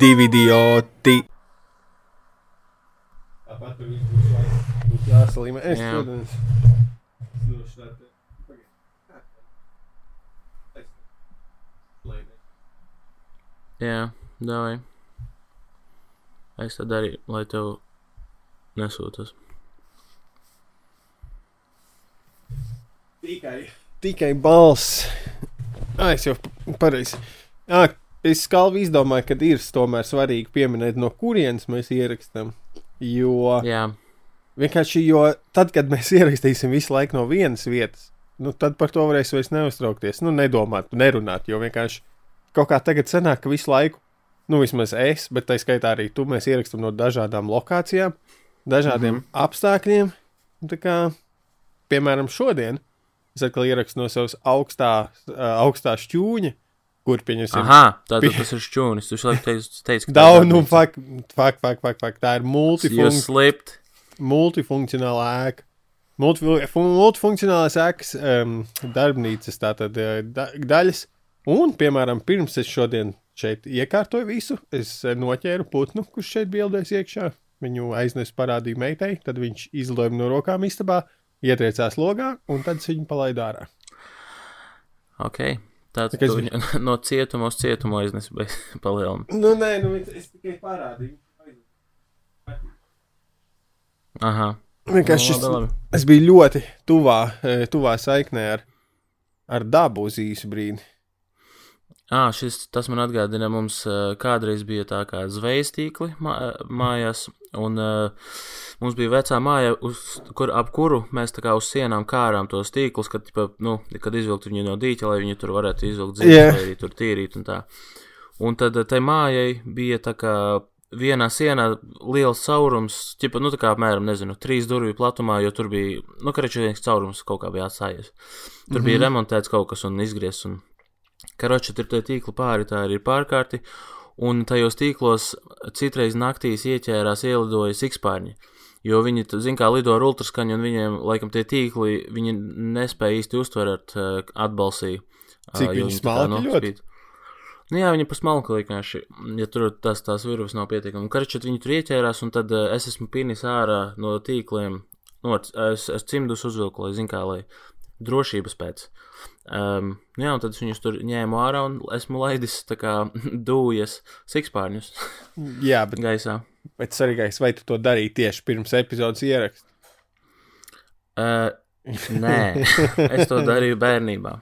divi idioti. Tāpat tur būs jāsalīmē. Es, Jā. protams. Jā, davai. Es tad arī, lai tev nesūtas. Tikai. tikai balss. Ah, es jau pareizi. Es skalvi izdomāju, ka ir tomēr svarīgi pieminēt, no kurienes mēs ierakstām. Jo Jā, vienkārši, jo tad, kad mēs ierakstīsim visu laiku no vienas vietas, nu, tad par to varēs vairs neuztraukties. Nu, nedomāt, nerunāt, jo vienkārši kaut kā tagad sanāk, ka visu laiku, nu, vismaz es, bet tā skaitā arī tu, mēs ierakstām no dažādām lokācijām, dažādiem mm -hmm. apstākļiem. Tā kā, piemēram, šodien es atkal ierakstu no savas augstā, augstā šķūņa, kur pieņemsim. Aha, tā Pie- tas ir šķūnis. Tu šlaik teici, teici ka Daudz, nu, ir fakt, fakt, fakt, fakt, fakt. Tā ir Jūs multifunk slipt. multifunkcionāla ēka. Multifu- fun- Multifunkcionālais ēkas um, darbnīcas tātad eh, da daļas. Un, piemēram, pirms es šodien šeit iekārtoju visu, es eh, noķēru putnu, kurš šeit bija ielidojis iekšā. Viņu aiznesu parādīju meitai, tad viņš izlidoja no rokām istabā, ietriecās logā, un tad viņu palaidu ārā. Ok. Tāds Tā viņu no cietuma uz cietumu aiznesi bez palielinu. Nu, nē, nu, es tikai parādīju. Aha. Vienkārši Nu, šis, es biju ļoti tuvā, eh, tuvā saiknē ar, ar dabu uz īsu brīdi. Ah, šis, tas man atgādina, mums uh, kādreiz bija tā kā zvejas tīkli mā, mājās, un uh, mums bija vecā māja, uz, kur, ap kuru mēs tā kā uz sienām kārām tos tīklus, kad, tipa, nu, kad izvilkt viņu no dīķa, lai viņi tur varētu izvilkt Jā. yeah. vai arī tur tīrīt un tā. Un tad uh, tai mājai bija tā kā vienā sienā liels caurums, tipa, nu tā kā apmēram, nezinu, trīs durvju platumā, jo tur bija, nu, kareči viens caurums kaut kā bija atstājies. Tur mm -hmm. bija remontēts kaut kas un izgriezts un Karoči tur tie tīkli pāri, tā arī ir pārkārti, un tajos tīklos citreiz naktīs ieķērās ielidoja sikspārņi. Jo viņi, zin kā, lido ar ultraskaņu, un viņiem, laikam, tie tīkli, viņi nespēja īsti uztverēt uh, atbalsī. ā, Cik viņi smalki ļoti? Nu, jā, viņi pa smalku vienkārši, ja tur tas tās virves nav pietiekami. Karčot viņi tur ieķērās, un tad uh, es esmu pinis ārā no tīkliem. Nu, es, es cimdus uzvilku, lai, zin kā, lai drošības pēc. Um, jā, un tad es viņus tur ņēmu ārā un esmu laidis tā kā dūjas sikspārņus Jā, bet, gaisā. bet svarīgais, vai tu to darīji tieši pirms epizodes ierakstā? Uh, nē, es to darīju bērnībā.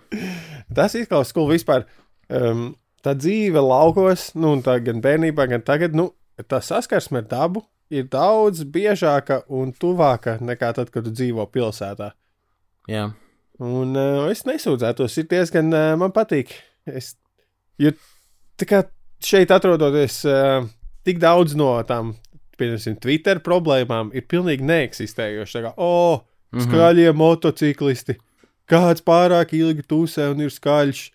Tas izklausās, ka vispār um, tā dzīve laukos, nu, tā gan bērnībā, gan tagad, nu, tā saskarsme ar dabu ir daudz biežāka un tuvāka nekā tad, kad tu dzīvo pilsētā. Jā, Un uh, es nesūdzētos, ir diezgan uh, man patīk. Es, jo tā kā šeit atrodoties, uh, tik daudz no tām, piemēram, Twitter problēmām ir pilnīgi neeksistējošas. Tā kā, oh, skaļie motociklisti, kāds pārāk ilgi tusē un ir skaļš,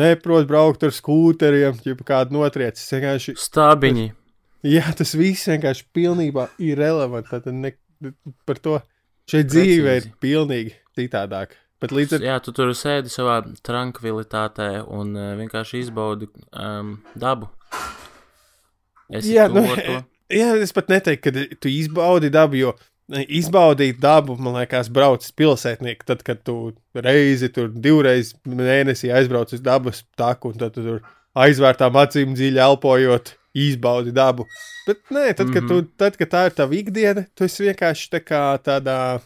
neprot braukt ar skūteriem, ja kāda notriecis. Vienkārši, stābiņi. jā, tas viss vienkārši pilnībā ir relevanti. Tad ne, par to šeit dzīve ir pilnīgi citādāka. Bet līdz ar Jā, tu tur sēdi savā tranquilitātē un uh, vienkārši izbaudi um, dabu. Es Jā, nu, to, to. Jā, es pat neteiktu, ka tu izbaudi dabu, jo ne, izbaudīt dabu, man liekas, brauc pilsētnieki. Tad, kad tu reizi, tur divreiz mēnesī aizbrauc uz dabas taku, un tad tu tur aizvērtām acīm dziļi elpojot, izbaudi dabu. Bet nē, tad, kad, tu, tad, kad tā ir tava ikdiena, tu esi vienkārši tā kā tādā, e,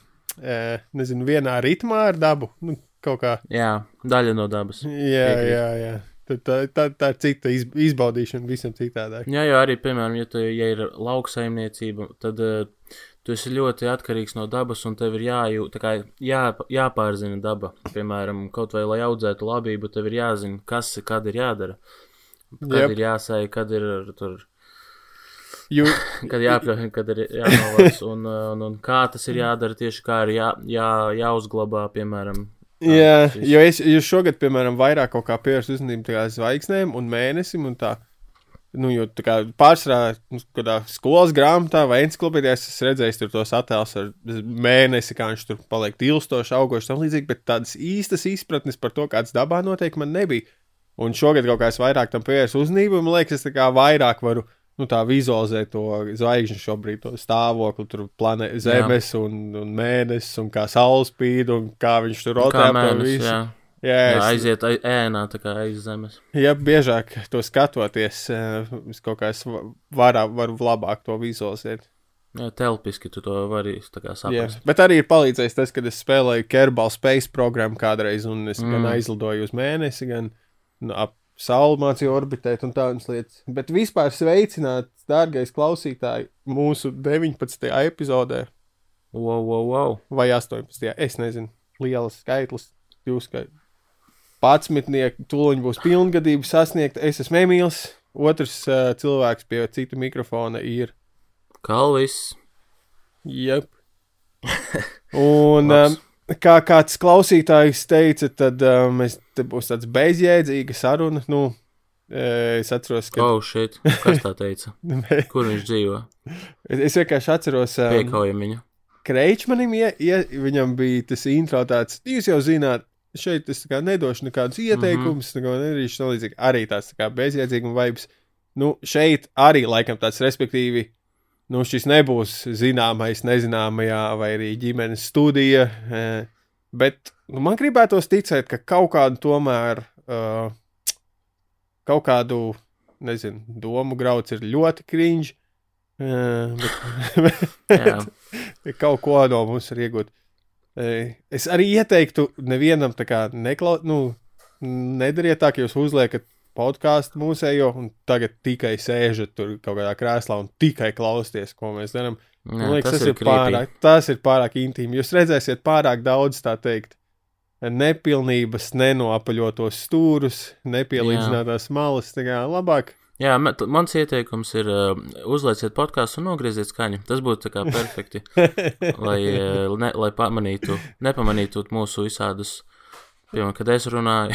nezinu, vienā ritmā ar dabu. Nu, kaut kā. Jā, daļa no dabas. Jā, Piekrītu. jā, jā. Tā, tā, tā ir cita iz, izbaudīšana visam citādāk. Jā, jo arī, piemēram, ja, tu, ja ir lauksaimniecība, tad uh, tu esi ļoti atkarīgs no dabas, un tev ir jājūt, kā jā, jāpārzina daba. Piemēram, kaut vai lai audzētu labību, tev ir jāzina, kas kad ir jādara. Kad yep. ir jāsēj, kad ir tur, Jo, kad jāpļauj, kad ir jānovāc, un, uh, un, un kā tas ir jādara tieši kā ir jā, jā, jāuzglabā, piemēram. Jā, šis- jo es, jo šogad, piemēram, vairāk kaut kā pievērstu uzmanību zvaigznēm un mēnesim un tā. Nu, jo tā kā pārsvarā nu, kādā skolas grāmatā vai encyklopēdijā es esmu redzējis tur tos attēlus ar mēnesi, kā viņš tur paliek ilstoši, augošs un līdzīgi, bet tādas īstas izpratnes par to, kāds dabā notiek, man nebija. Un šogad kaut kā es vairāk tam pievērsu uzmanību, un man liekas, es tā kā vairāk varu nu, tā vizualizēt to zvaigžņu šobrīd, to stāvokli, tur planē, zemes un, un mēnesis, un kā saules spīd, un kā viņš tur rotē ap visu. jā. Jā, Jā, es, aiziet ai- ēnā, tā kā aiz zemes. ja biežāk to skatoties, eh, es kaut kā es va- varā, varu labāk to vizualizēt. Jā, telpiski tu to vari kā Jā. saprast. Bet arī ir palīdzējis tas, kad es spēlēju Kerbal Space programmu kādreiz, un es mm. gan aizlidoju uz mēnesi, gan nu, ap sauli mācīju orbitēt un tādas lietas. Bet vispār sveicināt, dārgais klausītāji, mūsu 19. epizodē Wow, wow, wow. vai 18. Es nezinu, lielas skaitlis, jūs skaitlis. Patsmitnieki, tūlīt būs pilngadība sasniegta. Es esmu Emīls, otrs uh, cilvēks pie cita mikrofona ir Kalvis. Jep. Un um, kā kāds klausītājs teica, tad um, mēs, te būs tāds bezjēdzīga saruna. Nu, eh, es atceros, ka Oh, shit. Kas tā teica? Kur viņš dzīvo? es, es vienkārši atceros, um, Piekaujam viņu. Kreičmanim, ie, ie, viņam bija tas intro tāds, jūs jau zināt, šeit es nedošu nekādus ieteikumus, mm -hmm. neko nedarīšu. Arī tāds tā kā bezjēdzīgums vibes. Nu, šeit arī laikam tāds, respektīvi, nu, šis nebūs zināmais, nezināmajā, vai arī ģimenes studija. eh, Bet nu, man gribētos ticēt, ka kaut kādu tomēr, uh, kaut kādu, nezinu, domu grauds ir ļoti kriņš. Uh, bet, Jā. kaut ko no mums var iegūt. E, Es arī ieteiktu nevienam tā kā neklau, nu, nedariet tā, ka jūs uzliekat podkāstu mūsējo un tagad tikai sēžat tur kaut kādā krēslā un tikai klausieties, ko mēs darām. Man Jā, liekas, tas, tas ir, creepy. pārāk, tas ir pārāk intīmi. Jūs redzēsiet pārāk daudz, tā teikt, nepilnības, nenoapaļotos stūrus, nepielīdzinātās malas. Tā kā labāk Jā, mans ieteikums ir uh, uzlieciet podkāstu un nogrieziet skaņu. Tas būtu tā kā perfekti, lai, uh, ne, lai pamanītu, nepamanītu mūsu visādus, piemēram, kad es runāju.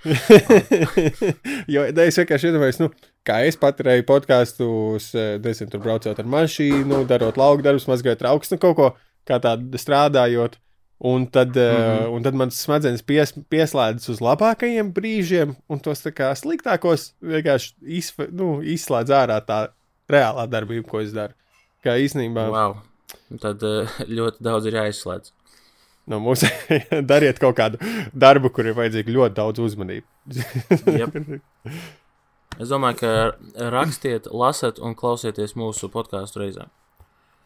jo es vienkārši iedomājos, nu, kā es paturēju podkāstus, nezinu, tur braucot ar mašīnu, darot lauku darbus, mazgājot trauks, nu, kaut ko kā tādu strādājot. Un tad, mm. -hmm. uh, un tad mans smadzenes pies, pieslēdzas uz labākajiem brīžiem, un tos sliktākos vienkārši izf, nu, izslēdz ārā tā reālā darbība, ko es daru. Kā īstenībā wow. Tad uh, ļoti daudz ir jāizslēdz. No mums dariet kaut kādu darbu, kur ir vajadzīga ļoti daudz uzmanības. Jep. Es domāju, ka rakstiet, lasiet un klausieties mūsu podkāstu reizē.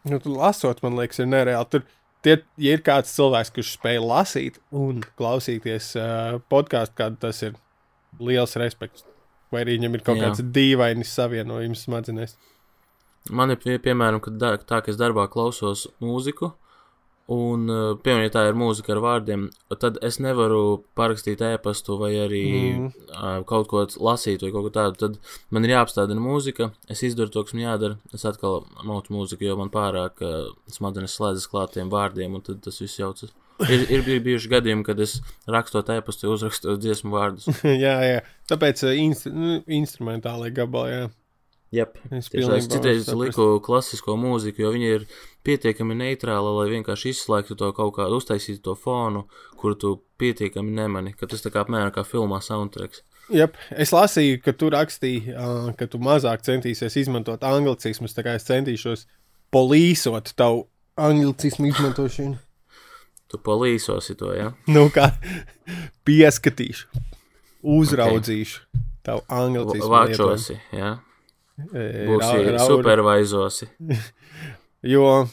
Nu, tu lasot, man liekas, ir nereāli. Tur, tie, ja ir kāds cilvēks, kurš spēj lasīt un klausīties uh, podkāstu, kāda tas ir liels respekts. Vai arī viņam ir kaut Jā. kāds dīvainis savienojums smadzenēs. Man ir pie, piemēram, kad tā, ka es darbā klausos mūziku, un, uh, piemēram, ja tā ir mūzika ar vārdiem, tad es nevaru parakstīt ēpastu vai arī Mm. kaut ko lasīt vai kaut ko tādu. Tad man ir jāapstādina mūzika, es izdaru to, kas man jādara. Es atkal notu mūziku, jo man pārāk uh, smadzenes slēdzas klātiem vārdiem, un tad tas viss jaucas. Ir, ir, bijuši gadījumi, kad es rakstot ēpastu, uzrakstot dziesmu vārdus. jā, jā. Tāpēc instru, nu, instrumentālai gabalā. Yep. Es pilnībā citreiz liku klasisko mūziku, jo viņi ir pietiekami neitrāli, lai vienkārši izslēgtu to kaut kādu, uztaisītu to fonu, kuru tu pietiekami nemani, ka tas tā kā apmēram kā filmā soundtracks. Jep. Es lasīju, ka tu rakstīji, ka tu mazāk centīsies izmantot anglicismus, tā kā es centīšos polīsot tavu anglicismu izmantošanu. Tu palīsosi to, ja? Nu, kā pieskatīšu, uzraudzīšu okay. tavu anglicismu. Vāčosi, ja? Būsi Ra- rauri. supervaizosi. Jo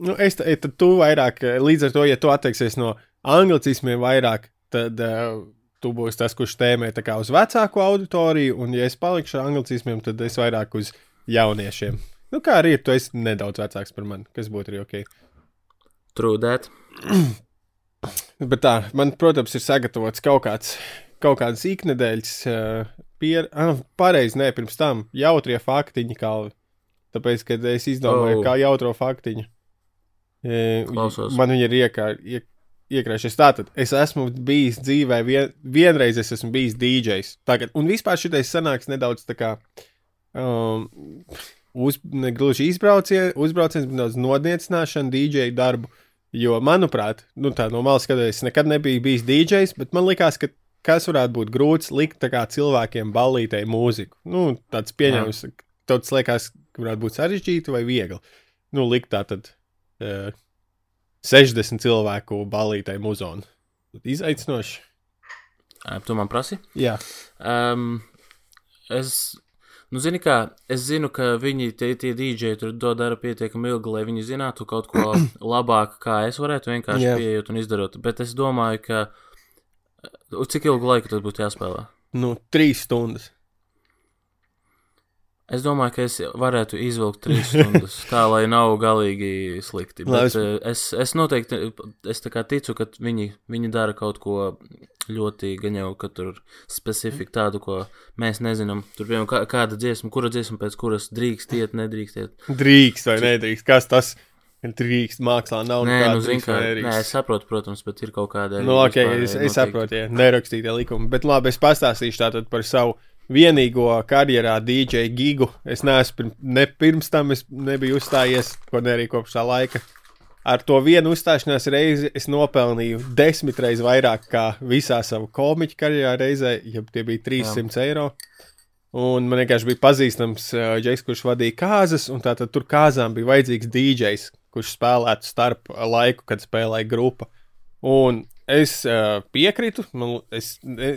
nu, es tad tu vairāk, līdz ar to, ja tu atteiksies no anglicismiem vairāk, tad uh, tu būsi tas, kurš tēmē tā kā uz vecāku auditoriju, un ja es palikšu ar anglicismiem, tad es vairāk uz jauniešiem. Nu, kā arī ir, tu esi nedaudz vecāks par mani, kas būtu arī ok. That. Bet tā, man, protams, ir sagatavots kaut kāds, kaut kāds iknedēļas uh, pier... Ah, pareizi, nē, pirms tam jautrie faktiņi kalvi. Tāpēc, kad es izdomāju, Oh. kā jautro faktiņu, e, Klausos. man viņi ir iekrā, iek, iekrājušies. Tātad, es esmu bijis dzīvē, vien, vienreiz es esmu bijis DJs. Tagad, un vispār šitais sanāks nedaudz tā kā, um, uz, ne gluži izbrauciens, uzbrauciens, bet nedaudz nodniecināšana DJ darbu. Jo, manuprāt, nu, tā no malas skatoties, es nekad nebiju bijis DJs, bet man likās, ka kas varētu būt grūts likt cilvēkiem ballītei mūziku. Nu, tāds pieņēmums, tas liekas, ka varētu būt sarežģīti vai viegli. Nu, likt tā tad uh, 60 cilvēku balītai muzonu. Izaicinoši. Tu man prasi? Jā, Um, es, nu, zini, kā, es zinu, ka viņi, tie, tie dīdžeji, tur to dara pietiekami ilgi, lai viņi zinātu kaut ko labāk, kā es varētu vienkārši yeah. pieejot un izdarot. Bet es domāju, ka uz cik ilgu laiku tas būtu jāspēlē? nu, trīs stundas. Es domāju, ka es varētu izvilkt trīs stundas, tā lai nav galīgi slikti. Bet es- es, es, es noteikti, es ticu, ka viņi, viņi dara kaut ko ļoti gan jau, ka tur specifiku tādu, ko mēs nezinām. Tur, piemēram, kā, kāda dziesma, kura dziesma pēc kuras drīkst iet, nedrīkst iet. Drīkst vai nedrīkst? Kas tas ir? Drīkst, mākslā nav nekāda nu, vai nē, es saprotu, protams, bet ir kaut kāda. Nu, ok, es, es saprotu, ja nerakstītie likumi. Bet labi, es pastāstīšu tātad par savu vienīgo karjerā DJ gigu. Es neesmu ne pirms tam, es nebiju uzstājies, ko ne arī kopš tā laika. Ar to vienu uzstāšanās reizi es nopelnīju desmit reizes vairāk kā visā savu komiķu karjerā reizē, ja tie bija 300 Jā. eiro. Un man vienkārši bija pazīstams uh, Džeks, kurš vadīja kāzas, un tātad tur kāzām bija vajadzīgs DJs, kurš spēlētu starp laiku, kad spēlēja grupa. Un es uh, piekrītu, man, es, ne,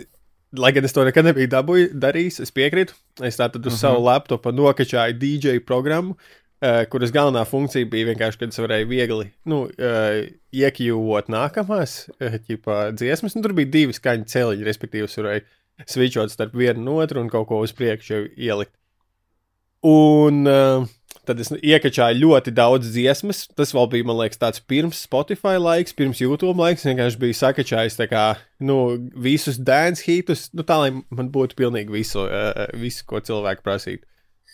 lai gan es to nekad nebiju dabūj, darījis, es piekrītu. Es tātad uz uh -huh. savu laptopu nokačāju DJ programmu, uh, kuras galvenā funkcija bija vienkārši, kad es varēju viegli nu, uh, iekļūt nākamās uh, ķipa, dziesmas. Un tur bija divi skaņu celiņi, respektīvi, es varēju switchot starp vienu un otru un kaut ko uz priekšu ielikt. Un uh, tad es iekačāju ļoti daudz dziesmas. Tas vēl bija, man liekas, tāds pirms Spotify laiks, pirms YouTube laiks. Vienkārši biju sakačājis kā, nu, visus dance hitus, nu, tā lai man būtu pilnīgi visu, uh, visu ko cilvēki prasītu.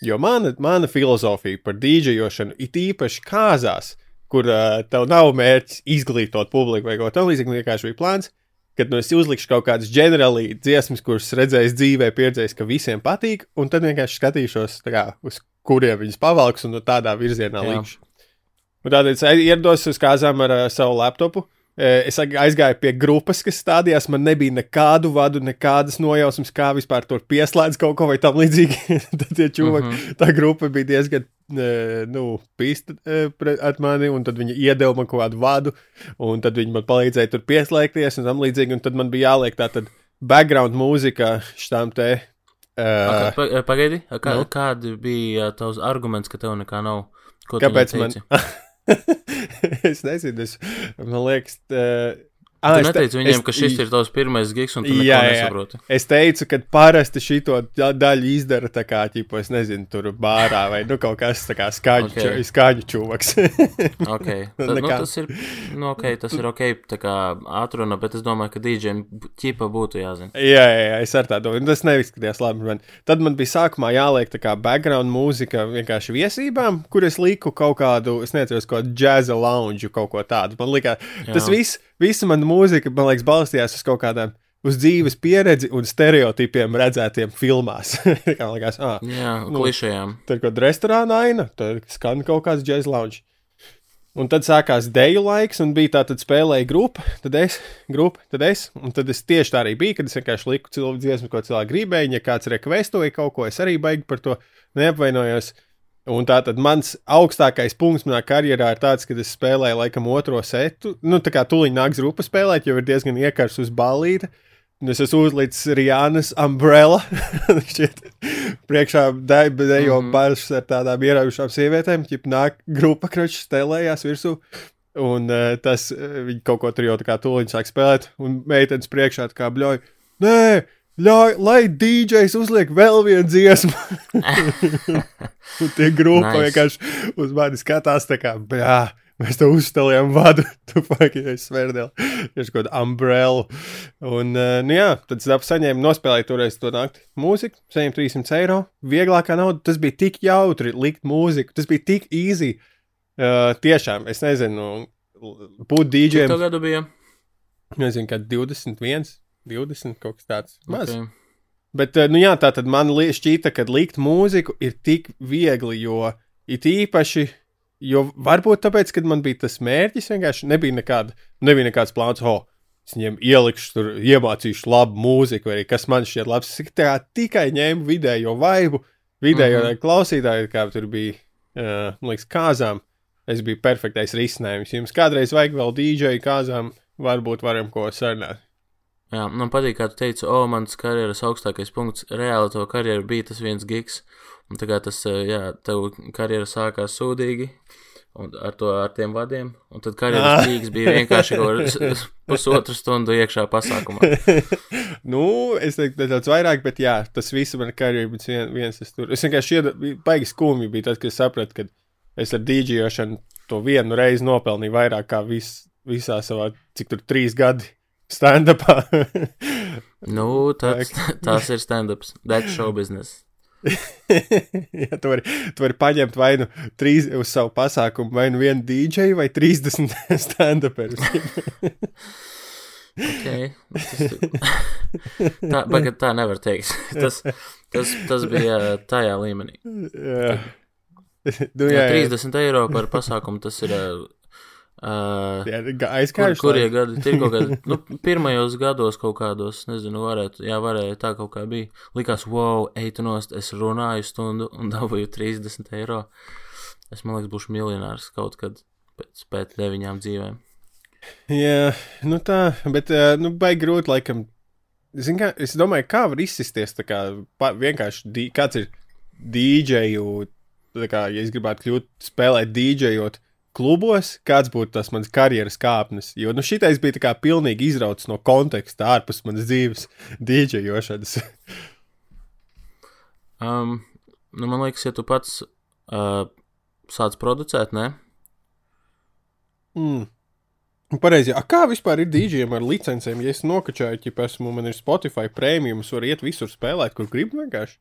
Jo mana, mana filozofija par dīdžejošanu ir īpaši kāzās, kur uh, tev nav mērķis izglītot publiku vai ko tamlīdzīgu. Man vienkārši bija plāns, kad nu, es uzlikšu kaut kādas ģenerāli dziesmas, kuras redzējis dzīvē, pieredzējis, ka visiem patīk, un tad vienkārši skatīšos, kā, uz kuriem viņas pavalks un tādā virzienā likšu. Tādēļ es ierados uz kāzām ar uh, savu laptopu. Eh, Es aizgāju pie grupas, kas stādījās. Man nebija nekādu vadu, nekādas nojausmas, kā vispār tur pieslēdz kaut ko vai tam līdzīgi. Tad tie čūvaki, mm. -hmm. tā grupa bija diezgan, eh, nu, pīsta eh, pre- at mani, un tad viņi iedeva man kaut kādu vadu, un tad viņi man palīdzēja tur pieslēgties un tam līdzīgi, un tad man bija jāliek tā tad background mūzika šitām te. Uh, Pa, pagaidi, kā, nu? no? kādi bija tavs arguments, ka tev nekā nav? Ko kāpēc man? es nezinu, es, man liekas, uh, Tu neteici viņiem, ka šis ir tavs pirmais gigs, un tu neko Jā, jā. nesaproti. Es teicu, ka parasti šito da- daļu izdara tā kā, ķipa, es nezinu, tur bārā vai nu, kaut kas tāds kā skaņu, Ok. okay. skaņu čūvaks. Okay. Tad, nu, tas ir, nu, okay, tas ir ok, tā kā atruna, bet es domāju, ka DJiem ķipa būtu jāzina. jā, jā, jā, es ar tādu domāju. Tas neizskatījās labi. Man. Tad man bija sākumā jāliek tā kā background mūzika vienkārši viesībām, kur es liku kaut kādu, es nezinu, kaut kādu džēza lounge, kaut ko tādu. Man liekas, tas Jā. viss, visa mana mūzika, man liekas, balstījās uz kaut kādām. Uz dzīves pieredzi un stereotipiem redzētiem filmās. Kā liekas, ah, Jā, Nu. klišajām. Tur kaut kāda restorāna aina, tur skan kaut kāds džēzus lounge. Un tad sākās deju laiks, un bija tā, tad spēlēja grupa, tad es, grupa, tad es. Un tad es tieši tā arī biju, kad es vienkārši liku cilvēku dziesmu, ko cilvēki gribēja. Ja kāds rekvestoja kaut ko, es arī baigi par to neapvainojos. Un tā tad mans augstākais punkts manā karjerā ir tāds, ka es spēlēju laikam otro setu. Nu, tā kā tuliņ nāks grupa spēlēt, jau ir diezgan iekars uz balīti. Un es esmu uzlicis Rihannas umbrella. Priekšā dejo mm. bažas ar tādām ieraujušām sievietēm. Ķip nāk grupa kroča stelējās virsū. Un uh, tas uh, viņi kaut ko tur jau tā kā tuliņi sāk spēlēt. Un meitenes priekšā tā kā bļauj. Nē, ļauj, lai DJs uzliek vēl vienu dziesmu. un tie grupa Nice. vienkārši uz mani skatās tā kā, bļā. Mēs tev uzstāvjām vadu, tu faktiski svērdēli. Tieši kaut kāda umbrella. Un, uh, nu jā, tad es dabu saņēmu, nospēlēju toreiz to nakti mūziku, saņēmu 300 eiro. Vieglākā nauda, tas bija tik jautri likt mūziku, tas bija tik easy. Uh, tiešām, es nezinu, būt Cik DJiem, tev gadu bija? nezinu, kad 21, 20, kaut kas tāds. Maz. Okay. Bet, eh, nu jā, tā tad man šķīta, ka likt mūziku ir tik viegli, jo it īpaši, jo varbūt tāpēc, kad man bija tas mērķis, vienkārši nebija, nekāda, nebija nekāds plāns, oh, es viņiem ielikšu, tur iemācīšu labu mūziku, vai kas man šķiet labs. Es tā tikai ņēmu vidējo vaibu, vidējo mm -hmm. klausītāju, kā tur bija, uh, man liekas, kāzām. Es biju perfektais risinājums. Jums kādreiz vajag vēl DJ kāzām, varbūt varam ko sarunāt. Jā, man patīk, kā tu teici, o, mans karjeras augstākais punkts. Reāli to karjeru bija tas viens gigs. Un tā kā tas, eh, jā, tev karjera sākās sūdīgi. Un ar to, ar tiem vadiem. Un tad karjeras Ah. tīks bija vienkārši pusotru stundu iekšā pasākumā. nu, es teiktu, nedaudz vairāk, bet jā, tas viss man karjerā bija vien, viens. Es, tur, es vienkārši ieda- baigi skumji bija tas, ka es sapratu, ka es ar dīdžiošanu to vienu reizi nopelnīju vairāk kā vis, visā savā, cik tur trīs gadi stand-upā. Nu, tas, tas ir stand-ups. That's show business. ja, tu, vari, tu vari paņemt vai nu trīs, uz savu pasākumu, vai nu vienu dīdžeju, vai 30 stand-uperus. Okay. Tas, tā, bagad, tā nevar teikt. Tas, tas, tas bija tajā līmenī. jā. nu, Jā, jā, jā. 30 eiro par pasākumu tas ir. Uh, Jā, ga- Kur, kurie gadi? Kaut kādi, nu, pirmajos gados kaut kādos, nezinu, varētu, jā, varēja tā kaut kā bija. Likās, wow, eitu nost, es runāju stundu un dabūju 30 eiro. Es, man liekas, būšu miljonārs kaut kad pēc, pēc deviņām dzīvēm. Jā, nu tā, bet, nu, baigi grūti, laikam. Zin, kā, es domāju, kā var izsisties, tā kā pa, vienkārši, dī, kāds ir dīdžeju, tā kā, ja es gribētu kļūt, spēlēt dīdžejot klubos, kāds būtu tas mans karjeras kāpnes. Jo, nu, šitais bija kā pilnīgi izrauts no konteksta ārpus manas dzīves dīdžejošanas. Um, nu, man liekas, ja tu pats uh, sāc producēt, ne? mm. Pareizi, a kā vispār ir dīdžiem ar licencēm? Ja es nokačāju, ja esmu, man ir Spotify prēmijum, es varu iet visur spēlēt, kur gribu vienkārši.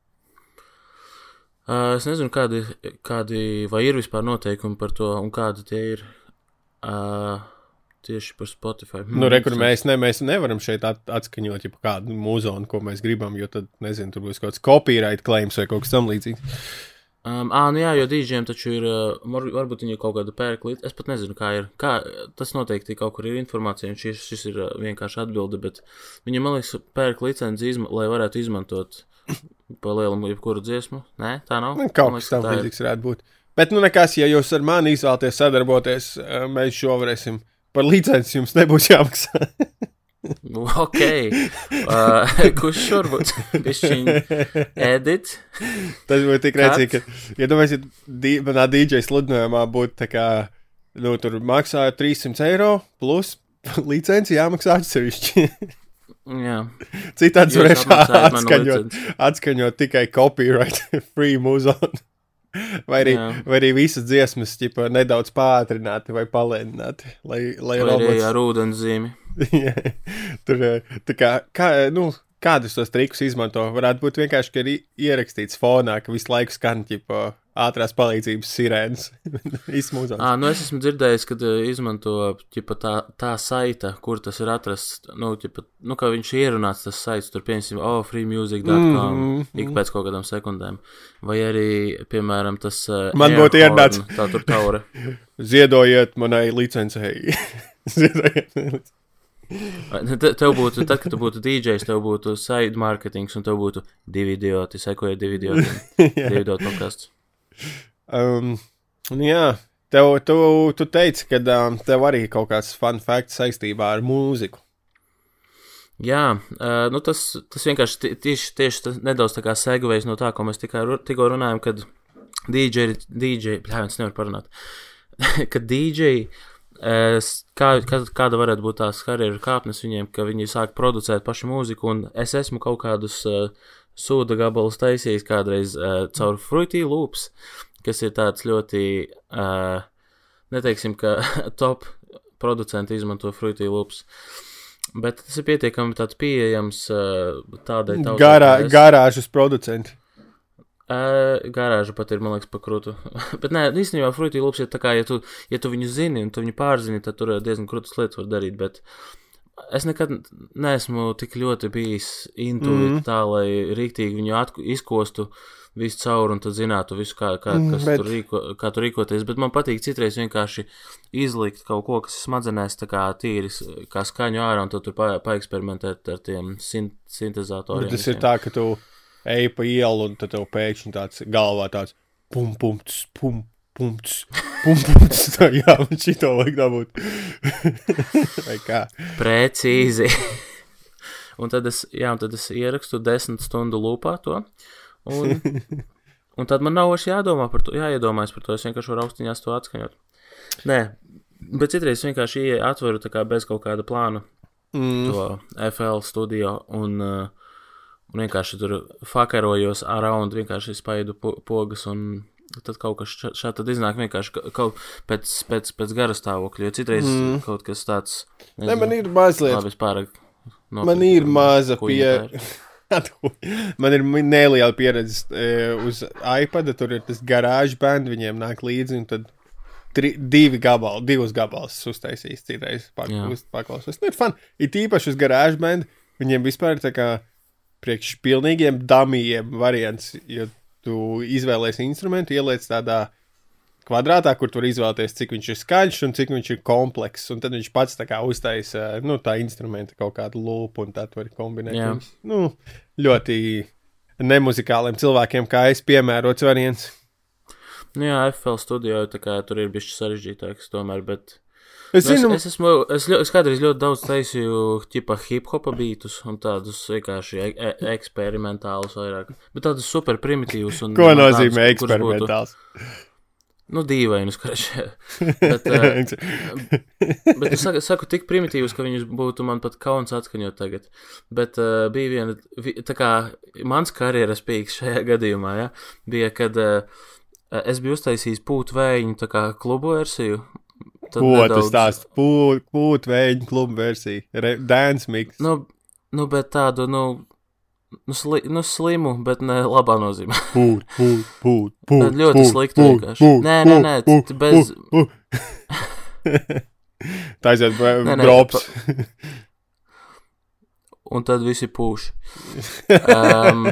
Uh, es nezinu, kādi, kādi, vai ir vispār noteikumi par to, un kādi tie ir uh, tieši par Spotify. Nu, re, kur mēs, ne, mēs nevaram šeit at, atskaņot jau kādu mūzonu, ko mēs gribam, jo tad, nezinu, tur būs kaut kāds copyright claims vai kaut kas tamlīdzīgs. Um, ā, nu jā, jo dīdžiem taču ir, uh, var, varbūt viņi ir kaut kāda pērklīte. Es pat nezinu, kā ir. Kā, tas noteikti kaut kur ir informācija, un šis, šis ir vienkārši atbilde, bet viņam, man liekas, pērk licenci, lai varētu izmantot pa lielam jebkuru dziesmu. Nē, tā nav. Nu, Kaut kas ir. tamlīdzīgs varētu būt. Bet, nu, nekas, ja jūs ar mani izvēlaties sadarboties, eh, mēs šo varēsim. Par licenci jums nebūs jāmaksā. Nu, Ok. Uh, kurš šur būs? Edit. Tas būtu tik rēcīgi, ka, ja domāsiet, dī, manā DJ sludinājumā būtu tā kā, nu, tur maksāja 300 eiro plus licenci jāmaksā atsevišķi. Citādi varēšu atskaņot, atskaņot tikai copyright free muzonu. Vai arī, Jā. vai arī visas dziesmas ķipa, nedaudz pātrināti vai palēnināti, lai, lai Vai arī robots ar ūdenszīmi. Jā, Tur eh, tā kā, kā, nu, kādus tos trikus izmanto. Varētu būt vienkārši, ka ir ierakstīts fonā, ka visu laiku skan ķipa, ātrās palīdzības sirēnas. À, nu es esmu dzirdējis, ka izmanto ķipa, tā, tā saita, kur tas ir atrasts. Nu, ķipa, nu kā viņš ierunāts, tas saits, tur piemēram, oh, freemusic.com Mhm, ik pēc kaut kādām sekundēm. Vai arī, piemēram, tas. Man būtu ierunāts. Tā tur taure. Ziedojiet manai licencei. Ziedojiet. manai licencei. Te- Tev būtu, tad, kad tu būtu DJs, tev būtu side marketings, un tev būtu divi idioti, sekoja divi idioti. Divi idioti podkāsts. Um, jā, tev, tu, tu teici, ka um, tev arī kaut kāds fun facts saistībā ar mūziku. Jā, uh, nu tas, tas vienkārši ti- tieši, tieši nedaudz tā kā segvejs no tā, ko mēs ru- tikko runājam, kad DJ, DJ, jā, es nevaru parunāt, kad DJ, uh, kā, kā, kāda varētu būt tās karjeras kāpnes viņiem, ka viņi sāk producēt pašu mūziku, un es esmu kaut kādus uh, sūda gabalus taisījis kādreiz uh, caur Fruity Loops, kas ir tāds ļoti, uh, neteiksim, ka top producenti izmanto Fruity Loops. Bet tas ir pietiekami tāds pieejams uh, tādai tautai. Garā, es. garāžas producenti. Uh, garāža pat ir, man liekas, pakrūtu. Bet nē, īstenībā Fruity Loops ir tā kā, ja tu, ja tu viņu zini un tu viņu pārzini, tad tur diezgan krūtas lietas var darīt. Bet es nekad neesmu tik ļoti bijis intuīts Mhm. mm. tā, lai rīktīgi viņu atku, izkostu visu cauri un tad zinātu visu, kā, kā, Mm, kas bet- tur rīko, kā tur rīkoties. Bet man patīk citreiz vienkārši izlikt kaut ko, kas smadzenēs, tā kā tīris, kā skaņu ārā, un tad tur pa, paeksperimentēt ar tiem sin, sintezatoriem. Bet tas ir tā, ka tu ej pa ielu, un tad tev pēkšņi tāds galvā tāds pum, pumts, pum, pumts, pum, pumts. Tā, jā, man šito vajag dabūt. Vai kā? Precīzi. un, tad es, jā, un tad es ierakstu desmit stundu lūpā to. Un, un tad man nav vairs jādomā par to, jāiedomājas par to. Es vienkārši varu austiņās to atskaņot. Nē, bet citreiz vienkārši ie- atveru tā kā bez kaut kāda plāna Mm. to FL studio un, uh, un vienkārši tur fakarojos around, vienkārši spaidu po pogas un tad kaut kas šā- šādi tad iznāk vienkārši ka- kaut pēc, pēc, pēc gara stāvokļa, jo citreiz mm. kaut kas tāds. Ne, man ir mazliet. Labi, pārāk. Man ir maza kuģa pie. Man ir neliela pieredze e, uz iPad. Tur ir tas garāžas bērns, viņiem nāk līdzi. un Tad tri, divi gabali, divus gabalus uztaisīs citreiz. Paklausās. Nu, ir fun. Ir īpaši uz garāžas bērnu. Viņiem vispār ir tā kā priekš pilnīgiem damijiem variants. Jo tu izvēlēsies instrumentu, ieliec tādā kvadrātā, kur tur izvēlēties, cik viņš ir skaļš un cik viņš ir komplekss. Un tad viņš pats tā kā uztaisa nu, tā instrumenta kaut kādu lūpu, un tā tu vari kombinēt. Jā. Nu, ļoti nemuzikāliem cilvēkiem, kā es piemērots variants. Nu jā, FL studio tā kā tur ir bijis sarežģītāks tomēr, bet. Es Nu, zinu, es, es esmu, es, ļo, es kādreiz ļoti daudz taisīju, tipa hip hopa beatus un tādus vienkārši e e eksperimentālus vairāk. Bet tādus super primitīvus. Un, ko nozīmē tādus, kurus būtu- eksperimentāls. Nu, dīvainus, kurš. bet, uh, bet es saku, saku tik primitīvus, ka viņus būtu man pat kauns atskaņot tagad. Bet uh, bija viena, vi, tā kā mans karjeras pīks šajā gadījumā, ja, bija, kad uh, es biju uztaisījis pūtu vēju tā kā klubu versiju. Tad Ko nedaudz- stāsta? Pūt, pūt vēņu klubu versija. Dance mix. Nu, nu, bet tādu, nu, nu, sli, nu slimu, bet ne labā nozīmē. Pūt, pūt, pūt, pūt. Tad ļoti pūt, slikti pūt, vienkārši. pūt, Nē, nē, nē, pūt, bez- pūt, pūt. Tā aiziet drops. Un tad visi pūš. Um,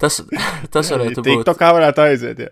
tas, tas varētu būt. TikTokā varētu aiziet, jā.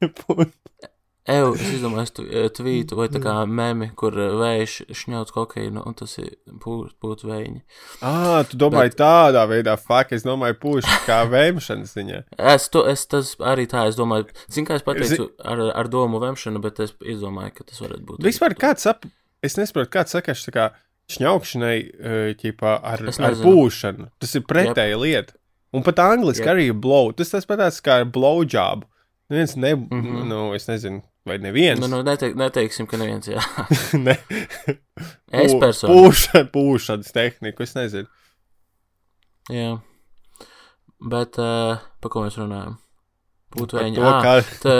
Eju, es izdomāju, tu, tvītu vai tā kā memi, kur eh, vējš šņauts kokainu, un tas ir pūt, pūt vējiņi. Ā, tu domāji tādā veidā, fuck, es domāju, pūš kā vēmšanas ziņā. Es, to, es tas arī tā, es domāju, zin kā es pateicu ar, ar domu vemšanu, bet es izdomāju, ka tas varētu būt. Vispār kāds sap, es nesaprotu, kāds saka, ka tā kā šņaukšanai, eh, ķipā, ar, Es ar nezinu. pūšanu, tas ir pretēja lieta. Un pat angliski Jep. arī ir blow. Tas tas pats kā ar blowjob. Neviens ne, mm. -hmm. nu, es nezinu, vai neviens. Nu, nu neteik, neteiksim, ka neviens, jā. ne. Es personīgi. Pūša, pūšanas tehniku, es nezinu. Jā. Bet, uh, pa ko mēs runājam? Par vēņi. to, kā- tā,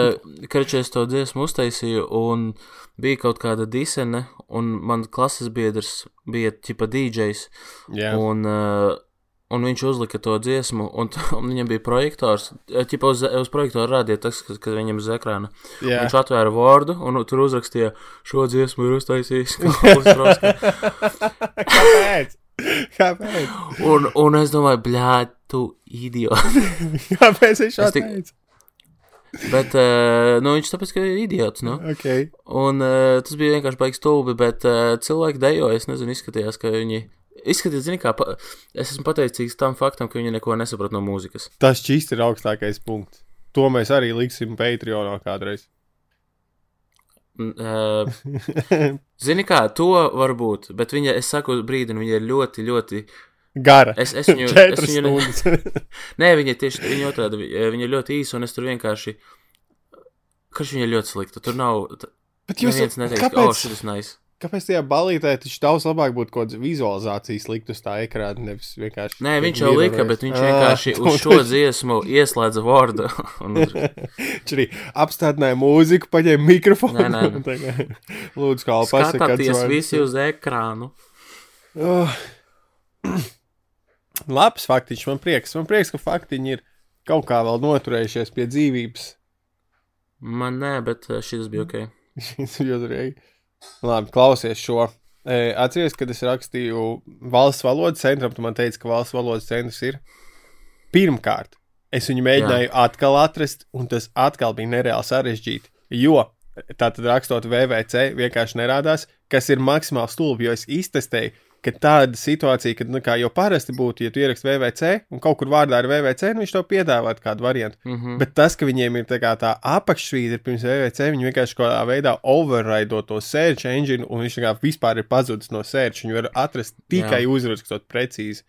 kad es to dziesmu uztaisīju, un bija kaut kāda disene, un man klases biedrs bija tipa DJs, Jā, un, uh, un viņš uzlika to dziesmu, un, un viņam bija projektors, eh, tipa uz, uz projektora rādīja tas, kad, kad viņam uz ekrāna. jā. Viņš atvēra vārdu, un tur uzrakstīja, šo dziesmu ir uztaisījis. Kāpēc? Kāpēc? un, un es domāju, blēd, tu idiots. Kāpēc viņš to tik- teica? Bet, uh, nu, viņš tāpēc, ka ir idiots, nu. Okay. Un uh, tas bija vienkārši baigs stulbi, bet cilvēki dejoja, es nezinu, izskatījās, ka viņi. Izskatījās, zini, kā pa... es esmu pateicīgs tam faktam, ka viņi neko nesaprot no mūzikas. Tas šķīst ir augstākais punkts. To mēs arī liksim Patreonā kādreiz. Uh, zini, kā to var būt, bet viņa, es saku, brīdini, viņa ir ļoti, ļoti. Gara. Es, es viņu, stundas. Nē, viņa tieši viņa otrādi, vi- viņa ir ļoti īsa, un es tur vienkārši. Kas viņa ir ļoti slikta? Tur nav. Bet jūs ka, oh, kāpēc, ir nice. Kāpēc tajā balītē taču daudz labāk būtu kaut kāda vizualizācijas likt uz tā ekrāna, nevis vienkārši. Nē, viņš jau lika, bet viņš vienkārši Ah, uz šo dziesmu ieslēdza uz- Viņš arī apstādināja mūziku, paņēma mikrofonu. Nē, nē, nē. Lūdzu, kā pasakāt. Skatāties visi uz ekrānu. Oh. Labs faktiņš, man prieks. Man prieks, ka faktiņi ir kaut kā vēl noturējušies pie dzīvības. Man nē, bet eh, šis bija ok. Šis ir jodrīgi. Labi, klausies šo. E, Atceries, kad es rakstīju valsts valodas centram, tu man teici, ka valsts valodas centrs ir. Pirmkārt, es viņu mēģināju Jā. atkal atrast, un tas atkal bija nereāli sarežģīti. Jo tā tad rakstot VVC, vienkārši nerādās, kas ir maksimāli stulbi, jo es iztestēju ka tāda situācija, kad, nu, jau parasti būtu, ja tu ieraksti VVC un kaut kur vārdā ir VVC, nu, viņš to piedāvā kādu variantu. Mm -hmm. Bet tas, ka viņiem ir tā, tā apakšvīde pirms VVC, viņi vienkārši kaut kādā veidā overraido to search engine, un viņš kā vispār ir pazudis no search. Viņu var atrast tikai uzrakstot precīzi.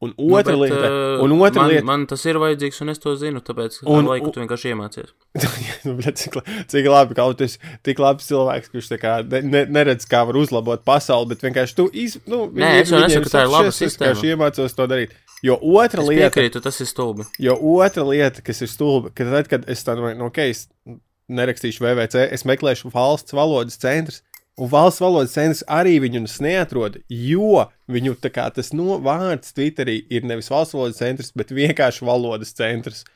Un otra nu, bet, lieta, uh, un otra man, lieta, man tas ir vajadzīgs, un es to zinu, tāpēc Un- laiku tu vienkārši iemācies. Nu, bļa, cik, cik labi, ka tu esi tik labs cilvēks, kurš kā ne, ne, neredz, kā var uzlabot pasauli, bet vienkārši tu iz, nu, Nē, es jau nesaku, ka tā ir laba es vienkārši sistēma. iemācos to darīt. Jo otra Es lieta, piekrītu, tas ir stulbi. jo otra lieta, kas ir stulba, ka tad, kad es tādu, nu, ok, es nerakstīšu VVC, es meklēšu valsts valodas centrs. Un valsts valodas centrs arī viņus neatrod, jo viņu kā tas no vārds Twitterī ir nevis valsts valodas centrs, bet vienkārši valodas centrs.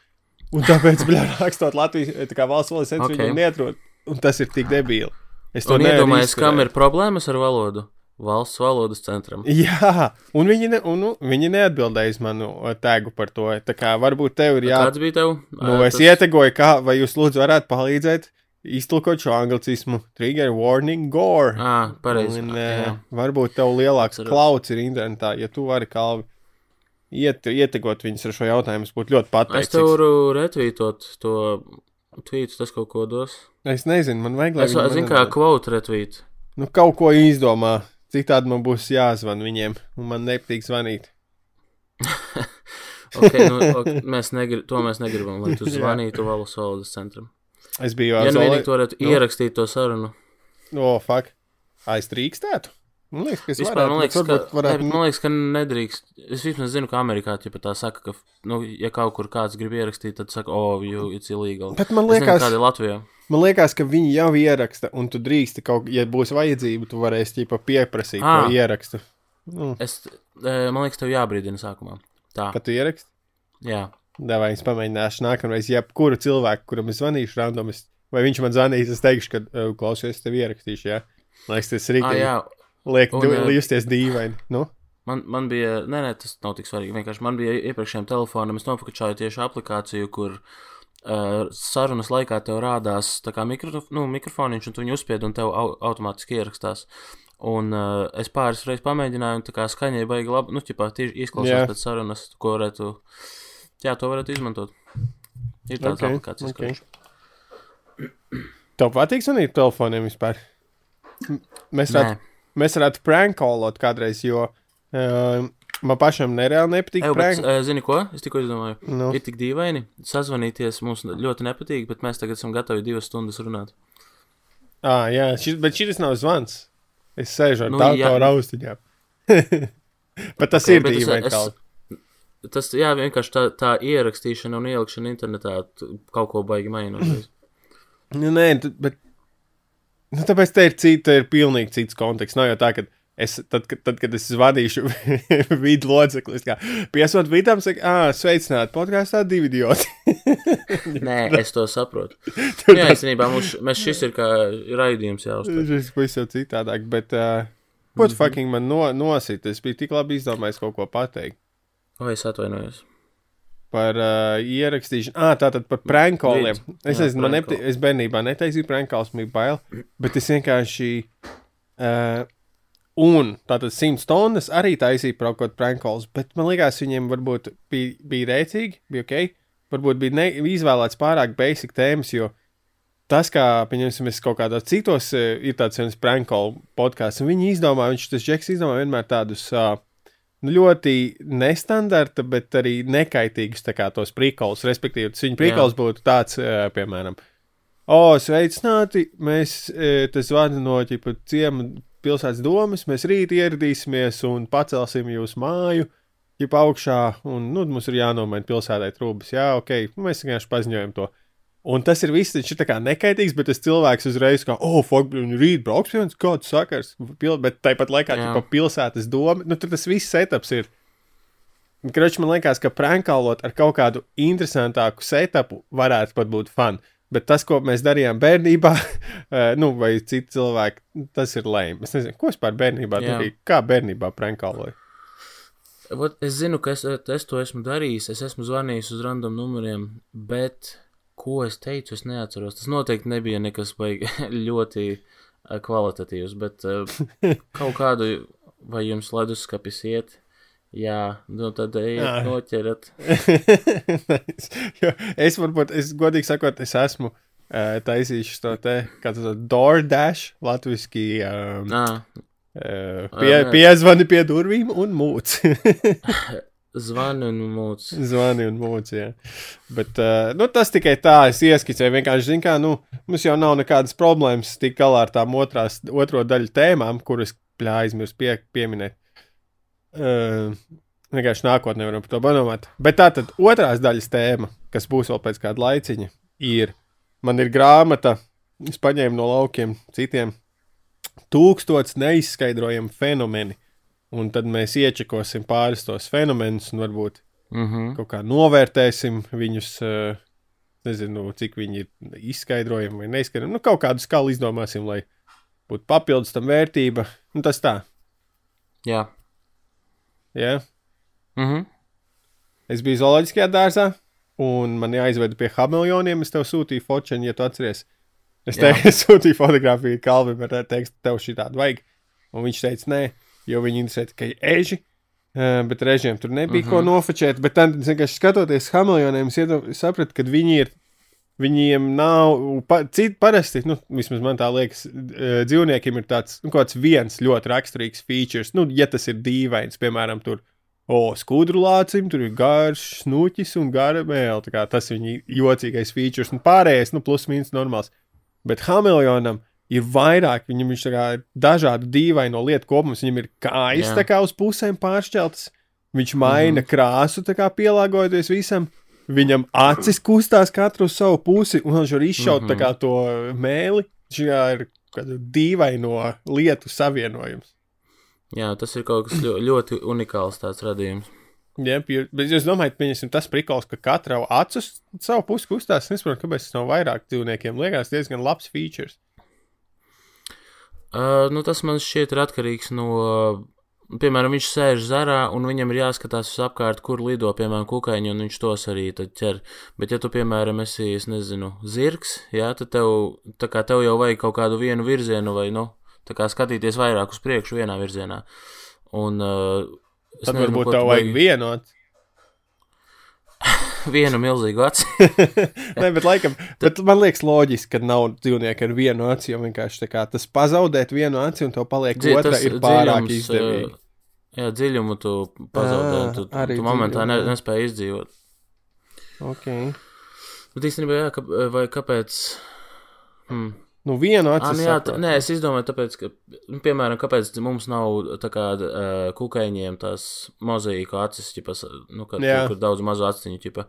Un tāpēc, bļā, rakstot Latvijas valsts valodas centrs, Ok. okay. viņu neatrod. Un tas ir tik debīli. Es to Un iedomājies, kam ir problēmas ar valodu? Valsts valodas centram. Jā, un viņi, ne, un, nu, viņi neatbildēja uz manu uh, tēgu par to. Tā kā varbūt tev ir jā, Kāds bija tev? Nu, es ietegoju, kā, vai jūs lūdzu varētu palīdzēt iztulkot šo anglicismu. Trigger warning, gore. Ā, pareizi. Un, jā. varbūt tev lielāks Atceros. klauds ir internetā, ja tu vari kalvi iet, ietegot viņus ar šo jautājumu. Es būtu ļoti Es pateicīgs. tev varu retvītot to tvītu, tas kaut ko dos. Es nezinu, man vajag, lai Es zinu, kā kvotu retvīt. Nu, kaut ko izdomā. Citādi man būs jāzvan viņiem, un man nepatīk zvanīt. Okay, nu, ok, mēs negri, to mēs negribam, lai tu zvanītu valsts valodas centram. Es biju Ja nu Zoli- vienīgi tu varētu nu. ierakstīt to sarunu. O, oh, fuck. Aiztrīkstētu? Man liekas, ka Vispār, man liekas, ka, varētu, ne, man liekas, ka nedrīkst. Es vismaz zinu, ka Amerikā ja tā saka, ka, nu, ja kaut kur kāds grib ierakstīt, tad saka, oh, you, it's illegal. Bet man liekas, kāda ir Latvijā. Man liekas, ka viņi jau ieraksta, un tu drīksti kaut ja būs vajadzība, tu varēsi ķipa pieprasīt Ā. to ierakstu. Nu, Es, eh, man liekas, tev jābrīdina sākumā. Tā, kad tu ieraksti, jā. Vai es pamēģināšu nākamreiz, jebkuru cilvēku, kuram es zvanīšu random, es, vai viņš man zvanīs, es teikšu, ka "Ē, klausies, tev ierakstīšu, jā. Liekas, tas ir Ah, jā, Liek, Un, ē, justies dīvaini. Nu? Man, man bija, nē, nē, tas nav tik svarīgi. Vienkārši man bija iepriekšējiem telefonam, es nopakačāju tieši aplikāciju, kur uh, sarunas laikā tev rādās mikro, nu, mikrofoniņš, un tu viņu uzspied, un tev au, automātiski ierakstās. Un uh, es pāris reizes pamēģināju, un tā kā skaņai baigi labi, nu, ķipā, tieši izklausās Jā. pēc sarunas, ko varētu, jā, to varētu izmantot. Ir tāds Ok, okay, aplikācijas, ok. okay. Tev patīk zvanīt telefoniem vispār? M- Mēs Nē, varētu, mēs varētu prankolot kādreiz, jo uh, man pašam nereāli nepatīk Eju, bet, prank. uh, zini ko? Es tikko izdomāju. Nu. Ir tik dīvaini sazvanīties, mums ļoti nepatīk, bet mēs tagad esam gatavi divas stundas runāt. Ah, jā, šis, bet šis nav zvans. Es sēžu ar Nu, tādu austiņā. bet tas Ok, okay, ir bet dīvaini. Tas, jā, vienkārši tā, tā ierakstīšana un ielikšana internetā kaut ko baigi uzreiz. Nu, nē, bet. Nu, tāpēc te ir, cita, ir pilnīgi cits konteksts. Nav jau tā, ka es, tad, kad, tad, kad es zvadīšu vidu locekli, kā piesot vidām, saku, ah, sveicināt, podkāstā divi idioti. Nē, es to saprotu. Tur Jā, tas īstenībā mums, šis ir kā raidījums jāuztver. ir pavisam citādāk, bet. Uh, Ko tu fucking man no, nosit? Es biju tik labi izdomājis kaut ko pateikt. O, es atvainojos. Par uh, ierakstīšanu, ah, tātad par prankoliem. Es nezinu, man nepati, es bērnībā netaisīju prankols, man bija bail, bet es vienkārši. Uh, un tātad 100 tonnas arī taisīja kaut prankols, bet man liekas, viņiem varbūt bija, bija rēcīgi, bija ok. Varbūt bija ne, izvēlēts pārāk basic tēmas, jo tas, kā, pieņemsim, es kaut kādos citos uh, ir tāds viens prankolu podkāsts, un viņi izdomā, viņš tas džeks izdomā vienmēr tādus. Uh, nu, ļoti nestandarta, bet arī kā tos prīkols. Respektīvi, tas viņa prīkols būtu tāds, eh, piemēram, o, sveicināti, mēs eh, te zvanu no ķipa, ciema pilsētas domas, mēs rīt ieradīsimies un pacelsim jūsu māju. Ķip augšā, un nu, mums ir jānomaina pilsētai trūkumas. Jā, ok, nu, mēs vienkārši paziņojam to. Un tas ir viss, viņš ir tā kā nekaitīgs, bet tas cilvēks uzreiz kā, oh, fuck, rīt brauks viens, kāds sakars. Pil bet tāpat laikā, ja pa pilsētas doma, nu, tur tas viss setups ir. Kroč, man liekas, ka prankalot ar kaut kādu interesantāku setupu varētu pat būt fun. Bet tas, ko mēs darījām bērnībā, eh, nu, vai citi cilvēki, tas ir lēmums. Es nezinu, ko es pār bērnībā darīju. Kā bērnībā prankaloju? Vot, es zinu, ka es, es to esmu darījis. Es esmu zvanījis uz random numuriem, bet ko es teicu, es neatceros. Tas noteikti nebija nekas baigi ļoti eh, kvalitatīvs, bet eh, kaut kādu vai jums leduskapis iet? Jā, nu tad ejiet, Jā. noķerat. Es varbūt, es godīgi sakot, es esmu uh, taisījis to te, kā tas ir, DoorDash, latviski um, uh, pie, piezvani pie durvīm un mūc. Zvani un mūc. Zvani un mūc, jā. Bet, uh, nu, tas tikai tā, es ieskicēju, vienkārši, zin kā, nu, mums jau nav nekādas problēmas tik galā ar tām otrās, otro daļu tēmām, kuras pļā aizmirst pie, pieminēt. Uh, vienkārši nākotnē varam par to padomāt. Bet tā tad otrās daļas tēma, kas būs vēl pēc kāda laiciņa, ir, man ir grāmata, es paņēmu no laukiem citiem, tūkstots neizskaidrojami fenomeni. Un tad mēs iečakosim pāris tos fenomenus un varbūt Mhm. kaut kā novērtēsim viņus, eh, nezinu, cik viņi ir izskaidrojami vai neizskaidrojami. Nu, kaut kādu skalu izdomāsim, lai būtu papildus tam vērtība. Un tas tā, Jā. jā. Mhm. Es biju zooloģiskajā dārzā, un man jāizveda pie hameleoniem. Es tev sūtīju fotogrāfiju, ja tu atceries. Es Jā. te sūtīju fotogrāfiju Kalvim, ar teiktu, tev šī tāda vajag. Un viņš teica, nē, jo viņi interesē tikai eži. eh, Bet režiem tur nebija uh -huh. ko nofočēt. Bet tad, vienkārši skatoties hameleoniem, es sapratu, ka viņi ir. Viņiem nav, pa, citi parasti, nu, vismaz man tā liekas, dzīvniekiem ir tāds, nu, kaut kāds viens ļoti raksturīgs features. Nu, ja tas ir dīvains, piemēram, tur O, skudru lācim, tur ir garš snuķis un gara kā Tas viņa jocīgais features, un pārējais, nu, plus mīnus normāls. Bet hameleonam ir vairāk, viņam viņš kā ir dažādu dīvaino lietu kopums. Viņam ir kājas tā kā uz pusēm pāršķeltas, viņš maina mm krāsu, kā pielāgojoties visam. Viņam acis kustās katru savu pusi, un viņš var izšaut mm -hmm. kā to mēli. Šī ir dīvaino lietu savienojums. Jā, tas ir kaut kas ļo, ļoti unikāls tāds radījums. Jā, jo- bet es domāju, ka tas prikals, ka katra uz savu pusi kustās. Es nesaprotu, kāpēc tas nav vairāk dzīvniekiem. Liekas, diezgan labs features. Uh, nu, tas man šķiet ir atkarīgs no. Piemēram, viņš sēž zarā, un viņam ir jāskatās uz apkārt, kur lido, piemēram, kukaiņi, un viņš tos arī ķer. Bet, ja tu, piemēram, esi, es nezinu, zirgs, jā, tad tev, kā tev jau vajag kaut kādu vienu virzienu, vai, nu, tā kā skatīties vairāk uz priekšu vienā virzienā. Un, uh, Tad nezinu, varbūt tev vajag vienot. Vienu milzīgu aci. Nē, bet, laikam, bet man liekas, loģiski, ka nav dzīvnieki ar vienu aci. Jo vienkārši kā tas pazaudēt vienu aci un to paliek Dzi- otra ir pārāk dziļums, izdevīgi. Jā, dziļumu tu pazaudē, Ā, tu, tu momentā ne, nespēji izdzīvot. Okay. Bet īstenībā, jā, ka, vai kāpēc? Hmm. Nu, vienu nu jā, saprotu. tā, nē, es izdomāju, tāpēc, ka, nu, piemēram, kāpēc mums nav tā kā uh, kukaiņiem tās mozaīku acis, ķipas, nu, kad, Jā. kur, daudz mazu aciņu, ķipa.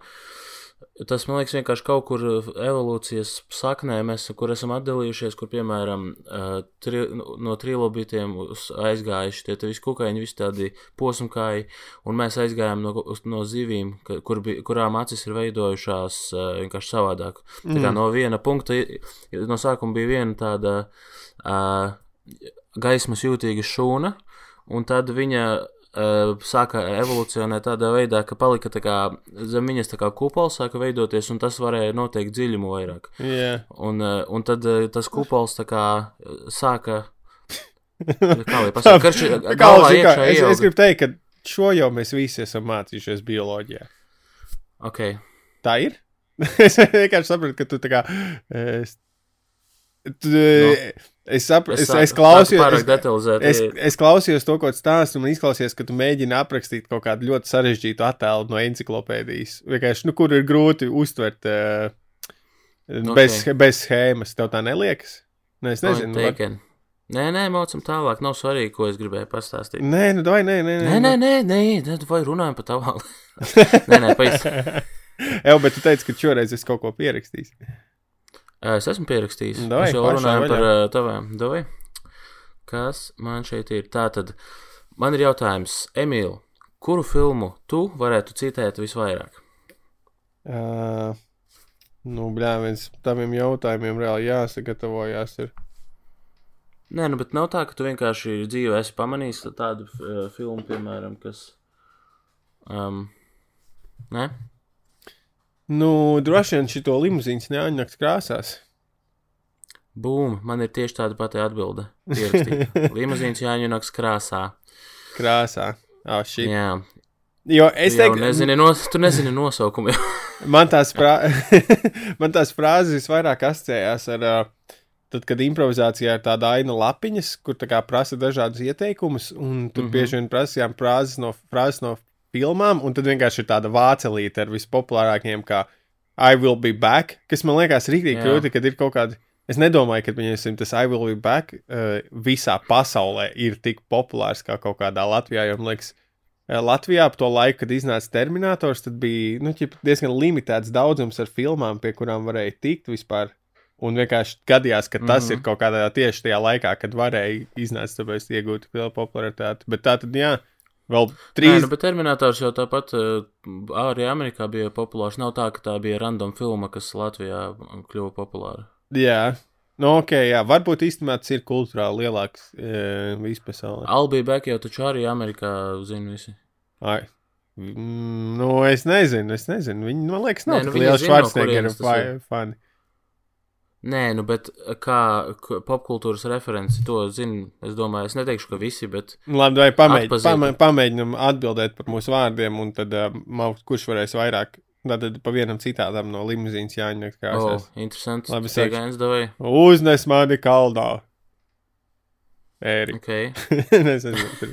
Tas, man liekas, vienkārši kaut kur uh, evolūcijas saknē mēs, kur esam atdalījušies, kur, piemēram, uh, tri, no trilobitiem uz- aizgājuši tie visi kukaiņi, visi tādi posmkāji, un mēs aizgājām no, no zivīm, kur, bi, kurām acis ir veidojušās uh, vienkārši savādāk. Tā kā no viena punkta, no sākuma bija viena tāda uh, gaismas jūtīga šūna, un tad viņa sāka evolūcionēt tādā veidā, ka palika kā zem viņas kā kupols, sāka veidoties, un tas varēja noteikt dziļumu vairāk. Jā. Un, uh, un tad uh, tas kupols kā sāka. Kā lai pasaka, karš, galvā iekšā es, es ieauga. gribu teikt, ka šo jau mēs visi esam mācījušies bioloģijā. Ok, Tā ir? es vienkārši saprotu, ka tu tā kā. Es, tu, no. Es, sapr, es, es pārāk Es, es, es klausījos to, ko tu stāsti, un man izklausījās, ka tu mēģini aprakstīt kaut kādu ļoti sarežģītu attēlu no encyklopēdijas. Vienkārši, nu, kur ir grūti uztvert uh, bez, Ok. bez schēmas. Tev tā neliekas? Nē, es nezinu. nu, var- Taken. Nē, nē, mocam tālāk. Nav svarīgi, ko es gribēju pastāstīt. Nē, nu, vai nē, nē, Nē, nē, nē, nē, nē vai runājam par tavām. nē, nē, pēc. Jā, bet tu teici, ka šoreiz es kaut ko pierakstīju. Es esmu pierakstījis. Davai, Mēs jau runājam par uh, tavām. Davai. Kas man šeit ir? Tātad, man ir jautājums, Emīl, kuru filmu tu varētu citēt visvairāk? Uh, nu, blē, viens taviem jautājumiem reāli jāsagatavojas. Ir. Nē, nu, bet nav tā, ka tu vienkārši dzīvē esi pamanījis tādu uh, filmu, piemēram, kas. Um, Nē, Nu, droši vien šito limuzīnas neaņķis krāsās. Bum, man ir tieši tāda pati atbilde. Limuzīns jāņunaks krāsā. Krāsā. Oh, shit. Jā, jo es teiktu, nezinu, nos, tu nezini nosaukumu. man tās, frā... man tās frāzes vairāk asociējās ar, uh, tad, kad improvizācijā ir tāda aina lapiņas, kur tā prasa dažādus ieteikumus, un tur mm. -hmm. bieži vien prasījām frāzes no, frāzes no filmām, un tad vienkārši ir tāda vācelīte ar vispopulārākajiem, kā I will be back, kas man liekas rīktīgi grūti, kad ir kaut kādi. Es nedomāju, ka viņiem tas I will be back uh, visā pasaulē ir tik populārs kā kaut kādā Latvijā. Jo, man liekas, eh, Latvijā ap to laiku, kad iznāca Terminators, tad bija nu, diezgan limitēts daudzums ar filmām, pie kurām varēja tikt vispār. Un vienkārši gadījās, ka tas mm. -hmm. ir kaut kādā tieši tajā laikā, kad varēja iznākt, tāpēc iegūt lielu popularitāti. Bet tā tad, jā, vēl Nē, trīs. nu, bet Terminators jau tāpat uh, arī Amerikā bija populārs. Nav tā, ka tā bija random filma, kas Latvijā kļuva populāra. Jā, nu, ok, jā, varbūt īstenībā tas ir kultūrāli lielāks e, vispasaulē. Albija Bek jau taču arī Amerikā zina visi. Ai. Mm, Nu, es nezinu, es nezinu. Viņi, man liekas, nav Nē, nu, no Schwarzenegger fani. Nē, nu, bet kā k- popkultūras referenci to zina, es domāju, es neteikšu, ka visi, bet Labi, vai pamēģinām, Atpazīt. pamē, pamēģinām atbildēt par mūsu vārdiem, un tad uh, kurš varēs vairāk. Tad pa vienam citādam no limuzīnas jāņem kā oh, es. interesants. Labi, viens davai. Uznes mani kaldā. Ēri. Ok. es nezinu.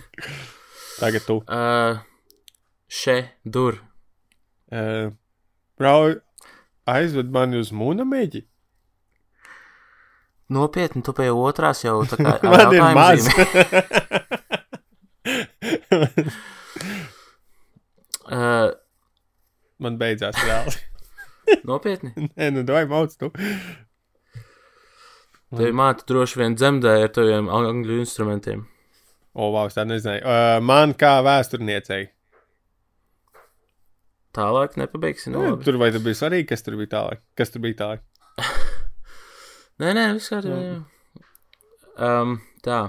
Tagad tu. Uh, še, dur. Uh, Brauj, aizved mani uz mūna meģi. Nopietni, tu pie otrās jau tā kā Man ir maz. Uh, Man beidzās reāli. nopietni. Nē, nu, doj mauc tu. Tev māte droši vien dzemdēja ar taviem angļu instrumentiem. O, wow, es tā nezināju. Uh, man kā vēsturniecei. Tālāk nepabeigsi. Nu, labi. tur vai tur bija svarīgi, kas tur bija tālāk? Kas tur bija tālāk? Nē, nē, viss kārtībā. Um, tā.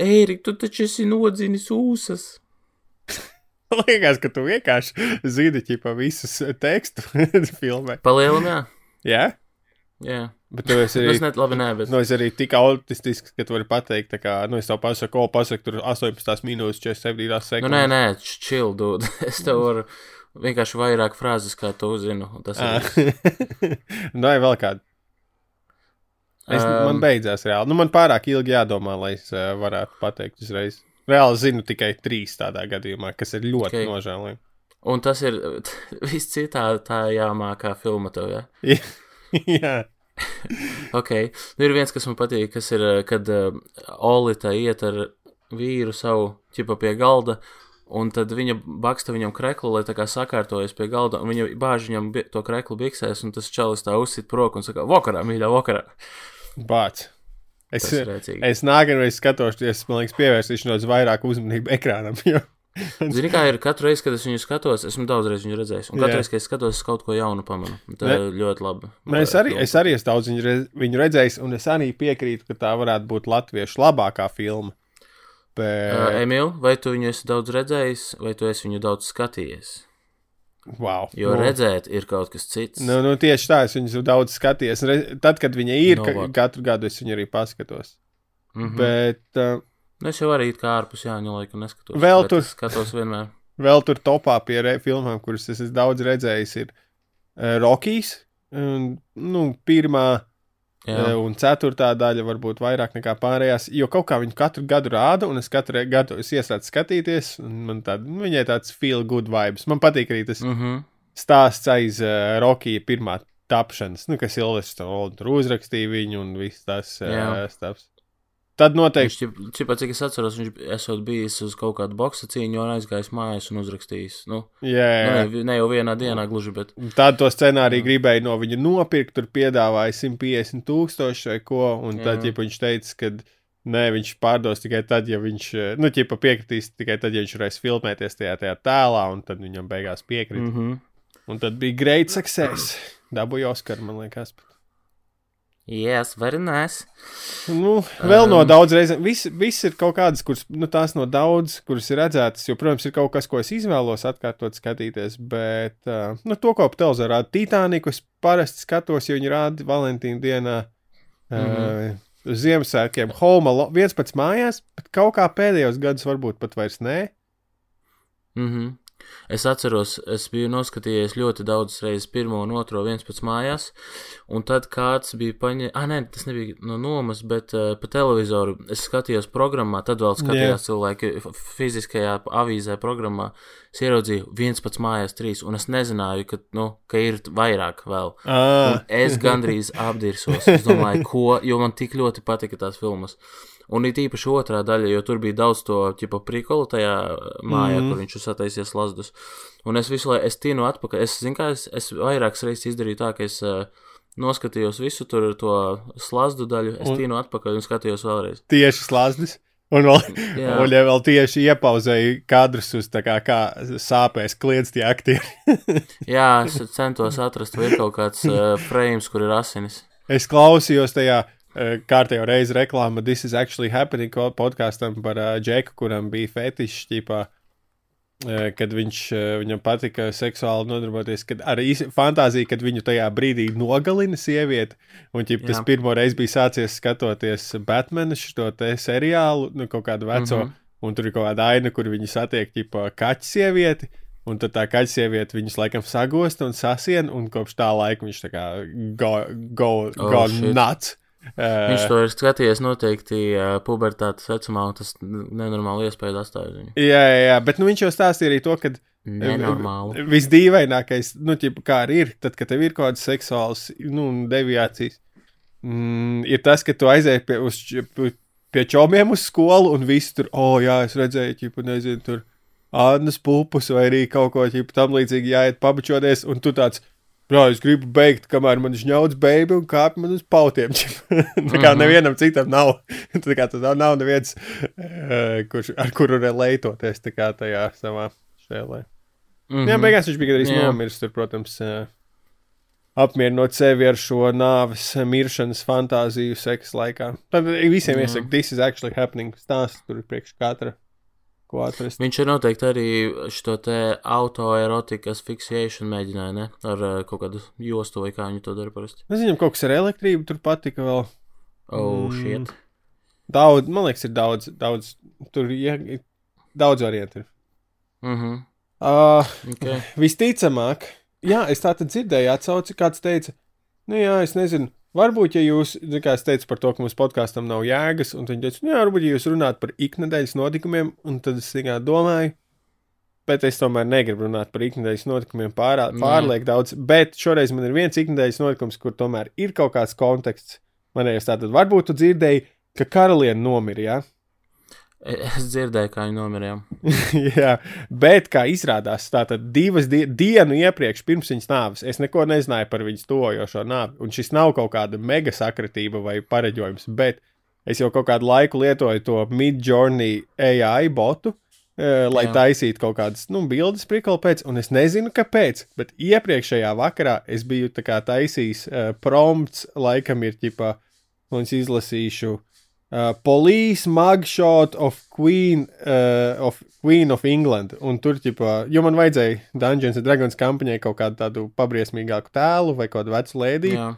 Ērik, tu taču esi nodzinis ūsas. Liekas, ka tu vienkārši zini ķipa visus tekstu filmē. Palielam, jā. Jā? jā. Bet tu esi Es arī, net labi, bet. nu, es arī tik autistisks, ka tu vari pateikt, tā kā, nu, es tev pasaku, ko pasaku, tur 18 minūtes 47 sekundes. Nu, nē, nē, chill, dude. Es tev varu vienkārši vairāk frāzes, kā tu zinu. un Tas ir. viss. Nē, vēl kādu. Es, um, man beidzās reāli. Nu, man pārāk ilgi jādomā, lai es uh, varētu pateikt uzreiz. Reāli zinu tikai trīs tādā gadījumā, kas ir ļoti okay. Ok. nožēlojami. Un tas ir viss citā tā jāmākā filma tev, jā. Jā, Ok, nu ir viens, kas man patīk, kas ir, eh, kad uh, Olita iet ar vīru savu ķipa pie galda, un tad viņa baksta viņam kreklu, lai tā kā sakārtojas pie galda, un viņa bāž viņam to kreklu biksēs, un tas čalis tā uzsit roku un saka, vokarā, mīļā, vokarā. bāc. Es, es nākamreiz skatoties, man liekas, pievērsīšanos vairāk uzmanību ekrānam. Jo... Zini, kā ir katru reizi, kad es viņu skatos, esmu daudzreiz viņu redzējis, un katru reizi, kad es skatos, es kaut ko jaunu pamanu. Tā ir ļoti labi. Nu, es, arī, es arī esmu daudz viņu, rez, viņu redzējis, un es arī piekrītu, ka tā varētu būt latviešu labākā filma. Bet, Uh, Emīl, vai tu viņu esi daudz redzējis, vai tu esi viņu daudz skatījies? wow, Jo nu, redzēt ir kaut kas cits. Nu, nu, tieši tā, es viņu daudz. Re, tad, kad viņa ir, No ka, katru gadu es viņu arī paskatos. mm -hmm. Bet uh, Nu, es jau arī kā ārpus Jāņa laika neskatos. Vēl tur- Skatos vienmēr. vēl tur topā pie re, filmām, kuras es esmu daudz redzējis, ir uh, Rockies. Un, nu, pirmā Jā, Jā. un ceturtā daļa varbūt vairāk nekā pārējās, jo kaut kā viņi katru gadu rāda, un es katru gadu es iesācu skatīties, un man tāda, nu, viņai tāds feel good vibes. Man patīk arī tas mm -hmm. stāsts aiz uh, Rockija pirmā tapšanas, nu, kas Ilves tur tur uzrakstīja viņu un viss tas uh, Jā. stāsts. Tad noteikti, Viņš, ķipā, cik es atceros, viņš esot bijis uz kaut kādu boxa cīņu un aizgājis mājās un uzrakstījis. Nu, jā, nu, jā. ne, ne jau vienā dienā gluži, bet. Tad to scenāriju gribēja no viņa nopirkt, tur piedāvāja 150 tūkstoši vai ko, un tad, ja viņš teica, ka nē, viņš pārdos tikai tad, ja viņš, eh, nu, ķipa piekritīs tikai tad, ja viņš varēs filmēties tajā, tajā tēlā, un tad viņam beigās piekrita. Mm. Mm -hmm. Un tad bija great success. Dabūja Oskaru, man liekas. Yes, very nice. Nu, vēl um, no daudz reizēm. Viss, viss ir kaut kādas, kuras, nu, tās no daudz, kuras ir redzētas. Jo, protams, ir kaut kas, ko es izvēlos atkārtot skatīties. Bet, uh, nu, to, ko televizorā rāda Titaniku, es parasti skatos, jo viņi rāda Valentīna dienā. uh, uz Ziemassvētkiem. Home Alone, viens pats mājās, bet kaut kā pēdējos gados varbūt pat vairs nē. Mhm. Es atceros, es biju noskatījies ļoti daudzas reizes pirmo un otro viens pats mājās, un tad kāds bija paņēmis, ah, nē, tas nebija no nomas, bet uh, pa televizoru es skatījos programmā, tad vēl skatījās cilvēki f- fiziskajā avīzē programmā, es ieraudzīju viens pats mājās trīs, un es nezināju, ka, nu, ka ir vairāk vēl. Ah, Un es gandrīz apdirsos. Es domāju, ko, jo man tik ļoti patika tās filmas. Un it īpaši otrā daļa, jo tur bija daudz to tipu prikolu tajā mājā, mm. kur viņš sataisies lazdus. Un es visu laiku, es tinu atpakaļ. Es zinu, kā es, es vairākas reizes izdarīju tā, ka es uh, noskatījos visu tur to slazdu daļu, es Un- tinu atpakaļ un skatījos vēlreiz. tieši slāznis. Un vēl, Jā. un ja vēl tieši iepauzēju kadrus uz tā kā, kā sāpēs kliedz tie aktieri. Jā, es centos atrast, vai ir kaut kāds uh, frames, kur ir asinis. Es klausījos tajā kārtējo reizi reklāmā This is actually happening podkāstam par uh, Džeku, kuram bija fetišs ķipā. uh, Kad viņš, uh, viņam patika seksuāli nodarboties, kad ar fantāziju, kad viņu tajā brīdī nogalina sieviete. Un ķip, tas pirmo reizi bija sācies skatoties Batmanu šo seriālu, nu, kaut kādu veco. Mm. -hmm. Un tur ir kaut kāda aina, kur viņi satiek ķipa kaķa sievieti. Un tad tā kaķa sieviete viņus laikam sagosta un sasien, un kopš tā laika viņš tā kā go, go, Oh, go shit. nuts. Viņš to ir skatījies noteikti pubertātes vecumā, un tas nenormāli iespēja atstāja uz viņu. jā, jā, jā, bet nu, viņš jau stāstīja arī to, ka Nenormāli. visdīvainākais, nu, ķipa, kā arī ir, tad, kad tev ir kaut kādas seksuālas nu, deviācijas, mm, ir tas, ka tu aizēji pie, uz, pie- čomiem uz skolu, un viss tur, oh, jā, es redzēju, ķipa, nezinu, tur Annas pupus vai arī kaut ko ķipa, tam līdzīgi jāiet pabučoties, un tu tāds. Jā, es gribu beigt, kamēr man žņauts beigas un kāpj man uz pautiem. tā kā Mhm. nevienam citam nav. tā kā tas nav, neviens, uh, kurš, ar kuru relētoties tajā savā šēlē. Mm Mm -hmm. Jā, beigās viņš bija arī Jā. nomiris. Tur, protams, uh, apmierinot sevi ar šo nāves, miršanas fantāziju seksa laikā. Tad visiem Jā. iesaka, this is actually happening. Stāsts tur ir priekš katra, ko atrast. Viņš ir noteikti arī šo te autoerotikas fiksēšanu mēģināja, ne? Ar uh, kaut kādu jostu vai kā viņi to dara parasti. Es viņam kaut kas ar elektrību tur patika vēl. Oh, Mm. shit. Daudz, man liekas, ir daudz, daudz, tur ja, daudz variantu. Mhm. Uh, Okay. Visticamāk, jā, es tā tad dzirdēju, atsauci, kāds teica, nu jā, es nezinu, varbūt, ja jūs, kā es teicu par to, ka mums podkāstam nav jēgas, un viņi teica, nu jā, varbūt, ja jūs runājat par iknedēļas notikumiem, un tad es tikai domāju, bet es tomēr negribu runāt par iknedēļas notikumiem pārā, Nē. pārlieku daudz, bet šoreiz man ir viens iknedēļas notikums, kur tomēr ir kaut kāds konteksts. Manējais tātad, varbūt tu dzirdēji, ka karaliene nomira, jā? Es dzirdēju, kā viņi nomirēja. Jā, bet kā izrādās, tātad divas die dienu iepriekš, pirms viņas nāves, es neko nezināju par viņas tojošo nāvi. Un šis nav kaut kāda mega sakritība vai pareģojums, bet es jau kaut kādu laiku lietoju to Midjourney AI botu, eh, lai Jā. taisītu kaut kādas nu, bildes prikolu pēc, un es nezinu, kāpēc. Bet iepriekšējā vakarā es biju taisījis uh, prompts, laikam ir ģipā, un es izlasīšu. Uh, police mugshot of Queen, uh, of Queen of England. Un tur, ģipā, jo man vajadzēja Dungeons and Dragons kampaņai kaut kādu tādu pabriesmīgāku tēlu vai kādu vecu lēdiju. Jā.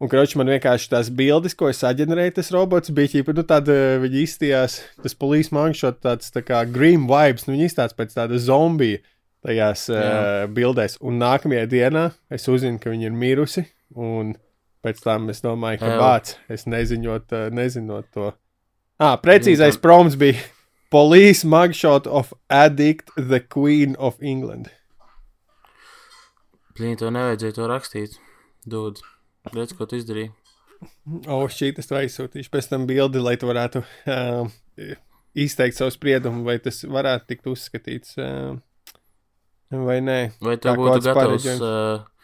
Un, kroči, man vienkārši tās bildes, ko es saģenerēju, tas robots bija ķipa, nu, tāda, viņi izstījās, tas police mugshot tāds tā kā grim vibes, nu, viņi izstāsta pēc tāda zombija tajās uh, Jā. bildēs. Un nākamajā dienā es uzzinu, ka viņa ir mirusi, un pēc tam es domāju, ka bāc, es neziņot, uh, nezinot to. Ah, precīzais Nu, prompts bija Police mugshot of addict the Queen of England. Blīn, to nevajadzēja to rakstīt. Dod, redz, ko tu izdarīji. O, šī tas tā aizsūtīšu pēc tam bildi, lai tu varētu um, izteikt savu spriedumu, vai tas varētu tikt uzskatīts um, vai nē. Vai tu būtu gatavs, pareģojums. uh,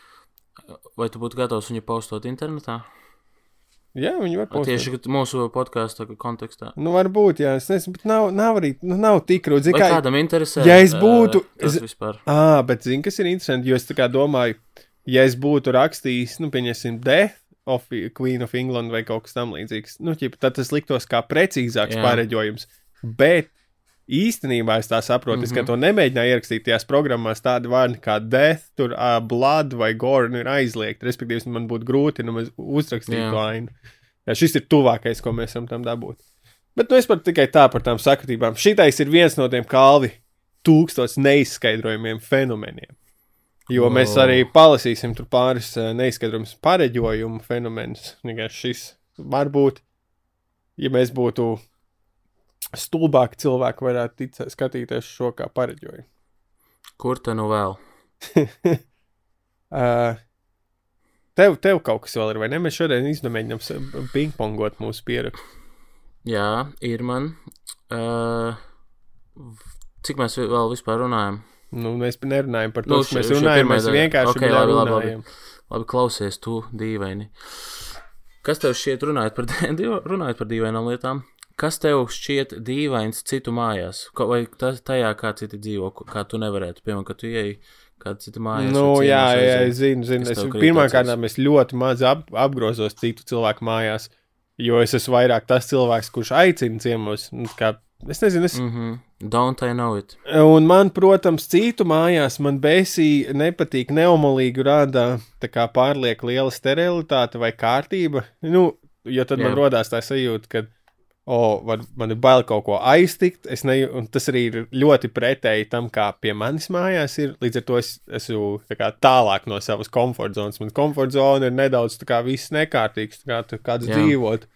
vai tu būtu gatavs viņu postot internetā? Jā, viņi var būt. Tieši mūsu podkāstu kontekstā. Nu, varbūt, jā, es nezinu, bet nav, nav arī, nu, nav tik. Vai Kā... kādam interesē? ja es būtu- uh, tas es- vispār. Ah, bet zini, kas ir interesanti, jo es tā kā domāju, ja es būtu rakstījis, nu, pieņemsim, Death of Queen of England vai kaut kas tam līdzīgs, nu, ķip, tad tas liktos kā precīzāks Jā. pareģojums. Bet īstenībā es tā saprotu, mm -hmm. es Mhm. ka to nemēģināju ierakstīt tajās programmās tādi vārdi kā Death, tur, uh, Blood vai Gore nu, ir aizliegti. Respektīvi, man būtu grūti nu, uzrakstīt Jā. to ainu. Jā, šis ir tuvākais, ko mēs varam tam dabūt. Bet nu, es pat tikai tā par tām sakritībām. Šitais ir viens no tiem kalvi tūkstoš neizskaidrojumiem fenomeniem. Jo mēs O. arī palasīsim tur pāris neizskaidrojumus pareģojumu fenomenus. Šis var būt, ja mēs būtu stulbāki cilvēki, varētu ticēt, skatīties šo kā pareģojumu. Kur te nu vēl? Uh, tev, tev kaut kas vēl ir, vai ne? Mēs šodien izdomājam pingpongot mūsu pierakstu. Jā, ir man. Uh, cik mēs vēl vispār runājam? Nu, mēs nerunājam par to, Nu, ka mēs runājam. Mēs vienkārši Ok, okay, labi, labi, labi. runājam. Labi, klausies, tu dīvaini. Kas tev šķiet, runājot par, runājot par dīvainām lietām? Kas tev šķiet dīvains citu mājās? Ko- Vai tas tajā, kā citi dzīvo, kā tu nevarētu, piemēram, kad tu ieej kādā citā mājās? Nu, vai jā, jā, aizej? es zinu, zinu. Es pirmkārt, es ļoti maz ap, apgrozos citu cilvēku mājās, jo es esmu vairāk tas cilvēks, kurš aicina ciemos. Nu, kā, es nezinu, es. Mm Don't I know it? Un man, protams, citu mājās man besī nepatīk neomolīgi rāda tā kā pārlieku liela sterilitāte vai kārtība. Nu, jo tad man Jā. rodās tā sajūta, ka, o, var, man ir bail kaut ko aiztikt, ne, un tas arī ir ļoti pretēji tam, kā pie manis mājās ir. Līdz ar to es esmu tā tālāk no savas komforta zonas. Man komforta zona ir nedaudz tā kā viss nekārtīgs, kā tu kāds Jā. dzīvot.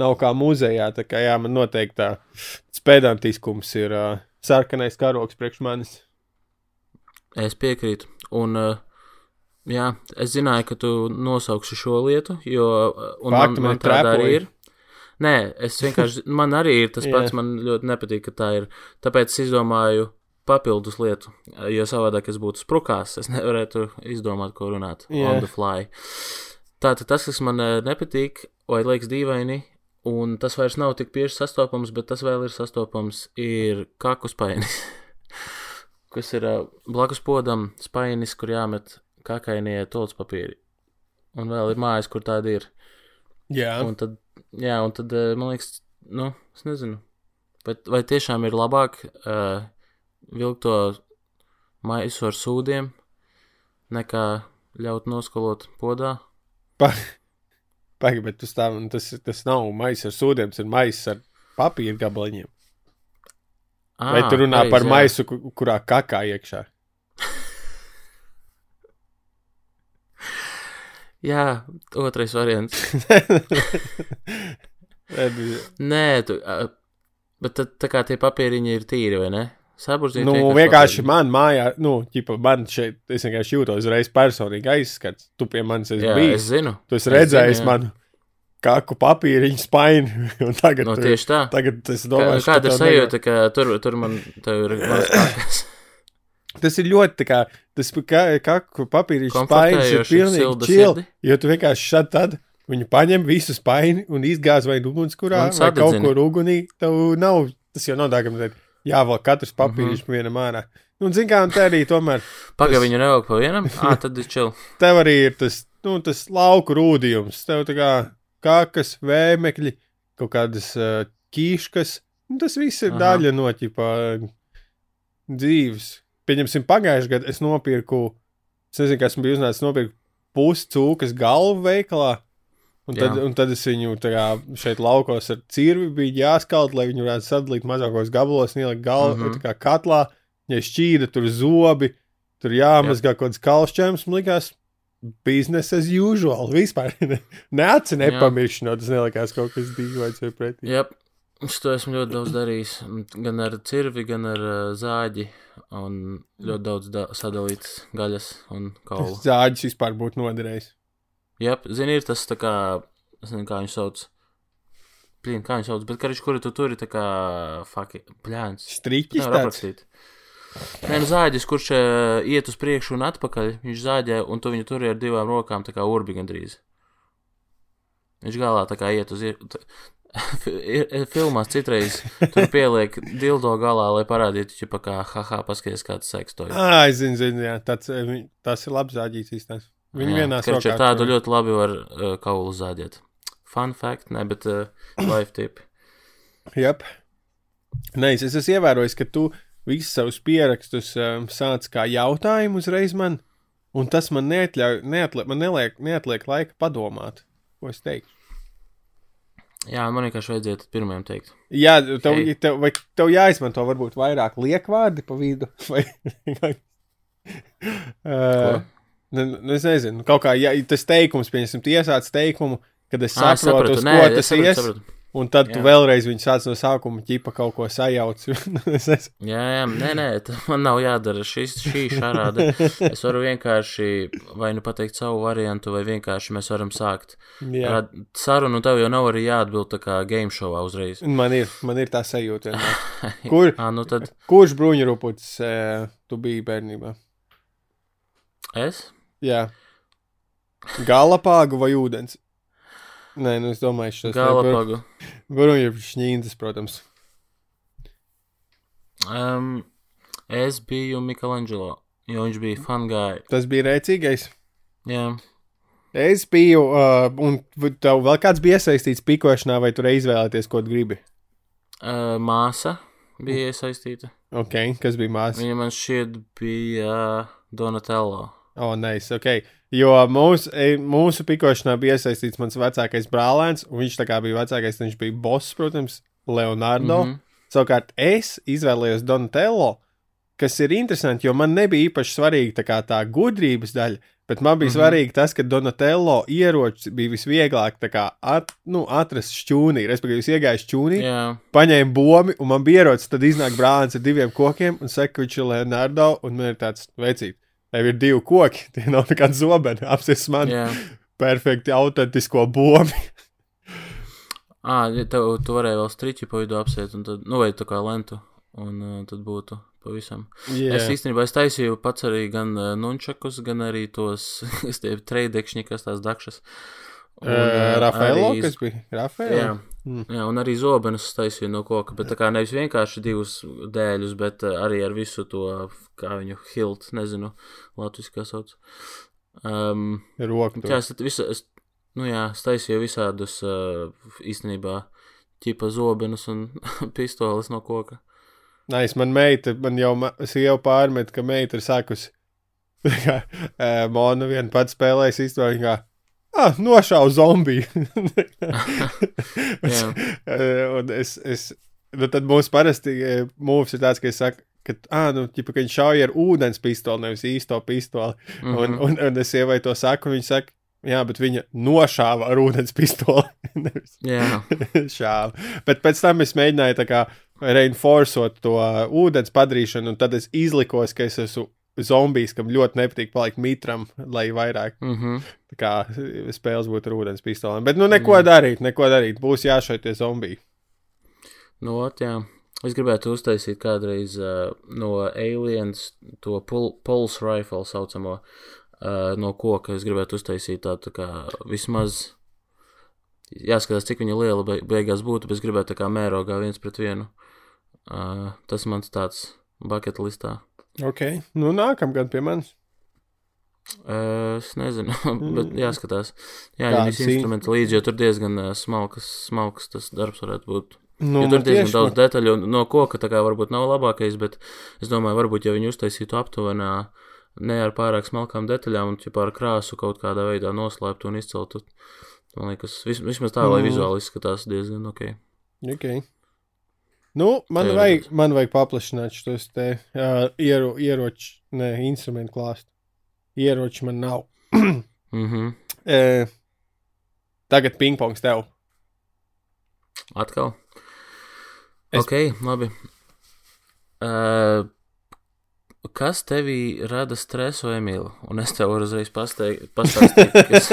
Nav kā muzejā, tā kā jā, man noteikti tā spedantiskums ir uh, sarkanais karoks priekš manis. Es piekrītu. Un, uh, jā, es zināju, ka tu nosaukši šo lietu, jo uh, un man, Faktu, man man tāda arī ir. Nē, es vienkārši, man arī ir tas pats, man ļoti nepatīk, ka tā ir. Tāpēc es izdomāju papildus lietu, jo savādāk es būtu sprukās, es nevarētu izdomāt, ko runāt Jā. on the fly. Tātad tas, kas man uh, nepatīk, vai liekas dīvaini, un tas vairs nav tik bieži sastopams, bet tas vēl ir sastopams, ir kaku spainis. kas ir uh, blakus podam spainis, kur jāmet kakainie tolts papīri. Un vēl ir mājas, kur tāda ir. Jā, Un tad, jā, un tad uh, man liekas, nu, es nezinu, vai, vai tiešām ir labāk uh, vilkt to maisu ar sūdiem, nekā ļaut noskolot podā. pagaidi, bet tas, tā, tas, tas nav maisis ar sūdiem, tas ir maisis ar papīra gabaliņiem. Ah, Vai tu runā pareizi, par jā. maisu, ku- kurā kakā iekšā? Jā, otrais variants. Nē, tu, bet tad, tā kā tie papīriņi ir tīri, vai ne? Saburzīti nu, vienkārši man mājā, nu, ķipa, man šeit, es vienkārši jūtos uzreiz personīgi aizskats. Tu pie manis esi Jā, bijis. es zinu. Tu esi es redzējis manu kaku papīriņu spaini. tagad, No, tieši tā. tagad es Kā, domāju, kāda ir sajūta, ka tur, tur man tev ir mans kakas? Tas ir ļoti tā kā, tas kā, kaku papīriņu spainis ir pilnīgi sirdi. jo tu vienkārši šad tad viņu paņem visu spaini un izgāz vai ugunskurā, Un vai kaut kur ugunī. Tev nav, tas jau nav tā, ka jāvelk katrs papīriņš Mhm. mm -hmm. vienam ārā. Nu, Un, zin kā, un te arī tomēr Pagaid, Tas- viņu nevelk pa vienam? Ā, tad ir čil. tev arī ir tas, nu, tas lauku rūdījums. Tev tā kā kakas, vēmekļi, kaut kādas uh, ķīškas. Nu, tas viss ir Aha. daļa no ķipa dzīves. Pieņemsim, pagājušajā gadā es nopirku, es nezinu, kas man bija uznācis, nopirku pusi cūkas galvu veikalā. Un tad, Jā. un tad es viņu kā šeit laukos ar cirvi bija jāskald, lai viņu varētu sadalīt mazākos gabalos, ielikt galvu mm. -hmm. katlā. Ja šķīda tur zobi, tur jāmazgā kaut kāds kalšķēms, man likās, business as usual. Vispār ne- neaci nepamiršanot, tas nelikās kaut kas dīvains vai pretī. Jā, es to esmu ļoti daudz darījis. Gan ar cirvi, gan ar uh, zāģi. Un ļoti daudz da sadalīts gaļas un kaulu. Zāģis vispār būtu noderējis. Jā, zini, ir tas tā kā, es nezinu, kā viņu sauc. Plīn, kā viņu sauc, bet karš, kuru tu turi, tā kā, faki, plēns. Striķis Nevar tāds. Nē, nu zāģis, kurš uh, iet uz priekšu un atpakaļ, viņš zāģē, un tu viņu turi ar divām rokām, tā kā urbi gandrīz. Viņš galā tā kā iet uz. ie- t- ir- ir Filmās citreiz tur pieliek dildo galā, lai parādītu, ķipa, kā haha, paskaties, kāds seks to ir. Ā, es zinu, zinu, jā, tāds, eh, tas ir labs zāģīts īstenībā. Viņi vienā Karš ar tādu ļoti labi var uh, kaulu zāģēt. Fun fact, ne, bet uh, life tip. Jep. Nē, es es esmu ievērojis, ka tu visus savus pierakstus um, sāc kā jautājumu uzreiz man, un tas man neatļauj, neatliek, man neliek, neatliek laika padomāt, ko es teikšu. Jā, man vienkārši vajadzēja pirmajam teikt. Jā, tev, Hei. tev, vai tev jāizmanto varbūt vairāk liekvārdi pa vidu. Vai, vai, uh, nu, nu, es nezinu, kaut kā ja, tas teikums, piemēram, tiesāts teikumu, kad es Ā, es saprotu, uz Nē, ko tas sapratu, ies, sapratu. Un tad tu Jā. vēlreiz viņu sāc no sākuma ķipa kaut ko sajauc. Jā, jā, nē, nē, man nav jādara šis, šī šarāda. Es varu vienkārši vai nu pateikt savu variantu, vai vienkārši mēs varam sākt Jā. Sarunu, un tev jau nav arī jāatbild tā kā game showā uzreiz. Man ir, man ir tā sajūta. Kur, Ā, nu tad kurš bruņurupucis uh, tu biji bērnībā? es? Jā. Galapāgu vai ūdens? Nē, nu es domāju, šis Galapagu. šņīndas, protams. Um, es biju Michelangelo, jo viņš bija guy. Tas bija rēcīgais. Jā, Es biju, uh, un tev vēl kāds bija iesaistīts pikošanā, vai tur izvēlēties, ko tu gribi? uh, māsa bija iesaistīta. Ok, kas bija māsa? Viņa man šķiet bija Donatello. O, oh, nice, ok. Jo mūsu, e, mūsu pikošanā bija iesaistīts mans vecākais brālēns, un viņš tā kā bija vecākais, viņš bija boss, protams, Leonardo. Mm. -hmm. Savukārt es izvēlējos Donatello, kas ir interesanti, jo man nebija īpaši svarīga tā, tā gudrības daļa, bet man bija mm. -hmm. svarīgi tas, ka Donatello ierocis bija visvieglāk kā at, nu, atrast šķūnī, respektīvi, es iegāju šķūnī, Jā, paņēmu bombu, un man bija ierocis, tad iznāk brālis ar diviem kokiem, un saka, ka viņš ir Leonardo, un man ir tāds vecīt. Tev ir divi koki, tie nav nekādi zobeni, apsies man jā. perfekti autentisko bombu. Ā, ja tev, tu varēji vēl striķi pa vidu apsēt, un tad, nu, vai tā kā lentu, un uh, tad būtu pavisam. Jā, Es īstenībā es taisīju pats arī gan uh, nunčakus, gan arī tos, es tie treidekšņi, kas tās dakšas. Uh, Rafaelo, arī- kas bija? Rafaelo? Jā, Mm. jā, un arī zobenus taisīju no koka, bet tā kā nevis vienkārši divus dēļus, bet uh, arī ar visu to, kā viņu hilt, nezinu, latviski kā sauc. Um, Roku. jā, es, visu, es, nu jā, es taisīju visādus uh, īstenībā ķipa zobenus un pistoles no koka. Nē, es man meita, man jau ma- sieva pārmet, ka meita ir sākusi. Mona viena pats spēlējas īstenībā, ah, nošāva zombiju. un es, es, nu tad mūsu parasti mūvs ir tāds, ka es saku, ka, ah, nu, ķipa, ka viņš šauja ar ūdens pistoli, nevis īsto pistoli. Mm -hmm. un, Mhm. un, un es sievai to saku, un viņa saka, jā, bet viņa nošāva ar ūdens pistoli. Jā, šāva. Bet pēc tam es mēģināju tā kā reinforcot to uh, ūdens padarīšanu, un tad es izlikos, ka es esmu zombijs, kam ļoti nepatīk palikt mitram, lai vairāk mm -hmm. kā, spēles būtu ar ūdens pistolēm. Bet nu neko mm. darīt, neko darīt. Būs jāšai tie zombiji. nu, ot, jā. Es gribētu uztaisīt kādreiz uh, no Aliens to pul pulse rifle saucamo uh, no koka. Es gribētu uztaisīt tādu tā kā vismaz. Jāskatās, cik viņa liela be beigās būtu, bet es gribētu tā kā mērogā viens pret vienu. Uh, tas mans tāds bucket listā. Ok, nu nākamgad pie manis. Uh, es nezinu, bet jāskatās. Jā, ja visi in- instrumenti līdzi, jo tur diezgan uh, smalks, smalks tas darbs varētu būt. Nu, Jo man tur diezgan tieši daudz detaļu, un no koka tā kā varbūt nav labākais, bet es domāju, varbūt, ja viņi uztaisītu aptuvenā, ne ar pārāk smalkām detaļām, un jau ar krāsu kaut kādā veidā noslēptu un izceltu, man liekas, vis, vismaz tā, lai Mm. vizuāli izskatās diezgan ok. Ok. Nu, man, Tev vajag, ir- man vajag paplašināt šos te uh, iero, ieroču, ne, instrumentu klāstu. Ieroči man nav. Mhm. E, tagad pingpongs tev. Atkal? Es-. Ok, labi. Uh, kas tevī rada stresu, Emīlu? Un es tev uzreiz pastāstīt, kas.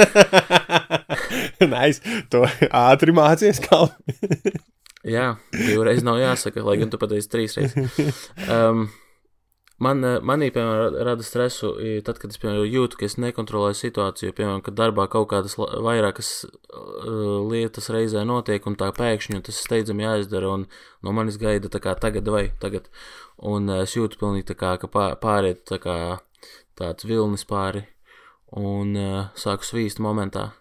nice. To ātri mācīties, kā. Jā, divreiz nav jāsaka, lai gan tu pateici trīs reizes. Um, man, eh, manī, piemēram, rada stresu, tad, kad es, piemēram, jūtu, ka es nekontrolēju situāciju, piemēram, kad darbā kaut kādas vairākas uh, lietas reizē notiek, un tā pēkšņi un tas steidzami jāizdara, un no manis gaida tā kā tagad vai tagad. Un eh, es jūtu pilnīgi kā, ka pā- pāriet tā kā tāds vilnis pāri, un uh, sāku svīst momentā.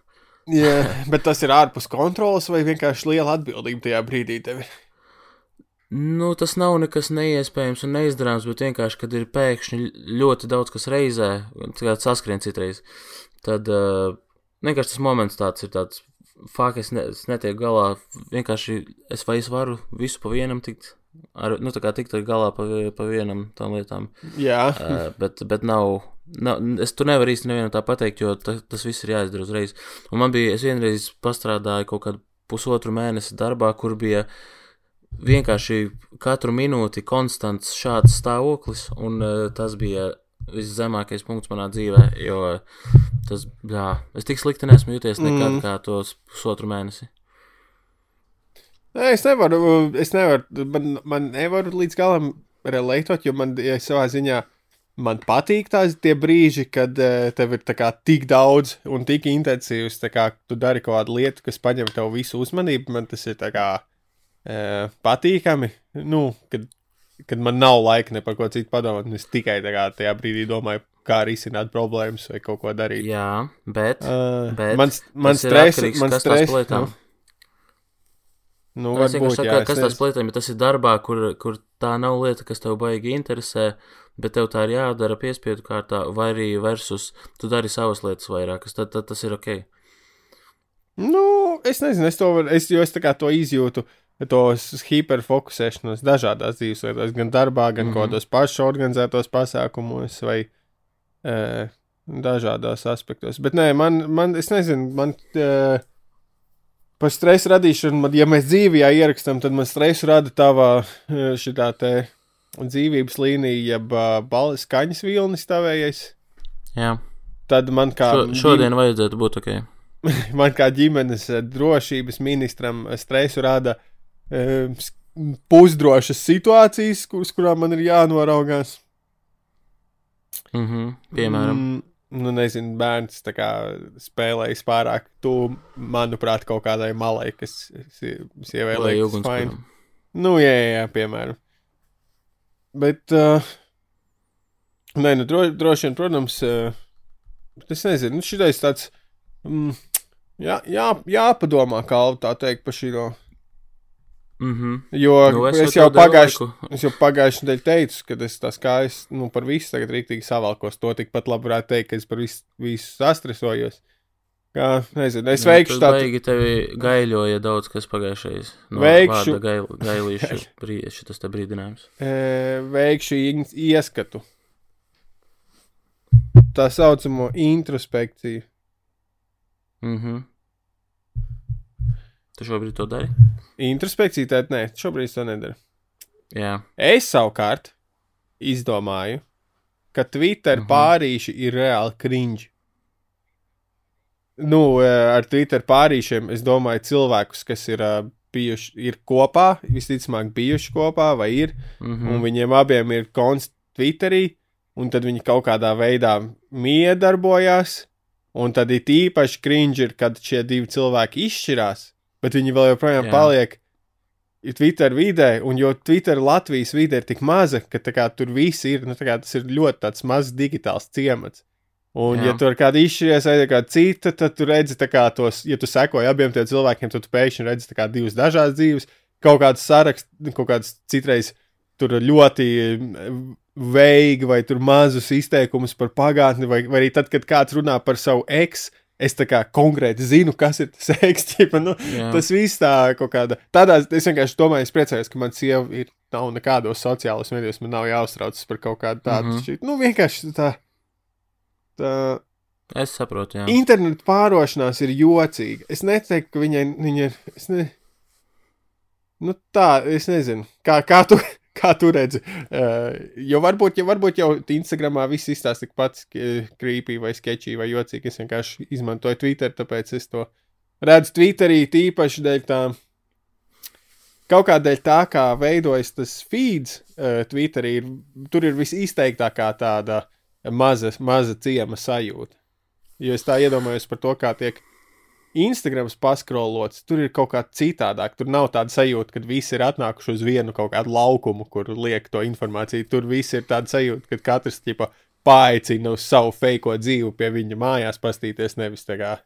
Jā, bet tas ir ārpus kontrolas vai vienkārši liela atbildība tajā brīdī tev. Nu, tas nav nekas neiespējams un neizdarāms, bet vienkārši, kad ir pēkšņi ļoti daudz kas reizē, kāds saskrien citreiz, tad uh, vienkārši tas moments tāds ir tāds fāk, es, ne, es netieku galā. Vienkārši es vai es varu visu pa vienam tikt, ar, nu tā kā tikt galā pa, pa vienam tām lietām. Jā, Uh, bet, bet nav, nav, es tur nevaru īsti nevienam tā pateikt, jo ta, tas viss ir jāizdara uzreiz. Un man bija, es vienreiz pastrādāju kaut kādu pusotru mēnesi darbā, kur bija vienkārši katru minūti konstants šāds stāvoklis, un uh, tas bija viszemākais punkts manā dzīvē, jo tas, jā, es tik slikti nesmu jūties nekad Mm. kā tos pusotru mēnesi. Nē, es nevaru, es nevaru, man, man nevaru līdz galam relētot, jo man ja savā ziņā man patīk tās tie brīži, kad uh, tev ir kā tik daudz un tik intensīvs, kā tu dari kaut kādu lietu, kas paņem tev visu uzmanību, man tas ir kā uh, patīkami, nu, kad, kad man nav laika ne par ko citu padomāt, es tikai kā tajā brīdī domāju, kā risināt problēmas vai kaut ko darīt. Jā, bet, Uh, bet man man tas ir man lietām. nu, nu, es vienkārši saku, kas nezinu. lietām, ja tas ir darbā, kur, kur tā nav lieta, kas tev baigi interesē, bet tev tā ir jādara piespiedu kārtā, vai arī versus tu dari savas lietas vairāk, tad, tad tas ir ok. Nu, es nezinu, es to varu, es, es tā kā to izjūtu, to hiperfokusēšanos dažādās dzīves lietās, gan darbā, gan mm. -hmm. kādos pašu organizētos pasākumos vai e, dažādos aspektos. Bet nē, man, man es nezinu, man e, par stresu radīšanu, man, ja mēs dzīvē ierakstām, tad man stresu rada tava e, šitā te dzīvības līnija, jeb uh, balss skaņas vilnis tavējais. Jā, Tad man kā Šo, šodien vajadzētu būt ok. man kā ģimenes drošības ministram stresu rada s- pusdrošas situācijas, kuras, kurām man ir jānoraugās. Mhm, piemēram. Mm, nu, nezinu, bērns spēlējis pārāk tuvu, manuprāt, kaut kādai malai, kas sie- sievai Vai liekas ugunskuram. Nu, jā, jā, jā piemēram. Bet, uh, nē, nu, dro, droši vien, protams, uh, es nezinu, nu, šitais tāds, mm, jā, jā, jāpadomā, kā tā teikt par šī. Mhm. Jo Nu, es, es jau laiku. Es jau pagājušajā nedēļā teicu, ka es tās kājas nu, par visu tagad rīktīgi savalkos. To tikpat labi varētu teikt, ka es par visu, visu sastresojos. Kā, nezinu, es Nu, veikšu tas tādu. Baigi tevi gaiļoja daudz kas pagājušais. No Veikšu- Gail, gailīšu brīdis, šitas te brīdinājums. E, veikšu ieskatu. Tā saucamo introspekciju. Mhm. Tu šobrīd to dari? Introspekcija tad nē, šobrīd to nedaru. Jā. Es savukārt izdomāju, ka Twitter Mhm. pārīši ir reāli cringe. Nu, eh, ar Twitter pārīšiem es domāju cilvēkus, kas ir eh, bijuši ir kopā, visticamāk, bijuši kopā vai ir, Mhm. un viņiem abiem ir konts Twitterī, un tad viņi kaut kādā veidā miedarbojās, un tad ir īpaši cringe, kad šie divi cilvēki izšķirās, bet viņi vēl joprojām Jā. paliek Twitter vidē, un jo Twitter Latvijas vidē ir tik maza, ka kā, tur viss ir, nu, kā, tas ir ļoti mazs digitāls ciemats. Un, Jā. ja tur kāda izšķiries vai kāda cita, tad tu redzi, kā tos, ja tu sekoji abiem tiem cilvēkiem, tad tu pēkšņi redzi kā divas dažādas dzīves, kaut kāds saraksts, kaut kāds citreiz tur ļoti mm, veigi vai tur mazus izteikumus par pagātni, vai, vai arī tad, kad kāds runā par savu eksu, es tā kā konkrēti zinu, kas ir tas eksts. Nu, Jā. tas viss tā kaut kāda. Tādā es vienkārši domāju, es priecājos, ka man sieva ir. Nav nekādos sociālos medijos, man nav jāuztraucas par kaut kādu tādu. Mm. -hmm. šķiet, nu, vienkārši tā. Tā Es saprotu, jā. Internetu pārošanās ir jocīga. Es neteiktu, ka viņai viņa ir. Es ne... Nu, tā, es nezinu, kā, kā, tu, kā tu redzi. Uh, jo varbūt, ja varbūt jau Instagramā viss izstāsta tikpat krīpīgi vai sketčī vai jocīgi. Es vienkārši izmantoju Twitter, tāpēc es to redzu Twitterī tīpaši dēļ tā. Kaut kādēļ tā, kā veidojas tas feeds uh, Twitterī, ir, tur ir visizteiktākā tāda maza, maza ciema sajūta. Jo es tā iedomājos par to, kā tiek Instagrams paskrolots, tur ir kaut kā citādāk. Tur nav tāda sajūta, ka visi ir atnākuši uz vienu kaut kādu laukumu, kur liek to informāciju. Tur viss ir tāda sajūta, ka katrs tipa paaicina uz savu feiko dzīvi pie viņa mājās pastīties, nevis tā kā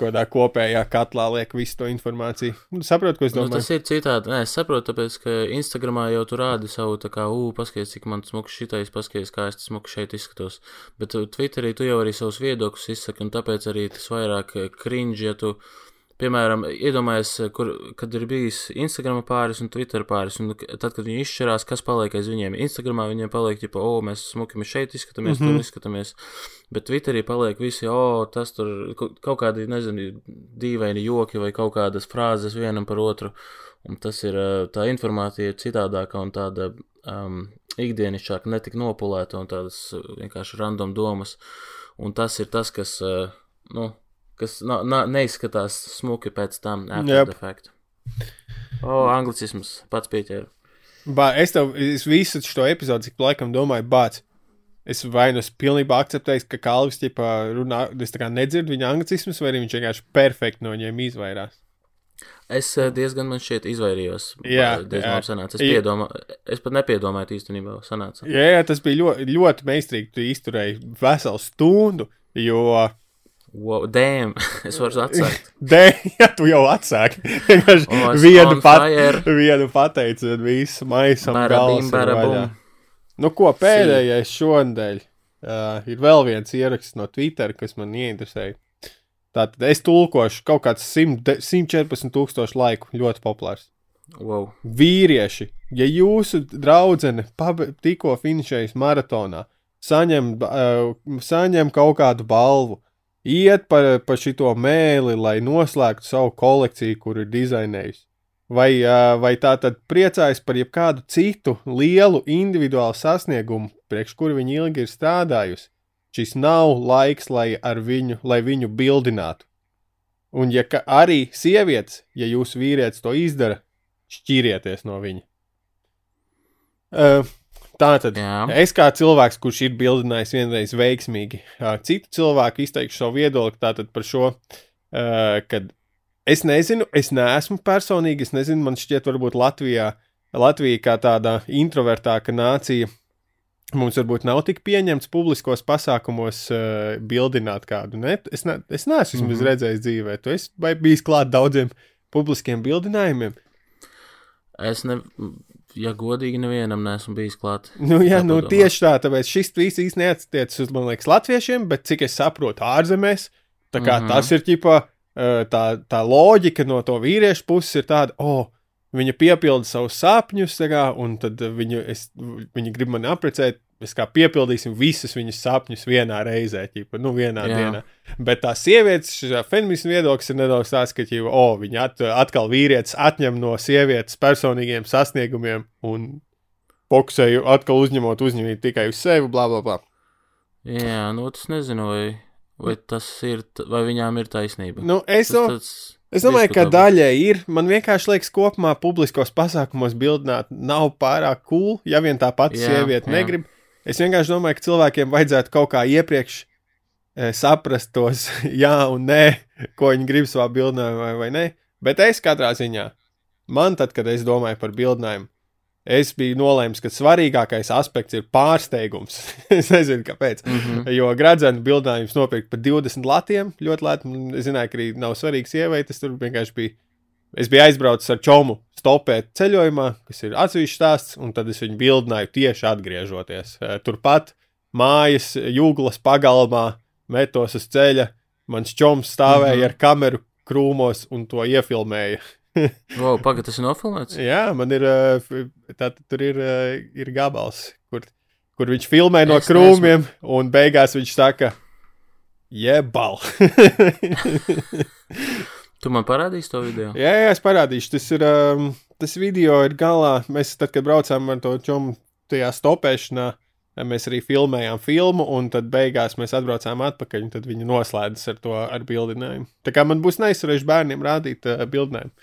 kādā kopējā katlā liek visu to informāciju. Nu, saprotu, ko es Nu, domāju. tas ir citādi. Nē, es saprotu, tāpēc, ka Instagramā jau tur rāda savu, tā kā, ū, paskaties, cik man smuks šitais, paskaties, kā es smuku šeit izskatos. Bet uh, Twitterī tu jau arī savus viedokļus izsaki, un tāpēc arī tas vairāk eh, cringe, ja tu piemēram, iedomājies, kur, kad ir bijis Instagram pāris un Twitter pāris, un tad, kad viņi izšķirās, kas paliek aiz viņiem. Instagramā viņiem paliek, tipo, o, mēs smuki, mēs šeit izskatāmies, mm Mhm. -hmm. tur izskatāmies. Bet Twitterī paliek visi, o, tas tur kaut kādi, nezinu, dīvaini joki vai kaut kādas frāzes vienam par otru. Un tas ir, ā, tā informācija ir citādāka un tāda um, ikdienišķāka, netik nopulēta un tādas ā, vienkārši random domas. Un tas ir tas, kas, nu, kas na, na, neizskatās smuki pēc tam, after Jep. the fact. O, anglicisms, pats pieķēru. Bā, es tev es visu šo epizodi, cik laikam domāju, bāc. Es vai nu esmu pilnībā akceptējis, ka Kalvis ķipā runā, es tā kā nedzirdu viņa anglicismus, vai arī viņš vienkārši perfekti no viņiem izvairās. Es ā, diezgan man šķiet izvairījos. Jā, diezgan labi. Es, piedomā, es pat nepiedomāju, īstenībā sanāca. Jā, jā tas bija ļoti, ļoti meistarīgi. Tu izturēji veselu stundu, jo. Wow, damn, es varu atsākt. Dēļ, ja tu jau atsāki. Vienu, pat, vienu pateici, un viss maisam galvas ir vaļā. Nu, ko pēdējais šonadēļ uh, ir vēl viens ieraksts no Twitter, kas man ieinteresēja. Tātad es tulkošu kaut kāds 100 114 tūkstoši laiku, ļoti populārs. Wow. Vīrieši, ja jūsu draudzene tikko finišējas maratonā, saņem, uh, saņem kaut kādu balvu, iet pa, pa šito mēli, lai noslēgtu savu kolekciju, kur ir dizainējusi. Vai, vai tā tad priecājas par jebkādu citu lielu individuālu sasniegumu, priekš kuru viņa ilgi ir strādājusi? Šis nav laiks, lai, viņu, lai viņu bildinātu. Un, ja arī sievietes, ja jūsu vīrietis to izdara, šķirieties no viņa. Uh, tā tad. Jā. Es kā cilvēks, kurš ir bildinājis vienreiz veiksmīgi, citu cilvēku izteikšu savu viedokli par šo, uh, kad es nezinu, es neesmu personīgi, es nezinu, man šķiet, varbūt Latvijā, Latvija kā tāda introvertāka nācija, mums varbūt nav tik pieņemts publiskos pasākumos uh, bildināt kādu. Ne? Es, ne, es neesmu mm. -hmm. redzējis dzīvē, tu esi bijis klāt daudziem publiskiem bildinājumiem. Es, ne, ja godīgi, nevienam neesmu bijis klāt. Nu, jā, nu, tieši tā, tāpēc šis viss īstenībā neatiecas uz, man liekas, latviešiem, bet cik es saprotu, ārzemēs, tā kā mm. -hmm. tas ir ķipa, ā, tā, tā loģika no to vīriešu puses ir tāda, oh, viņa piepilda savus sapņus, kā, un tad viņu, es, viņi grib mani apprecēt, mēs kā piepildīsim visus viņas sapņus vienā reizē, ķipa, nu, vienā Jā. dienā. Bet tā sievietes, šis feminists viedoklis ir nedaudz tāds, ka, ķipa, o, viņa at, atkal vīrietis atņem no sievietes personīgiem sasniegumiem un fokusēju atkal uzņemot uzņēmību tikai uz sevi, bla, bla, bla. Jā, nu, tas nezinu, vai, vai tas ir, vai viņām ir taisnība. Nu, es, tas, no, tas es domāju, ka daļai ir. Man vienkārši liekas, kopumā publiskos pasākumos bildināt nav pārāk cool, ja vien tā pati Jā, sieviete jā. negrib. Es vienkārši domāju, ka cilvēkiem vajadzētu kaut kā iepriekš e, saprast tos jā un nē, ko viņi grib savā bildinājumā vai, nē. Bet es katrā ziņā, man tad, kad es domāju par bildinājumu, es biju nolēmis, ka svarīgākais aspekts ir pārsteigums. es nezinu, kāpēc. Mm -hmm. Jo gradzenu bildinājums nopirkt par 20 latiem. Ļoti lēti. Es zināju, ka arī nav svarīgi sievai. Tas tur vienkārši bija. Es biju aizbraucis ar čomu stopēt ceļojumā, kas ir atsevišķs stāsts, un tad es viņu bildināju tieši atgriežoties. Turpat mājas jūglas pagalmā metos uz ceļa. Mans čoms stāvēja mm -hmm. ar kameru krūmos un to iefilmēja. wow, pagaid, tas ir nofilmēts? Jā, man ir, tā, tur ir, ir gabals, kur, kur viņš filmē no Es krūmiem, un beigās viņš saka, jebal. Tu man parādīsi to video? jā, jā, es parādīšu. Tas ir, um, tas video ir galā. Mēs, tad, kad braucām ar to čomu tajā stopēšanā, mēs arī filmējām filmu, un tad beigās mēs atbraucām atpakaļ, un tad viņi noslēdzas ar to ar bildinājumu. Tā kā man būs neizturējuši bērniem rādīt uh, bildinājumu.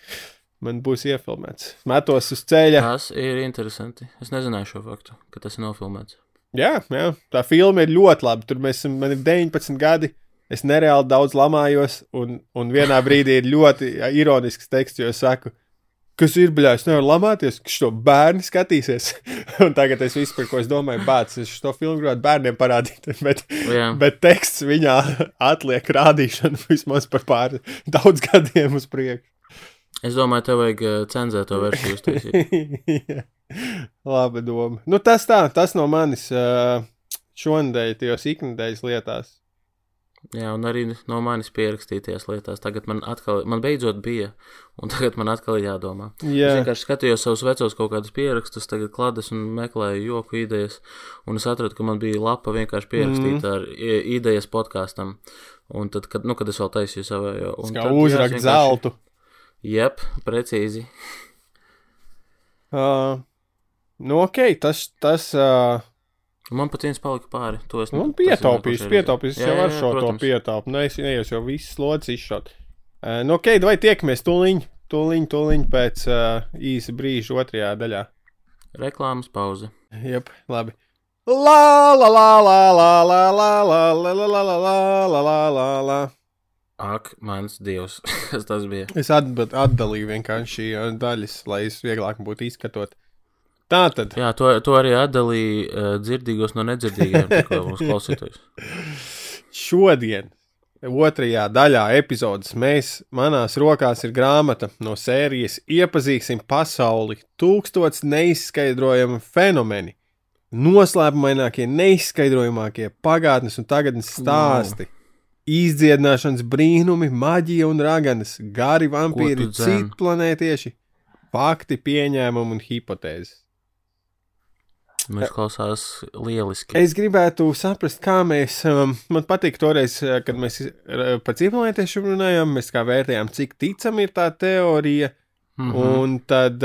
Man būs iefilmēts. Metos uz ceļa. Tas ir interesanti. Es nezināju šo faktu, ka tas ir nofilmēts. Jā, jā, tā filma ir ļoti laba. Tur mēs esam, man ir 19 gadi. Es nereāli daudz lamājos, un, un vienā brīdī ir ļoti ironisks teksts, jo es saku, kas ir bļāvis, nevar lamāties, kas to bērni skatīsies. un tagad es visu, par ko es domāju, bācis, es šo filmu gribētu bērniem parādīt, bet, Jā. bet teksts viņā atliek rādīšanu vismaz par pāri daudz gadiem uz priekšu. Es domāju, tev vajag uh, cenzēt to versiju uztaisīt. Labi doma. Nu, tas tā, tas no manis uh, šonadēļ, tajos iknedēļas lietās. Jā, un arī no manis pierakstīties lietās. Tagad man atkal, man beidzot bija, un tagad man atkal ir jādomā. Es Jā, vienkārši skatījos savus vecos kaut kādus pierakstus, tagad klādes un meklēju joku idejas, un es atradu, ka man bija lapa vienkārši pierakstīta mm. ar idejas podkāstam. Un tad, kad, nu, kad es vēl taisīju savējo. un kā es uzrakt vienkārši- zeltu. Jep, precīzi. Uh, nu, ok, tas, tas uh, Man pat viens palika pāri. To es nu, reizē. Es jau ar šo to protams. pietaupu. Nē, es nejos jau viss slodzes izšot. Uh, nu, ok, vai tiekamies tūliņ, tūliņ, tūliņ pēc uh, īsa brīža otrajā daļā. Reklāmas pauze. Jep, labi. La la la la la la la la la la la la la la la la Ak, mans dievs, kas tas bija? Es atdalīju vienkārši uh, daļas, lai es vieglāk būtu izskatot. Tā tad. Jā, to, to arī atdalīja uh, dzirdīgos no nedzirdīgiem, tikko mūsu klausītājus. Šodien, otrajā daļā epizodes, mēs, manās rokās ir grāmata no sērijas Iepazīsim pasauli - tūkstots neizskaidrojami fenomeni, noslēpumainākie, neizskaidrojamākie pagātnes un tagadnes stāsti. Izdziedināšanas brīnumi, maģija un raganas, gari vampīri, Ko tu dzen? citplanētieši, fakti, pieņēmumi un hipotēzes. Nu, izklausās lieliski. Es gribētu saprast, kā mēs. Um, man patīk toreiz, eh, kad mēs uh, par cīņķiem runājām, mēs kā vērtējām, cik ticama ir tā teorija. Mm. -hmm. Un tad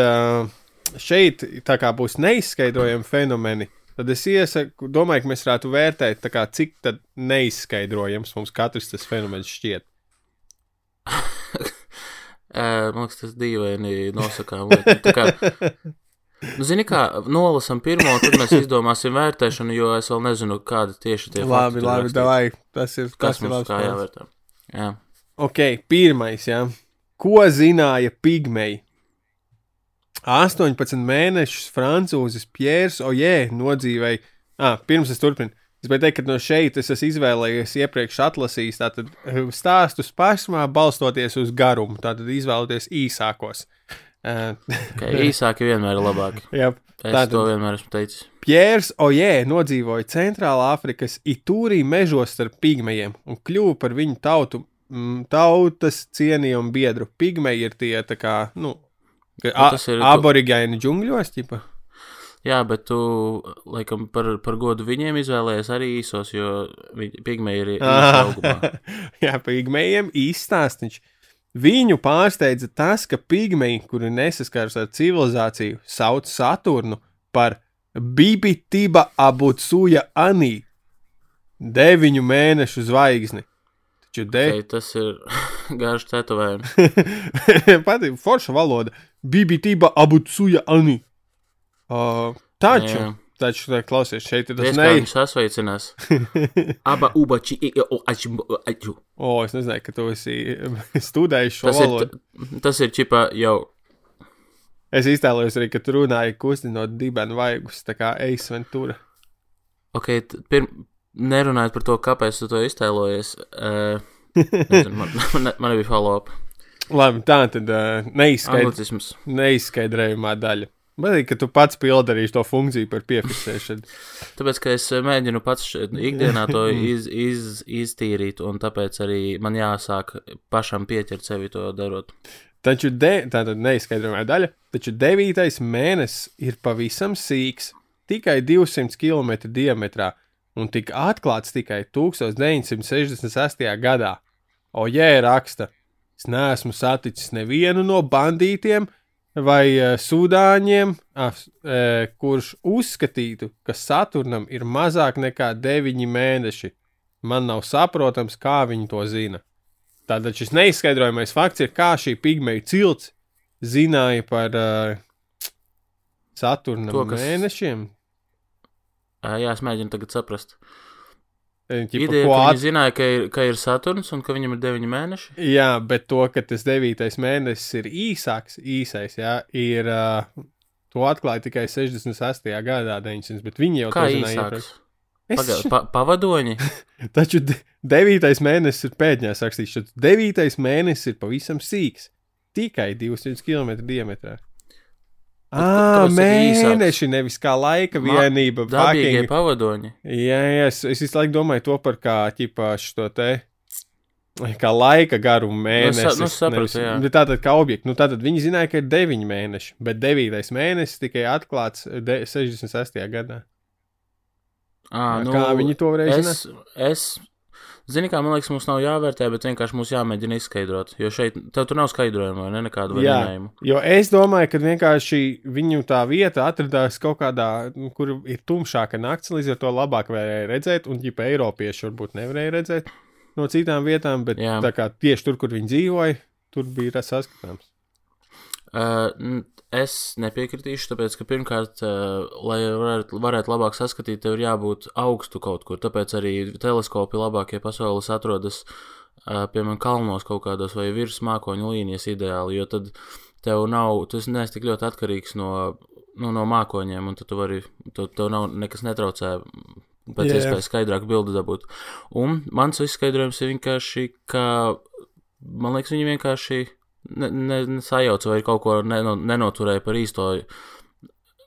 šeit tā kā būs neizskaidrojami fenomeni. Tad es iesaku, domāju, ka mēs varētu vērtēt, kā, cik neizskaidrojams mums katrs tas fenomens šķiet. Man liekas, tas dīvaini nosakām. lieta. Nu, zini, kā nolasam pirmo, tad mēs izdomāsim vērtēšanu, jo es vēl nezinu, kāda tieši tie labi, fakti labi, davai. Tas ir Kas ir mums kā jāvērtē? Jā. Ok, pirmais, jā. Ko zināja pigmeji? 18 mēnešus francūzis Piers Oje nodzīvēja. Ah, pirms es turpinu. Es gribēju teikt, ka no šeit es esmu izvēlējies iepriekš atlasījis tātad eh, stāstus pašmā, balstoties uz garumu. Tātad izvēloties īsākos. Uh, Okay, īsāki vienmēr ir labāki. jā, Tātad- to vienmēr esmu teicis. Piers Oje nodzīvoja Centrālā Afrikas Itūrī mežos starp pigmejiem un kļuva par viņu tautu, mm, tautas cienījumu biedru. Pigmeji ir tie tā kā, nu, ka a, ir- aborigēni džungļos, ķipa. Jā, bet tu, laikam, par, par godu viņiem izvēlējies arī īsos, jo pigmeji ir īsi augumā. Jā, pigmejiem īstāstiņš. Viņu pārsteidza tas, ka pigmeji, kuri nesaskars ar civilizāciju, sauc Saturnu par Bibitiba Abutsuja Anī, deviņu mēnešu zvaigzni. Taču de... Okay, tas ir garš tetovējums. Patīk, forša valoda. Bibitiba Abutsuja Anī. Uh, taču, Jā. Taču, tā, klausies, šeit ir tas Tas ne. kā viņš sasveicinās. Aba uba či i o aču aču. O, es nezināju, ka tu esi studējis šo Tas ir, valodu. t- tas ir čipa jau. Es iztēlojos arī, ka tu runāji kustinot dibenu vaigus, tā kā Ace Ventura. Ok, pirm, nerunājot par to, kāpēc tu to iztēlojies. Uh, nezinu, man, man, man nebija follow-up. Labi, tā tad uh, neizskaidr, Anglicisms. neizskaidrējumā daļa. Man liekas, ka tu pats pildarīsi to funkciju par piefiksēšanu. Tāpēc, ka es eh, mēģinu pats ikdienā to iz, iz, iztīrīt, un tāpēc arī man jāsāk pašam pieķert sevi to darot. Taču de, tā tad neizskaidrojumā daļa, taču devītais mēnesis ir pavisam sīks, tikai 200 km diametrā un tika atklāts tikai 1968. gadā. Oje raksta, es neesmu saticis nevienu no bandītiem vai uh, sudāņiem, uh, kurš uzskatītu, ka Saturnam ir mazāk nekā 9 mēneši. Man nav saprotams, kā viņi to zina. Tātad šis neizskaidrojamais fakts ir, kā šī pigmeja cilts zināja par uh, Saturna To, kas- mēnešiem. Uh, jā, es mēģinu tagad saprast. Eh, ķipa, Ideja, ko ka at- zināja, ka ir, ka ir Saturns un ka viņam ir 9 mēneši. Jā, bet to, ka tas devītais mēnesis ir īsāks, īsais, jā, ir. Uh, to atklāja tikai 68. gadā, 900, bet viņi jau to zināja iepriekš. Es Paga, pa, pavadoņi. Taču de devītais mēnesis ir pēdējais rakstīts. Šis devītais mēnesis ir pavisam sīks. Tikai 200 km diametrā. Tā īsāks? mēneši, nevis kā laika vienība. Dabīgie fucking- pavadoņi. Jā, jā, es, es visu laiku domāju to par kā, ķipā, šo te. Kā laika garumu mēnesis. nu, sapratu, nevis- jā. bet Tātad, kā objekts. Nu, tātad viņi zināja, ka ir 9 mēneši, bet 9. mēnesis tikai atklāts de- 66. gadā. À, Nu, kā viņi to varēja zināt? es, es, zini, kā man liekas, mums nav jāvērtē, bet vienkārši mums jāmēģina izskaidrot. Jo šeit tev tur nav skaidrojuma vai ne nekādu variantu. jo es domāju, ka vienkārši viņu tā vieta atradās kaut kādā, nu, kur ir tumšāka nakts, līdz ar to labāk varēja redzēt, un ģipa Eiropieši varbūt nevarēja redzēt no citām vietām, bet Jā. tā kā tieši tur, kur viņi dzīvoja, tur bija tas saskatāms. Uh, es nepiekritīšu, tāpēc, ka pirmkārt, uh, lai varētu, varētu labāk saskatīt, tev ir jābūt augstu kaut kur. Tāpēc arī teleskopi labākie pasaules atrodas, uh, piemēram, kalnos kaut kādos vai virs mākoņu līnijas ideāli, jo tad tev nav, tu esi neesi tik ļoti atkarīgs no, nu, no mākoņiem, un tad tu vari, tu, tev nav nekas netraucē pēc jā. iespējas skaidrāku bildi dabūt. Un mans izskaidrojums ir vienkārši, ka, man liekas, viņi vienkārši ne, ne, ne sajauca vai kaut ko neno, nenoturēja par īsto.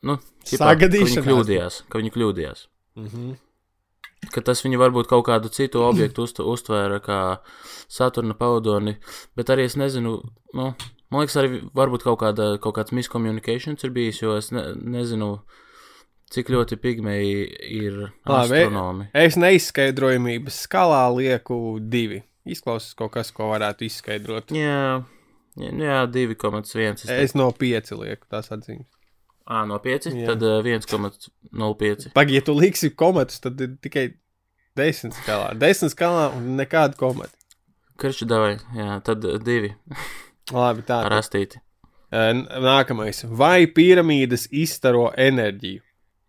Nu, ķipā, ka Sagadīšanās. Viņi kļūdījās, ka viņi kļūdījās. Mm -hmm. Ka tas viņi varbūt kaut kādu citu objektu uzt, uztvēra kā Saturna pavadoni, bet arī es nezinu, nu, man liekas, arī varbūt kaut, kāda, kaut kāds miscommunications ir bijis, jo es ne, nezinu, cik ļoti pigmeji ir Labi, astronomi. Es neizskaidrojumības skalā lieku divi. Izklausās kaut kas, ko varētu izskaidrot. Jā, jā, jā 2,1. Es no pieci lieku tās atzīmes. Ā, no 5, Jā. tad uh, 1,05. Pagaid, ja tu liksi komatus, tad ir tikai desmit skalā. Desmit skalā un nekāda komata. Karš davai, jā, tad 2 Labi, tā. ar tad. astīti. N- Nākamais. Vai piramīdas izstaro enerģiju?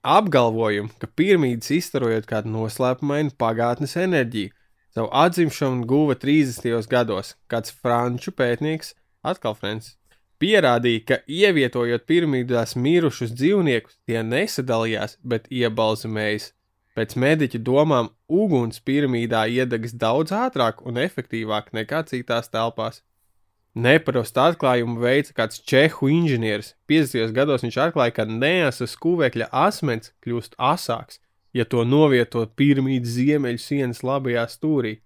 Apgalvojumu, ka piramīdas izstarojot kādu noslēpumainu pagātnes enerģiju. Savu atzimšanu guva 30. gados kāds franču pētnieks, atkal Frančs, pierādīja, ka ievietojot piramīdās mirušus dzīvniekus, tie nesadalījās, bet iebalzamējas. Pēc mediķa domām, uguns piramīdā iedegs daudz ātrāk un efektīvāk nekā citās telpās. Neparastu atklājumu veica kāds čehu inženieris. 50. gados viņš atklāja, ka neasas kūvekļa asmens kļūst asāks, ja to novietot piramīdas ziemeļu sienas labajā stūrī.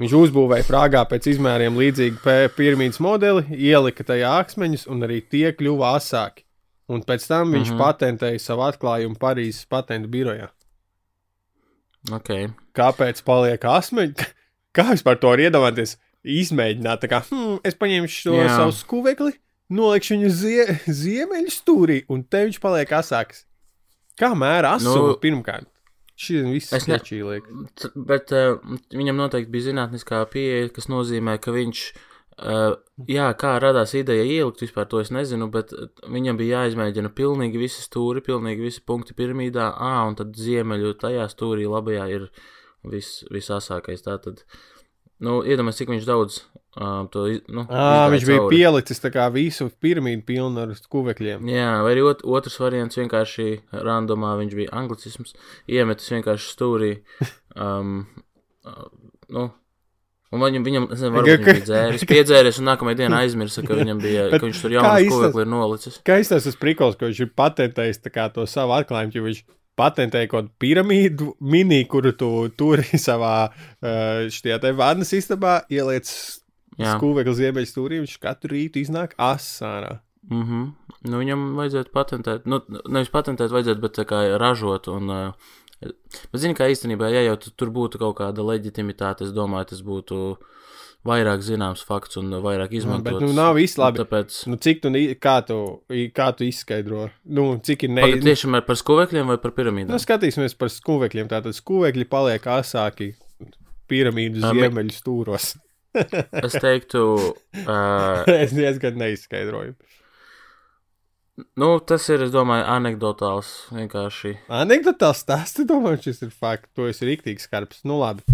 Viņš uzbūvēja Prāgā pēc izmēriem līdzīgu piramīdas modeli, ielika tajā akmeņus, un arī tie kļuva asāki. Un pēc tam viņš mm. -hmm. patentēja savu atklājumu Parīzes patentu birojā. Ok. Kāpēc paliek asmeņi? Kā vispār to var iedomāties? Izmēģināt, tā kā hm, es paņemšu to Jā. savu skūvekli, nolikšu viņu zie ziemeļu stūrī, un te viņš paliek asāks. Kā mēra asumu nu, pirmkārt? Šis viss liek. T- Bet uh, viņam noteikti bija zinātniskā pieeja, kas nozīmē, ka viņš, uh, jā, kā radās ideja ielikt vispār to es nezinu, bet uh, viņam bija jāizmēģina pilnīgi visi stūri, pilnīgi visi punkti piramīdā, ā, un tad ziemeļu tajā stūrī labajā ir vis, visāsākais. Tātad, nu, iedomājies, cik viņš daudz uh, to, nu, À, viņš bija cauri. pielicis visu piramīdu pilnu ar skūvekļiem. Jā, vai arī ot, otrs variants vienkārši randomā, viņš bija anglicisms, iemetis vienkārši stūrī. Um, nu, un viņam, viņam nezinu, varbūt viņš bija dzēris, piedzēries un nākamajā dienā aizmirsa, ka viņam bija, ka viņš tur kā jaunu izstāst- skūvekli ir nolicis. Kā izstāsta tas prikals, ka viņš ir patentējis to savu atklājumu, jo viņš patentēja kaut kādu piramīdu mini, kuru tu turi savā uh, šajā te vannas istabā, ieliec Jā, skūvekli ziemeļu stūrī, viņš katru rītu iznāk asārā. mm -hmm. nu, viņam vajadzētu patentēt, nu, nevis patentēt, vajadzētu, bet kā ražot. Un, uh, bet zini, kā īstenībā, ja jau tu- tur būtu kaut kāda leģitimitāte, es domāju, tas būtu vairāk zināms fakts un vairāk izmantots. bet nu nav viss labi. Tāpēc, Nu, cik tu, kā tu, kā tu izskaidro? Nu, cik ir ne... Pagad, tiešām par skūvekļiem vai par piramīdām? Nu, skatīsimies par skūvekļiem. Tātad skūvekļi paliek asāki piramīdu ziemeļu stūros. Es teiktu, uh, es diezgan neizskaidroju. nu, tas ir, es domāju, anekdotāls vienkārši. Anekdotāls stāsts, domāju, šis ir fakts. To es rīktīgi skarbs. Nu, labi.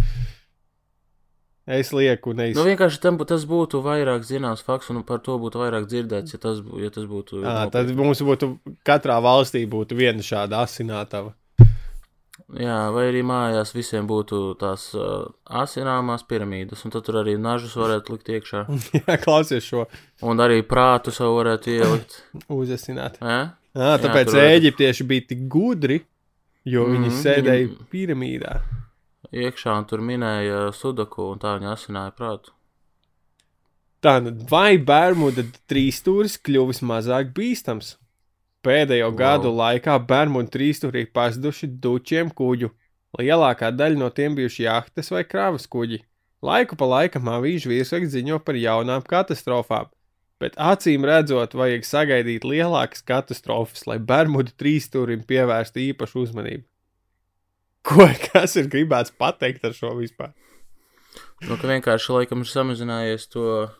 Es lieku neiz... Nu, vienkārši tam, tas būtu vairāk zināms fakts, un par to būtu vairāk dzirdēts, ja tas, ja tas būtu. Nopietni. tad mums būtu katrā valstī būtu viena šāda asinātava. Jā, vai arī mājās visiem būtu tās uh, asināmās piramīdas, un tad tur arī nažus varētu likt iekšā. Jā, klausies šo Un arī prātu savu varētu ielikt. uzasināt. Ja? Jā, tāpēc varētu- eģiptieši bija tik gudri, jo mm -hmm. viņi Mhm, sēdēja viņi- piramīdā. Iekšā un tur minēja sudaku, un tā viņi asināja prātu. Tā, nu, vai Bermuda trīsstūris kļuvis mazāk bīstams? Pēdējo Wow. gadu laikā Bermuda trīsstūrī pazuduši dučiem kuģu. Lielākā daļa no tiem bijuši jahtas vai kravas kuģi. Laiku pa laikam avīžu virsraksts ziņo par jaunām katastrofām, bet acīm redzot, vajag sagaidīt lielākas katastrofas, lai Bermuda trīsstūrim pievērstu īpašu uzmanību. Ko, kas ir gribēts pateikt ar šo vispār? Nu, ka vienkārši laikam ir samazinājies to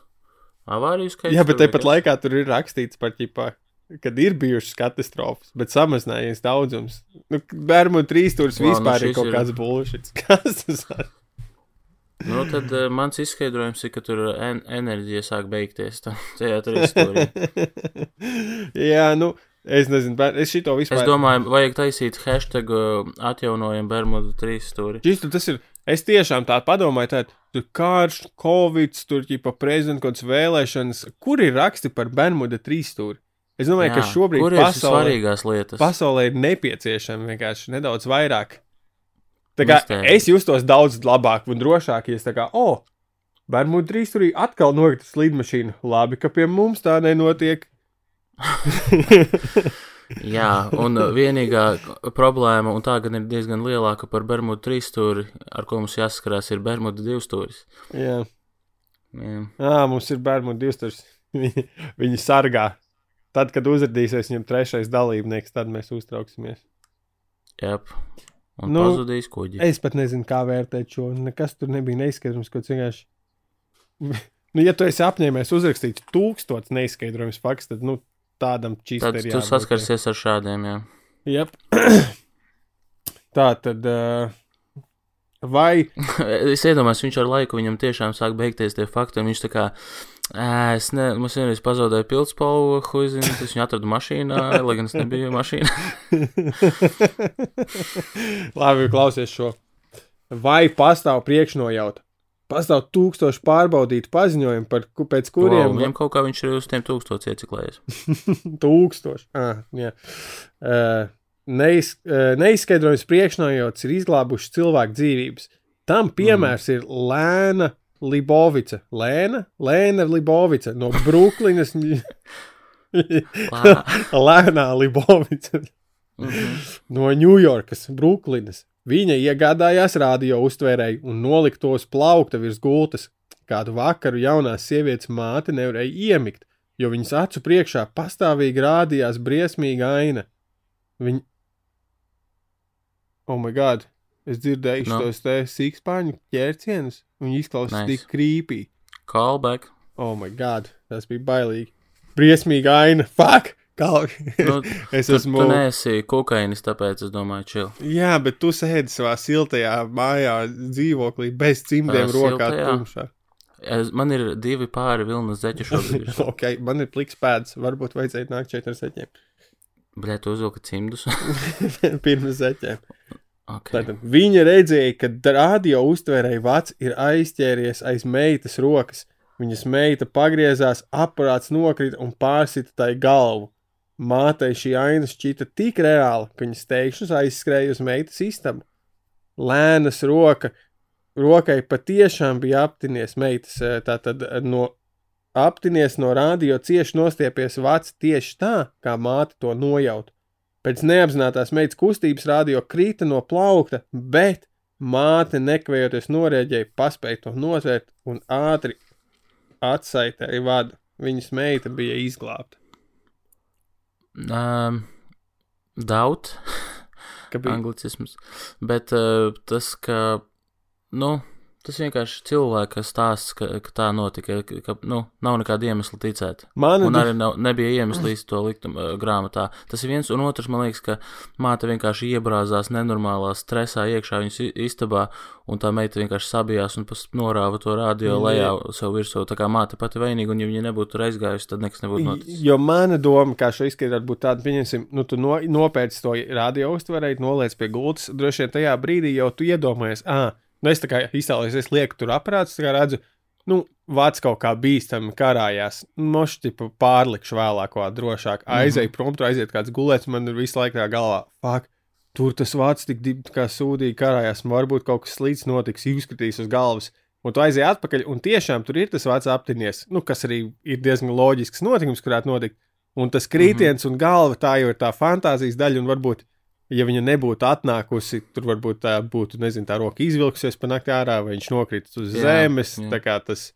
avāriju skaits. Jā, bet tāpat laikā tur ir rakstīts par ķipā, kad ir bijušas katastrofas, bet samazinājies daudzums. Nu, Bermuda trīsstūris Vau, nu vispār ir šis kaut ir- kāds bullshit. Kas tas ir? Nu, tad uh, mans izskaidrojums ir, ka tur en enerģija sāk beigties. tā- Tajā ir stūrī. Jā, nu, es nezinu, bet es šito Es vispār. domāju, vajag taisīt hashtag uh, atjaunojam Bermudu trīs stūri. Šis, tas ir. Es tiešām tā padomāju, tā tur karš, covid, tur ķipa prezidenta kaut kādas vēlēšanas. Kur ir raksti par Bermuda trīsstūri? Es domāju, ka šobrīd pasaulē, svarīgās lietas? pasaulē ir nepieciešama vienkārši nedaudz vairāk. Tā kā Mistērija. es justos daudz labāk un drošāk, ja es tā kā, oh, Bermuda trīsstūrī atkal nokritis lidmašīna. Labi, ka pie mums tā nenotiek. Jā, un vienīgā problēma, un tā gan ir diezgan lielāka par Bermudu trīs stūri, ar ko mums jāsaskarās, ir Bermudu divu stūris. Jā, Jā. Jā mums ir Bermuda divstūris. Viņi, viņi sargā. Tad, kad uzrādīsies viņam trešais dalībnieks, tad mēs uztrauksimies. Jep. Un Nu, pazudīs kuģi. Es pat nezinu, kā vērtēt šo. Nekas tur nebija neizskaidrojums, kas vienkārši. Nu, ja tu esi apņēmies uzrakstīt tūkstotis neizskaidrojums fakts, tad nu, tādam čīstam ir tu jābūt. saskarsies ar šādiem, jā. Yep. Tā tad. Uh, vai. es iedomājos, viņš ar laiku viņam tiešām sāk beigties tie fakti, un viņš tā kā. Es ne, mums vienreiz pazaudēju pildspalvu, huizinu, es viņu atradu mašīnā, lai gan es nebiju mašīnā. Labi, klausies šo. Vai pastāv priekšnojauta? Pastāv tūkstoši pārbaudītu paziņojumu, par, pēc Kuriem? kuriem Wow, viņam kaut kā viņš ir uz tiem tūkstošiem ieciklējies. Tūkstoši. Ah, jā. uh, neiz, uh, neizskaidrojums priekšnojauts ir izglābuši cilvēku dzīvības. Tam piemērs mm. ir Lēna Libovica. Lēna, Lēna Libovica no Brooklynas. Lēnā Libovica Mhm. no Ņujorkas, Brooklynas. Viņa iegādājās radio uztvērēju un nolika to uz plaukta virs gultas. Kādu vakaru jaunās sievietes māte nevarēja iemigt, jo viņas acu priekšā pastāvīgi rādījās briesmīga aina. Viņa. Oh, my God! Es dzirdēju Nu? šos te sīkspāņu ķērcienus, un viņi izklausās Nice. tik krīpī. Callback. Oh, my God! Tas bija bailīgi. Briesmīga aina! Fuck! Kā... Nu, es Tu, esmu. tu neesi kokainis, tāpēc es domāju, chill. Jā, bet tu sēdi savā siltajā mājā, dzīvoklī, bez cimdiem rokā, tumšā. Es, man ir divi pāri vilnas zeķu šobrīd. ok, man ir pliks pēdas, varbūt vajadzēja nākt šeit ar zeķiem. Bļē, tu uzvilki cimdus. Pirms zeķiem. Okay. Tātad viņa redzēja, ka radio uztvērēja vats ir aizķēries aiz meitas rokas. Viņas meita pagriezās, aparāts nokrita un pārsita tai galvu. Mātei šī aina šķita tik reāla, ka viņas teikšanas aizskrēja uz meitas istabu. Lēnas roka, rokai patiešām bija aptinies meitas, eh, tātad eh, no aptinies no radio cieši nostiepies vats tieši tā, kā māte to nojauta. Pēc neapzinātās meitas kustības radio krita no plaukta, bet māte nekavējoties norēģēja, paspēja to notvērt un ātri atsaitēja vadu. Viņas meita bija izglābta. Um, Ka bija anglicisms. Bet uh, tas, ka, nu, Tas vienkārši cilvēka stāsts, ka, ka tā notika, ka, nu, nav nekāda iemesla ticēt. Man Un arī nav, nebija iemesla īsti to likt uh, grāmatā. Tas ir viens, un otrs, man liekas, ka māte vienkārši iebrāzās nenormālā stresā iekšā viņas istabā, un tā meita vienkārši sabijās un norāva to radio Jā. lejā sev virsū. Tā kā māte pati vainīga, un ja viņa nebūtu tur aizgājusi, tad nekas nebūtu noticis. Jo mana doma, kā šo izskatīt, būtu tāda, pieņemsim, nu, tu no, nopērci to radio uztverēji, noliec pie gultas. Droši vien tajā brīdī jau tu iedomājies, ah, nu es tā kā iztēlojos, es lieku tur aparātus, kā redzu, nu, vāc kaut kā bīstami karājās. Mošķi pārlikšu vēlāk, ko drošāk. Aizēju prom, tur aiziet kāds gulēts, man ir visu laiku tā galvā. Fuck, tur tas vārds tik dib, kā sūdīgi karājās, varbūt kaut kas slikts notiks, izskatīs uz galvas. Un tu aizēji atpakaļ, un tiešām tur ir tas vārds aptinies, nu, kas arī ir diezgan loģisks notikums, kurā notikt. Un tas krītiens mm -hmm. un galva tā jau ir tā fantāzijas daļa, un varbūt, ja viņa nebūtu atnākusi, tur varbūt tā būtu, nezinu, tā roka izvilkusies pa nakti ārā, vai viņš nokritis uz Jā, zemes. jā. Tas,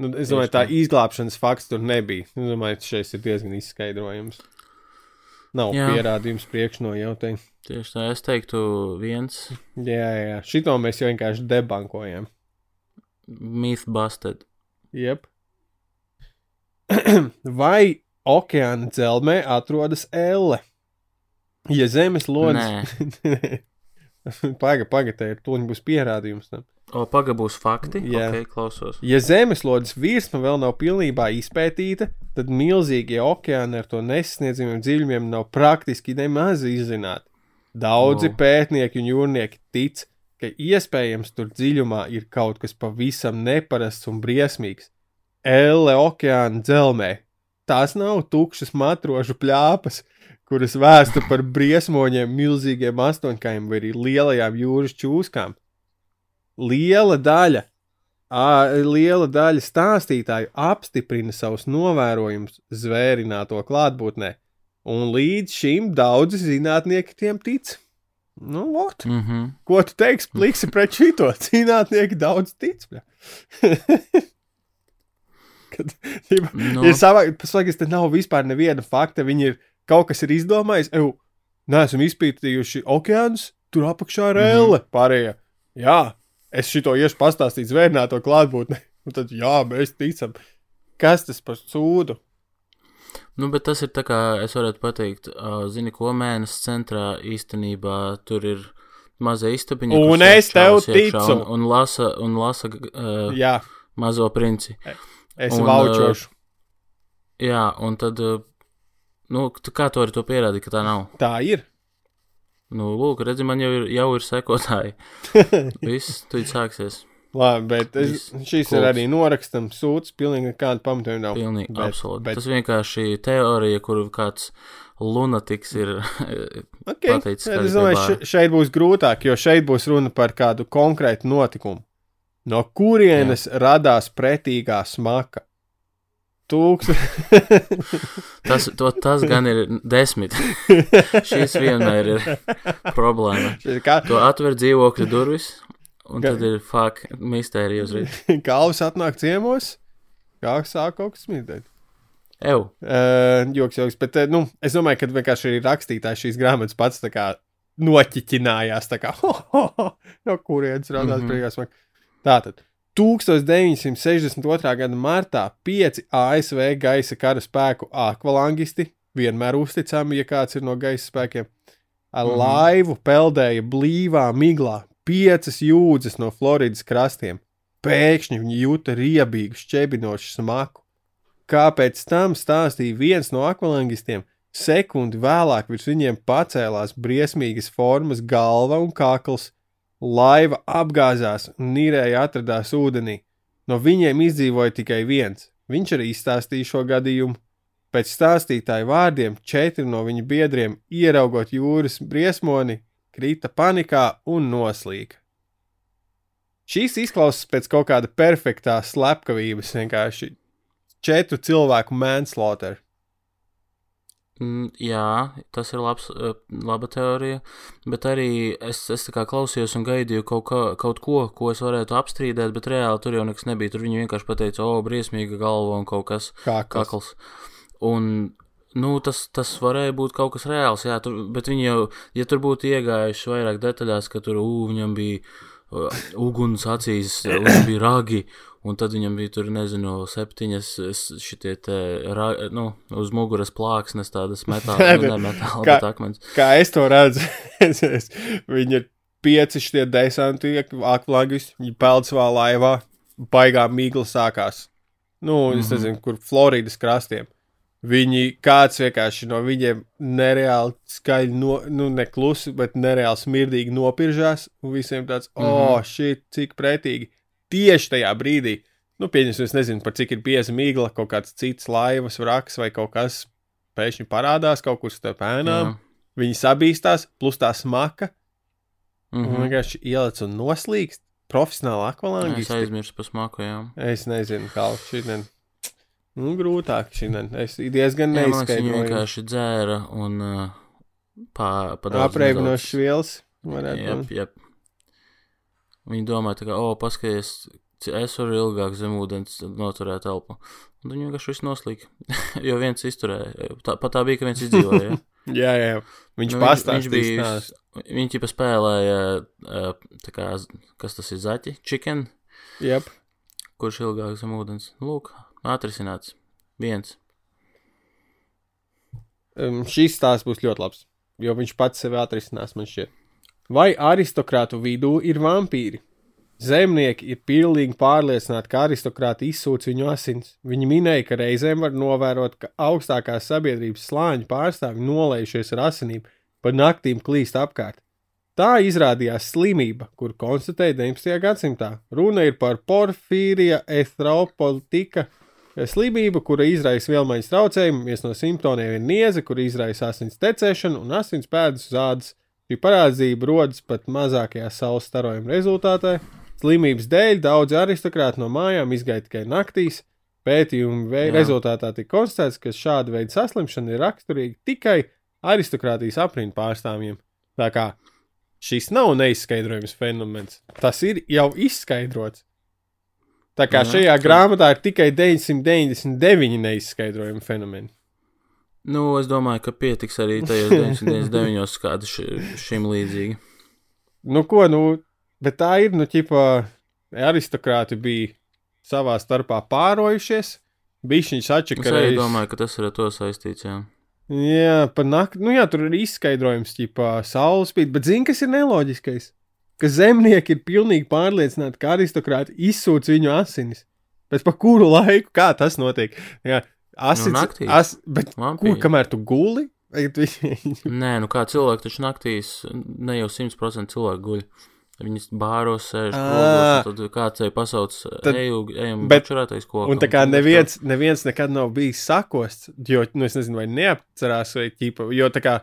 nu, es domāju, tā izglābšanas fakts tur nebija. Es domāju, šeit ir diezgan izskaidrojams. Nav Jā. pierādījums priekšnojautai. Tieši tā, es teiktu, viens Jā, jā, jā. Šito mēs jau vienkārši debankojam. myth busted. Jep. Vai okeāna dzelzmē atrodas elle? Ja zemes lodis. paga, paga, te ir tuņi būs pierādījums tam. O, pagabūs fakti? Jā. Ok, klausos. Ja zemeslodes virsma vēl nav pilnībā izpētīta, tad milzīgie okeāni ar to nesasniedzamiem dziļumiem nav praktiski nemaz izzināti. Daudzi Wow. pētnieki un jūrnieki tic, ka iespējams tur dziļumā ir kaut kas pavisam neparasts un briesmīgs. Elle okeāna dzelmē. Tās nav tukšas matrožu plāpas, kuras vēsta par briesmoņiem, milzīgiem astoņkājiem vai arī lielajām jūras čūskām. Liela daļa, ā, liela daļa stāstītāju apstiprina savus novērojumus zvērināto klātbūtnē, un līdz šim daudzi zinātnieki tiem tic. Nu, ot, Mhm. ko tu teiksi, pliksi pret šito? Zinātnieki daudz tic. Kad, ja, Nu. Ir savā, paslēgts, te nav vispār neviena fakta. Viņi ir kaut kas ir izdomājis. Eju, neesam izpētījuši okeānus, tur apakšā ir Mhm. elle. Pārējie, jā, es šito iešu pastāstīt zvērnāto klātbūtni. Un tad, jā, mēs ticam. Kas tas par sūdu? Nu, bet tas ir tā kā es varētu pateikt, uh, zini, ko mēnesis centrā īstenībā tur ir maza istabiņa. Un es tev ticu. Un, un lasa, un lasa uh, Jā, mazo princi. es Un, vaučošu. Jā, un tad, uh, nu, tu kā tu vari to pierādīt, ka tā nav? Tā ir. Nu, lūk, redzi, man jau ir, jau ir sekotāji. Viss, tu sāksies. Labi, bet es, Viss šis ir kults. arī norakstams sūds. Pilnīgi nekāda pamatojuma nav. Pilnīgi, Bet- absolūti. bet- Tas vienkārši teorija, kur kāds lunatiks ir Okay. pateicis, Jā, es domāju, še- šeit būs grūtāk, jo šeit būs runa par kādu konkrētu notikumu. No kurienes Jā. radās pretīgā smaka? Tūkstoši. Tas, to, tas gan ir desmit. Šis vienmēr ir problēma. To atver dzīvokļa durvis, un Gan- tad ir fakt, mistērija uzreiz. kalvs atnāk ciemos, kā sāk kaut kas smidēt. Ew, Uh, joks, joks, bet nu, es domāju, ka vienkārši arī rakstītājs šīs grāmatas pats tā kā noķiķinājās. Tā kā, ho, ho, ho, no kurienes radās Mhm. mm -hmm. brīvās smaka. Tātad. 1962. gada martā pieci ASV gaisa kara spēku akvalangisti, vienmēr uzticami, ja kāds ir no gaisa spēkiem, ar mm laivu peldēja blīvā miglā piecas jūdzes no Floridas krastiem. Pēkšņi viņi jūta riebīgu, šķebinošu smaku. Kāpēc tam stāstīja viens no akvalangistiem? Sekundi vēlāk virs viņiem pacēlās briesmīgas formas galva un kakls. Laiva apgāzās un nīrēja atradās ūdenī. No viņiem izdzīvoja tikai viens. Viņš arī izstāstīja šo gadījumu. Pēc stāstītāja vārdiem četri no viņa biedriem, ieraugot jūras briesmoni, krita panikā un noslīka. Šīs izklausās pēc kaut kāda perfektā slepkavības, vienkārši četru cilvēku manslaughter. Mm, Jā, tas ir labs, eh, laba teorija, bet arī es, es klausījos un gaidīju kaut, kā, kaut ko, ko es varētu apstrīdēt, bet reāli tur jau nekas nebija. Tur viņi vienkārši pateica, o, briesmīga galva un kaut kas Kā kakls. Un, nu, tas, tas varēja būt kaut kas reāls, jā, tur, bet viņi jau, ja tur būtu iegājuši vairāk detaļās, ka tur, ū, viņam bija uguns acīs, uh, viņam bija ragi, un tad viņam bija tur, nezinu, septiņas šitie te, nu, uz muguras plāksnes tādas metāla, nu, ne metāla, Kā- bet akmens. Kā es to redzu, es, es, viņi ir pieci šie desanti, akvlagis, viņi peld savā laivā, baigā mīgla sākās. Nu, es Mhm. nezinu, kur Floridas krastiem. Viņi kāds vienkārši no viņiem nereāli skaļi, no, nu, ne klusi, bet nereāli smirdīgi nopiržās. Un visiem tāds, Mhm. oh, šī cik pretīgi. Tieši tajā brīdī, nu, pieņemsim, es nezinu, par cik ir bieza mīgla, kaut kāds cits laivas vraks vai kaut kas pēkšņi parādās kaut kur starp ēnām. Jā. Viņi sabīstās, plus tā smaka, mm -hmm. vienkārši ieliec un noslīkst. Profesionāli Es akvalangisti. aizmirsu par smaku, jā. Es nezinu, kā šī nu, grūtāk šī Es diezgan Jā, neizskaidroju. vienkārši dzēra un uh, Apreibinošs vielas. būt. jep. Viņi domā, tā kā, o, paskaties, es varu ilgāk zem ūdens noturēt elpu. Un viņi vienkārši viss noslīka. jo viens izturēja. Tā, pat tā bija, ka viens izdzīvoja. Ja? Jā, jā. Viņš Nu, nu, viņš pastāstīja, bija. stāst. Viņi tikai spēlēja, uh, tā kā, kas tas ir, zaķi, chicken, Jep. kurš ilgāk zem ūdens. Lūk, atrisināts. Viens. Um, šīs stāsts būs ļoti labs, jo viņš pats sevi atrisinās, man šķiet. Vai aristokrātu vidū ir vampīri? Zemnieki ir pilnīgi pārliecināti, ka aristokrāti izsūc viņu asins. Viņi minēja, ka reizēm var novērot, ka augstākās sabiedrības slāņu pārstāvji nolējušies ar asinīm, pa naktīm klīst apkārt. Tā izrādījās slimība, kur konstatēja 19. gadsimtā. Runa ir par porfīrija etropolitika, slimību, kura izraisa vielmaiņas traucējumu. Viens no simptomiem ir nieze, kur izraisa asins tecēšanu un asins pēdas uz ādas. Šī parādība rodas pat mazākajā saules starojuma rezultātā. Slimības dēļ daudzi aristokrāti no mājām izgaita tikai naktīs. Pētījumu vei- rezultātā tika konstatēts, ka šāda veida saslimšana ir raksturīga tikai aristokrātijas aprindu pārstāvjiem. Tā kā šis nav neizskaidrojams fenomens, tas ir jau izskaidrots. Tā kā Jā, šajā tad- grāmatā ir tikai 999 neizskaidrojami fenomeni. Nu, es domāju, ka pietiks arī tajos 99. kāda ši, šim līdzīga. Nu, ko, nu, bet tā ir, nu, ķipa, aristokrāti bija savā starpā pārojušies, bija viņas Es arī atšakarējuši. domāju, ka tas ir ar to saistīts, jā. Jā, pa nakti, nu jā, tur ir izskaidrojums, ķipā, saules spīd, bet zini, kas ir neloģiskais? Ka zemnieki ir pilnīgi pārliecināti, ka aristokrāti izsūc viņu asinis. Bet pa kuru laiku, kā tas notiek? Jā, asins, naktī. as, bet ko, Vampīri. kamēr tu guli? Nē, nu kā cilvēki taču naktīs, ne jau 100% cilvēku guļ. Viņas bāros sēž, Ā. progos, un tad kāds te pasauc, Tad- eju, ejam, bet- bačurētais kokam. Un tā kā neviens, neviens nekad nav bijis sakosts, jo, nu, es nezinu, vai neapcerās, vai ķipa, jo tā kā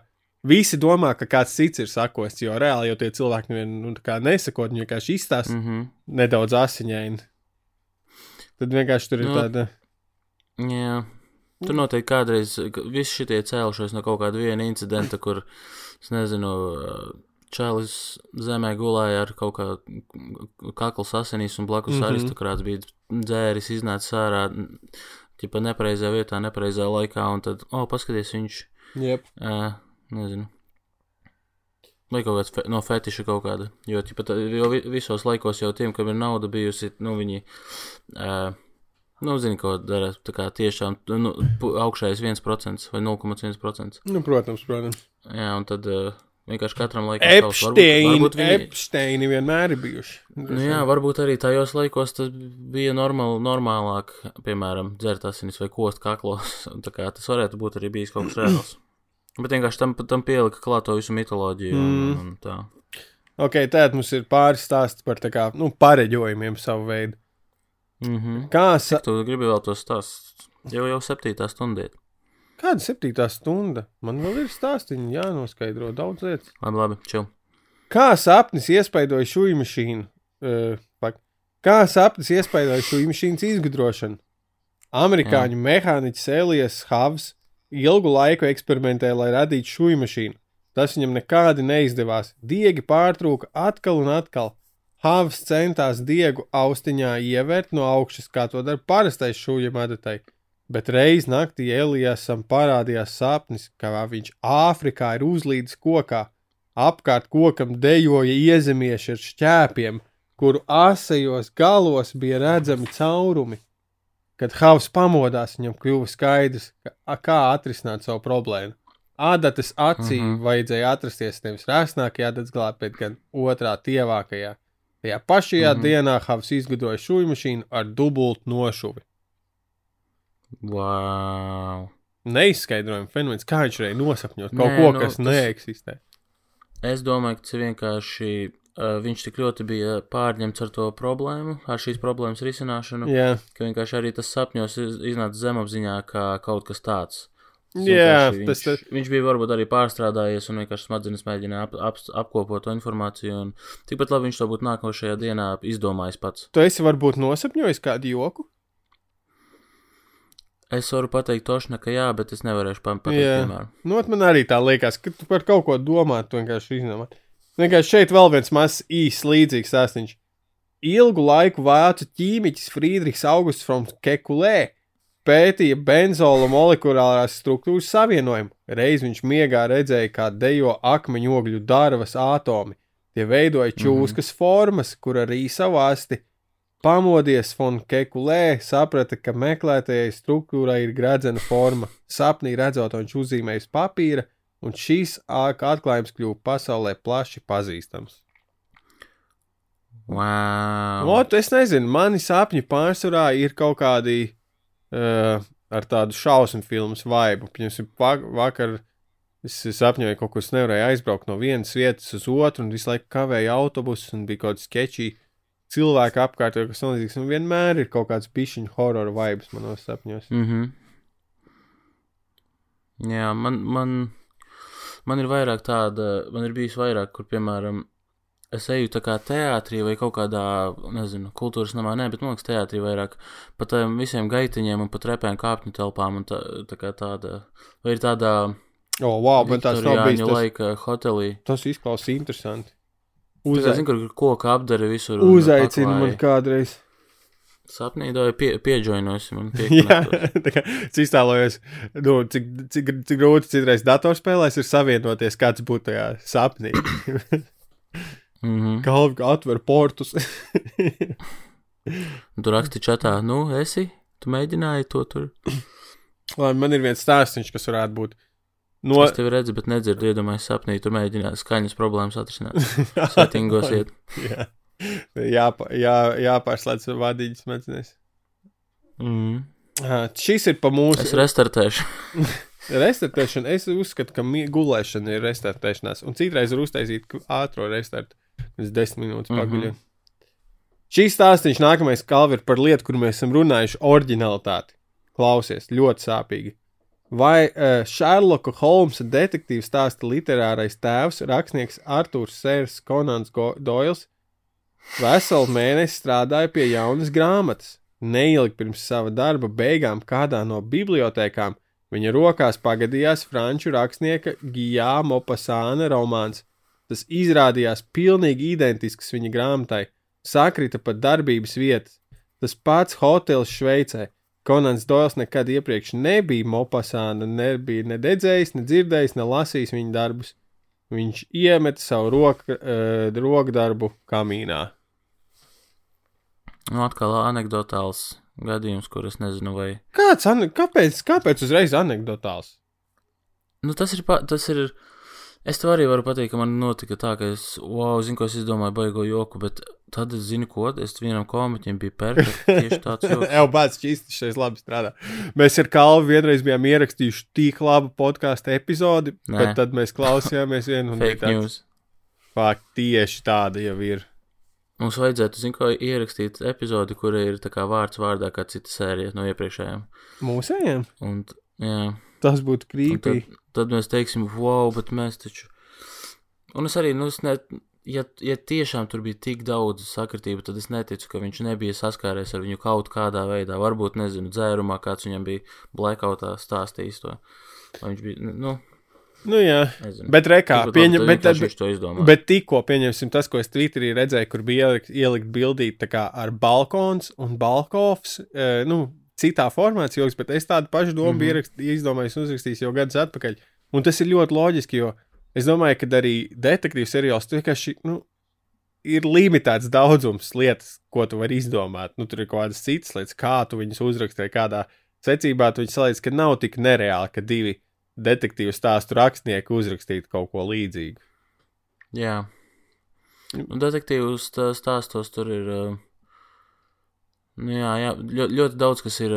visi domā, ka kāds cits ir sakosts, jo reāli jau tie cilvēki nu, nesakot, viņi vienkārši izstāsta Mm -hmm. nedaudz asiņaini. Tad vienkārši tur ir Nu, tāda. Jā. Tur noteikti kādreiz visi šitie cēlušies no kaut kāda viena incidenta, kur, es nezinu, čalis zemē gulēja ar kaut kā kakls asinīs un blakus mm. -hmm. aristokrāts bija dzēris, iznāca ārā, tipa nepareizajā vietā, nepareizajā laikā, un tad, o, paskaties, viņš, Jep. ā, nezinu. Vai kaut kāds fe, no fetiša kaut kāda. Jo, tipa, tā, jo vi- visos laikos jau tiem, kam ir nauda bijusi, nu, viņi, uh, nu, zina, ko dara. Tā kā tiešām nu, augšējais 1% vai 0,1%. Nu, protams, protams. Jā, un tad uh, vienkārši katram laikam savs. Varbūt, varbūt viņi, Epsteini vienmēr ir bijuši. nu, jā, varbūt arī tajos laikos tas bija normal, normālāk, piemēram, dzert asinis vai kost kaklos. Tā kā tas varētu būt arī bijis kaut kas reāls. Bet vienkārši tam, tam pielika klāt to visu mitoloģiju. Mm. un, un tā. Ok, tātad mums ir pāris stāsts par kā, nu, pareģojumiem savu veidu. Mm -hmm. Kā sa... Tu gribi vēl to stāst? Jau jau septītā stundē. Kāda septītā stunda? Man vēl ir stāstīņi jānoskaidro daudz lietas. Labi, labi, čau. Kā sapnis iespaidoja šūnu mašīnu? Uh, pak. kā sapnis iespaidoja šūnu mašīnas izgudrošanu? Amerikāņu mehāniķis Elijas Havs ilgu laiku eksperimentēja, lai radītu šūnu mašīnu. Tas viņam nekādi neizdevās. Diegi pārtrūka atkal un atkal. Havs centās diegu austiņā ievērt no augšas, kā to dara parastais šūnu madatai. Bet reiz naktī Elijasam parādījās sapnis, ka viņš Āfrikā ir uzlīdis kokā. Apkārt kokam dejoja iezemieši ar šķēpiem, kuru asajos galos bija redzami caurumi. Kad Havs pamodās, viņam kļuva skaidrs, ka, kā atrisināt savu problēmu. Ādatas acī mm. -hmm. vajadzēja atrasties nevis rēsnākajā adatas bet gan otrā tievākajā. Tajā pašajā mm. -hmm. dienā Havs izgudroja šūnu mašīnu ar dubultu nošuvi. Wow. Neizskaidrojami fenomens, kā viņš varēja nosapņot kaut Nē, ko, nu, kas tas- neeksistē. Es domāju, ka tas ir vienkārši. Viņš tik ļoti bija pārņemts ar to problēmu, ar šīs problēmas risināšanu, Jā, ka vienkārši arī tas sapņos iz- iznāca zemapziņā, kā kaut kas tāds. Jā, vienkārši tas- viņš, tas- viņš bija varbūt arī pārstrādājies un vienkārši smadzenes mēģināja ap, ap, apkopot to informāciju. Tikpat labi viņš to būtu nākošajā dienā izdomājis pats. tu esi varbūt nosapņojis kādu joku. Es varu pateikt, tošna, ka jā, bet es nevarēšu pa- pateikt, piemēram. Nu, man arī tā liekas, ka tu par kaut ko domā, tu vienkārši izdomā. Vienkārši šeit vēl viens mazs īsts līdzīgs stāstīns. Ilgu laiku vācu ķīmiķis Friedrichs Augusts from Kekulē pētīja benzola molekulārās struktūras savienojumu. Reiz viņš miegā redzēja, kā dejo akmeņu ogļu dārvas atomi. Tie veidoja čūskas formas, kur arī savāsti. Pamodies von Kekulē, saprata, ka meklētajai struktūrai ir gradzena forma. Sapnī redzot, viņš uzzīmēja uz papīra, un šīs āk atklājums kļuva pasaulē plaši pazīstams. Wow. Ot, es nezinu, mani sapņi pārsvarā ir kaut kādi uh, ar tādu šausmu filmu vaibu. Piemēram, vak vakar es sapņoju kaut ko, es nevarēju aizbraukt no vienas vietas uz otru, un visu laiku kavēju autobusu, un bija kaut kāds sketčī cilvēki apkārt, kas līdzīgs. Un vienmēr ir kaut kāds pišķiņu horror vibes manos sapņos. Mm -hmm. Jā, man, man, man ir vairāk tāda, man ir bijis vairāk, kur, piemēram, es eju tā kā teātrī vai kaut kādā, nezinu, kultūras namā, nē, bet man liekas, teātrī vairāk pa tiem visiem gaitiņiem un pat repēm kāpņu telpām un tā, tā kā tāda, vai ir tādā O, oh, wow, bet tas nav bijis. Tas, laika hotelī. tas izklausās interesanti. Uzai, zinu, kur koka apdara visur. paklāji. man kādreiz. Sapnī doju pie, pieģoinosim un Jā, tā kā es iztēlojos, nu, cik, cik, cik grūti citreiz datorspēlēs ir savienoties, kāds būtu tajā sapnī. mm -hmm. Kalvi atver portus. Tu raksti čatā, nu, esi, tu mēģināji to tur. Labi, man ir viens stāstījums, kas varētu būt. No, Es tevi redzu, bet nedzirdu, iedomājos sapnī, tur mēģināji skaņas problēmas atrisināt. Settingos iet. jā, jā, jā, jāpārslēdz vadītas smadzenes. Mm. Ah, Šis ir pa mūsu Es restartēšu. restartēšanu. Es uzskatu, ka gulēšana ir restartēšanās. Un citreiz var uztaisīt ātro restartu. Pēc desmit minūtes Mhm. pagaļ. Šīs stāstījums nākamais kalvi ir par lietu, kur mēs esam runājuši - originalitāti. Klausies, ļoti sāpīgi. Vai uh, Šerloka Holmsa detektīvs stāsta literārais tēvs, rakstnieks Arthurs Sērs Konants Go- Doils, veselu mēnesi strādāja pie jaunas grāmatas. Neilgi pirms sava darba beigām kādā no bibliotekām viņa rokās pagadījās franču rakstnieka Gijāmo Pasāna romāns. Tas izrādījās pilnīgi identisks viņa grāmatai, sakrita pat darbības vietas. Tas pats hotels Šveicē. Konants Doils nekad iepriekš nebija Mopasāna, nebija ne redzējis, ne dzirdējis, ne lasījis viņa darbus. Viņš iemeta savu roku, uh, rokdarbu kamīnā. Nu, atkal anekdotāls gadījums, kur es nezinu, vai. Kāds, ane- kāpēc, kāpēc uzreiz anekdotāls? Nu, tas ir. Pa, tas ir es tev arī varu pateikt, ka man notika tā, ka es, wow, zinu, ko es izdomāju, baigo joku, bet tad es zinu, ko es vienam komiķim bija perfekts. Tieši tāds. Jau bācis šis šeit labi strādā. Mēs ar Kalvu vienreiz bijām ierakstījuši tik labu podkāstu epizodi, Nē. bet tad mēs klausījāmies vienu bija tāds, news. Fakt, tieši tāda jau ir. Mums vajadzētu, zinu, ko ierakstīt epizodi, kur ir tā kā vārds vārdā, kā cita sērija no iepriekšējām. Mūsējiem Un, jā, tas būtu krīpīgi. tad, tad mēs teiksim, wow, bet mēs taču. Un es arī, nu, es ne, ja, ja tiešām tur bija tik daudz sakritību, tad es neticu, ka viņš nebija saskāries ar viņu kaut kādā veidā. Varbūt, nezinu, dzērumā kāds viņam bija blackoutā stāstījis to. Vai viņš bija, nu, Nu jā, nezinu. bet rekā, pieņem, bet, bet, bet tikko pieņemsim tas, ko es Twitterī redzēju, kur bija ielikt, ielikt bildīt ar balkons un balkovs, e, nu, citā formāts joks, bet es tādu pašu domu mm. -hmm. biju izdomājis un uzrakstījis jau gadus atpakaļ. Un tas ir ļoti loģiski, jo es domāju, ka arī detektīvu seriāls vienkārši, nu, ir limitēts daudzums lietas, ko tu vari izdomāt. Nu, tur ir kaut kādas citas lietas, kā tu viņus uzrakstīji, kādā secībā tu viņus salīdz, ka nav tik nereāli, ka divi detektīvu stāstu rakstnieki uzrakstītu kaut ko līdzīgu. Jā. Nu, detektīvus tā- stāstos tur ir. ā, Nu, jā, jā ļoti, ļoti daudz kas ir.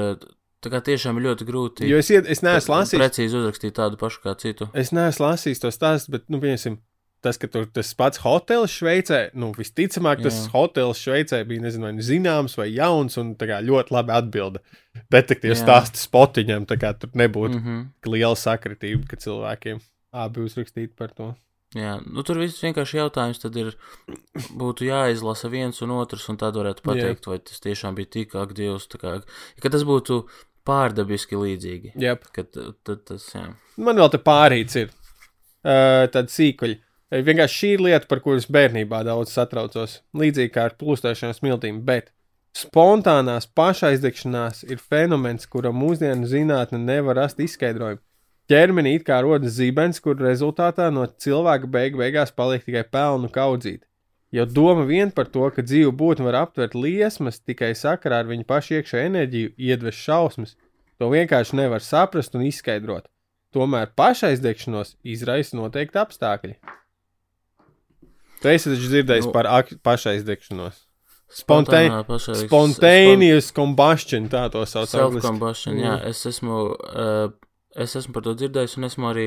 Tā kā tiešām ļoti grūti. Jo es, ied, es neesmu lasījis, Precīzi uzrakstīt tādu pašu kā citu. es neesmu lasījis to stāstu, bet, nu, pieņemsim, tas, ka tur tas pats hotelis Šveicē, nu, visticamāk, tas Jā. hotelis Šveicē bija, nezinu, vai nu zināms vai jauns, un tā kā ļoti labi atbilda detektīvu Jā. stāstu spotiņam, tā kā tur nebūtu Mm -hmm. liela sakritība, ka cilvēkiem abi uzrakstītu par to. Jā, nu tur viss vienkārši jautājums tad ir, būtu jāizlasa viens un otrs, un tad varētu pateikt, vai tas tiešām bija tik ak, Dievs, tā kā, ka tas būtu pārdabiski līdzīgi. Yep. Kad tad tas, jā. Man vēl te pārīts ir uh, tāda sīkuļa. Eh, Vienkārši šī ir lieta, par kuras bērnībā daudz satraucos. Līdzīgi kā ar plūstošām smiltīm, bet spontānās pašaizdegšanās ir fenomens, kuram mūsdienu zinātne nevar rast izskaidrojumu. Ķermenī it kā rodas zibens, kur rezultātā no cilvēka beig beigās paliek tikai pelnu kaudzīt. Jo doma vien par to, ka dzīva būtne var aptvert liesmas tikai sakarā ar viņu pašu iekšējo enerģiju, iedves šausmas, to vienkārši nevar saprast un izskaidrot. Tomēr pašaizdegšanos izraisa noteikti apstākļi. Tu esi taču dzirdējis Nu, par pašaizdegšanos. Spontane, Spontānā pašai- spontaneous combustion, tā to sauc. Self-combustion, jā, Mm. es esmu, uh, es esmu par to dzirdējis, un esmu arī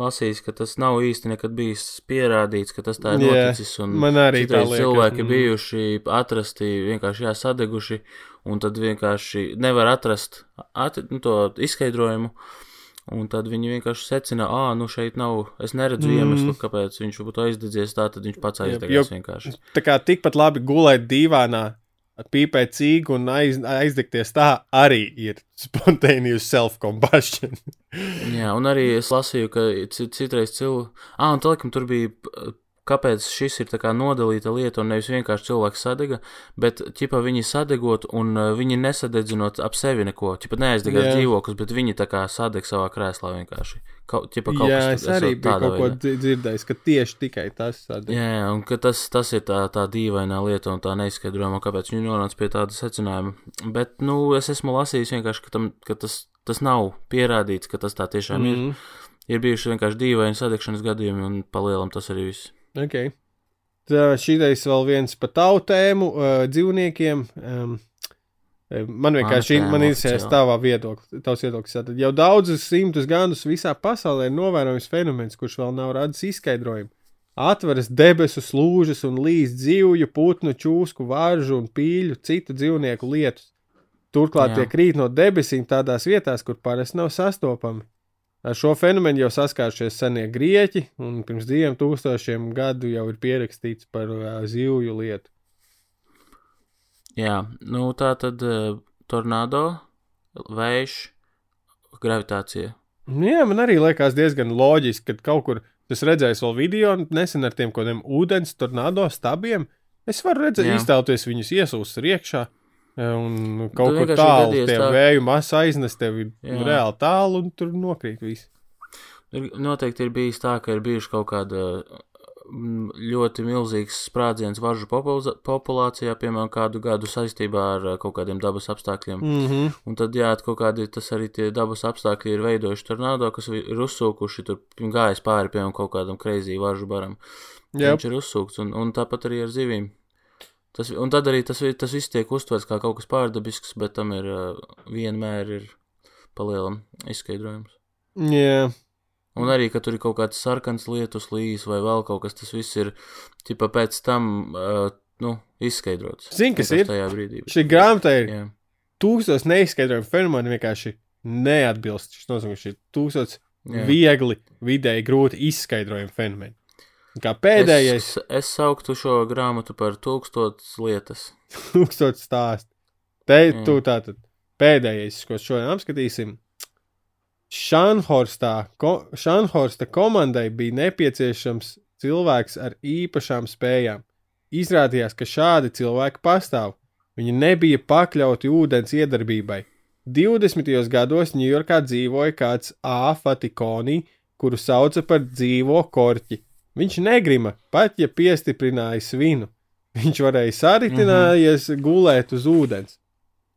lasījis, ka tas nav īsti nekad bijis pierādīts, ka tas tā ir Jā, noticis. Un Man arī tā liekas. cilvēki mm. bijuši atrasti vienkārši jā, sadeguši, un tad vienkārši nevar atrast at, nu, to izskaidrojumu. Un tad viņi vienkārši secina, ah, nu šeit nav, es neredzu Mm. iemeslu, kāpēc viņš būtu aizdedzies, tā tad viņš pats aizdegās jo- vienkārši. Tā kā tikpat labi gulēt dīvānā, pīpēt cīgu un aiz, aizdegties tā arī ir spontaneous self-combustion. Jā, un arī es lasīju, ka ci- citreiz cilvēki. Ah, un tā, tur bija, kāpēc šis ir tā kā nodalīta lieta, un nevis vienkārši cilvēks sadega, bet ķipa viņi sadegot, un uh, viņi nesadedzinot ap sevi neko. Ķipa neaizdegās Jā. dzīvoklis, bet viņi tā kā sadeg savā krēslā vienkārši. Kaut, ķipa, kaut Jā, kas es arī biju kaut ko dzirdējis, ka tieši tikai tas sadeg. Jā, un ka tas, tas ir tā, tā dīvainā lieta un tā neizskaidrojama, kāpēc viņi nonāca pie tāda secinājuma. Bet, nu, es esmu lasījis vienkārši, ka, tam, ka tas, tas nav pierādīts, ka tas tā tiešām mm. ir. Mm. Ir bijuši vienkārši dīvaini sadegšanas gadījumi, un palielam tas arī viss. Okay. Tā šitais vēl viens par tautēmu, uh, dzīvniekiem. Um, man vienkārši tēma man interesē oficiāli. tavā viedoklis. Tavs viedoklis tātad jau daudzus simtus gadus visā pasaulē ir novērojams fenomens, kurš vēl nav radis izskaidrojumu. Atveras debesu slūžas un līdz dzīvju, putnu, čūsku, vāržu un pīļu, citu dzīvnieku lietus. Turklāt Jā. tie krīt no debesīm tādās vietās, kur parasti nav sastopami. Ar šo fenomenu jau saskārušies senie grieķi, un pirms diviem tūkstošiem gadu jau ir pierakstīts par uh, zivju lietu. Jā, nu tā tad uh, tornado, vējš, gravitācija. Nu Jā, man arī liekas diezgan loģiski, ka kaut kur tas redzējis vēl video nesen ar tiem kaut kādiem ūdens tornado stabiem. Es varu redzēt, iztēloties viņus iesūst iekšā. E, Un kaut kur tālu gadījies tā- vēju masa aiznes tevi Jā. reāli tālu, un tur nokrīt viss. Noteikti ir bijis tā, ka ir bijuši kaut kāda mm, ļoti milzīgs sprādziens varžu populācijā, piemēram, kādu gadu saistībā ar uh, kaut kādiem dabas apstākļiem. Mm -hmm. Un tad, jā, kaut kādi tas arī tie dabas apstākļi ir veidojuši tornado, kas ir uzsūkuši tur gājis pāri, piemēram, kaut kādam kreizī varžu baram. Jā, Viņš ir uzsūkts, un, un tāpat arī ar zivīm. Tas, un tad arī tas, tas viss tiek uztverts kā kaut kas pārdabisks, bet tam ir vienmēr ir palielam izskaidrojums. jā. Un arī, ka tur ir kaut kāds sarkans lietus līs vai vēl kaut kas, tas viss ir tipa pēc tam, uh, nu, izskaidrots. Zini, kas ir? Tajā brīdī. Šī grāmata ir Jā, tūkstoš neizskaidrojumu fenomenu vienkārši neatbilst. Šis nozīmē, ka šī tūkstoš jā. viegli, vidēji grūti izskaidrojumu fenomenu. Kā pēdējais Es, es sauktu šo grāmatu par tūkstotis lietas. tūkstoš stāsts. Te Mm. tu tātad pēdējais, ko šodien apskatīsim. Šanhorstā, ko, Šanhorsta komandai bija nepieciešams cilvēks ar īpašām spējām. Izrādījās, ka šādi cilvēki pastāv. Viņi nebija pakļauti ūdens iedarbībai. 20. gados Ņujorkā dzīvoja kāds A. Fatikoni, kuru sauca par dzīvo korķi. Viņš negrima, pat ja piestiprināja svinu. Viņš varēja saritinājies, mm -hmm. gulēt uz ūdens.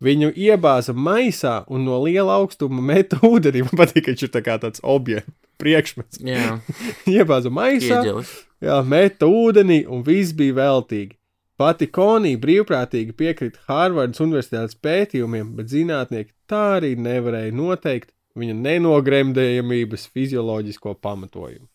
Viņu iebāza maisā un no liela augstuma meta ūdenī. Man patīk, ka viņš ir tā kā tāds objekts, priekšmets. Jā, iebāza maisā, ieģelis. jā, meta ūdenī un viss bija veltīgi. Pati Konija brīvprātīgi piekrita Hārvardas Universitātes pētījumiem, bet zinātnieki tā arī nevarēja noteikt viņa nenogremdējamības fizioloģisko pamatojumu.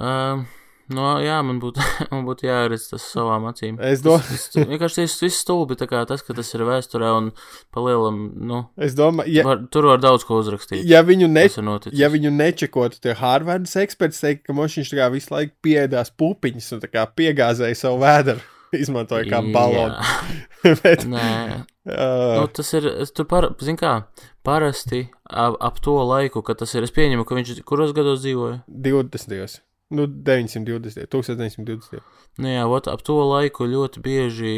Um, no, jā, man būtu, man būtu jāredz tas savām acīm. Es domāju- Tas, vienkārši tas viss stulbi, tā kā tas, ka tas ir vēsturē un palielam, nu, Es domāju, ja, var, tur var daudz ko uzrakstīt. ja viņu ne, ja viņu nečekotu, tad Hārvardas eksperts teikt, ka viņš tā kā visu laiku piedās pupiņas un tā kā piegāzēja savu vēdru. Izmantoja kā balonu. Bet, Nē, uh, nu, tas ir, tur par, zin kā, parasti ap, ap to laiku, kad tas ir, es pieņemu, ka viņš kuros gados dzīvoja. 20. Nu, 920. 1920. Nu jā, ot, ap to laiku ļoti bieži,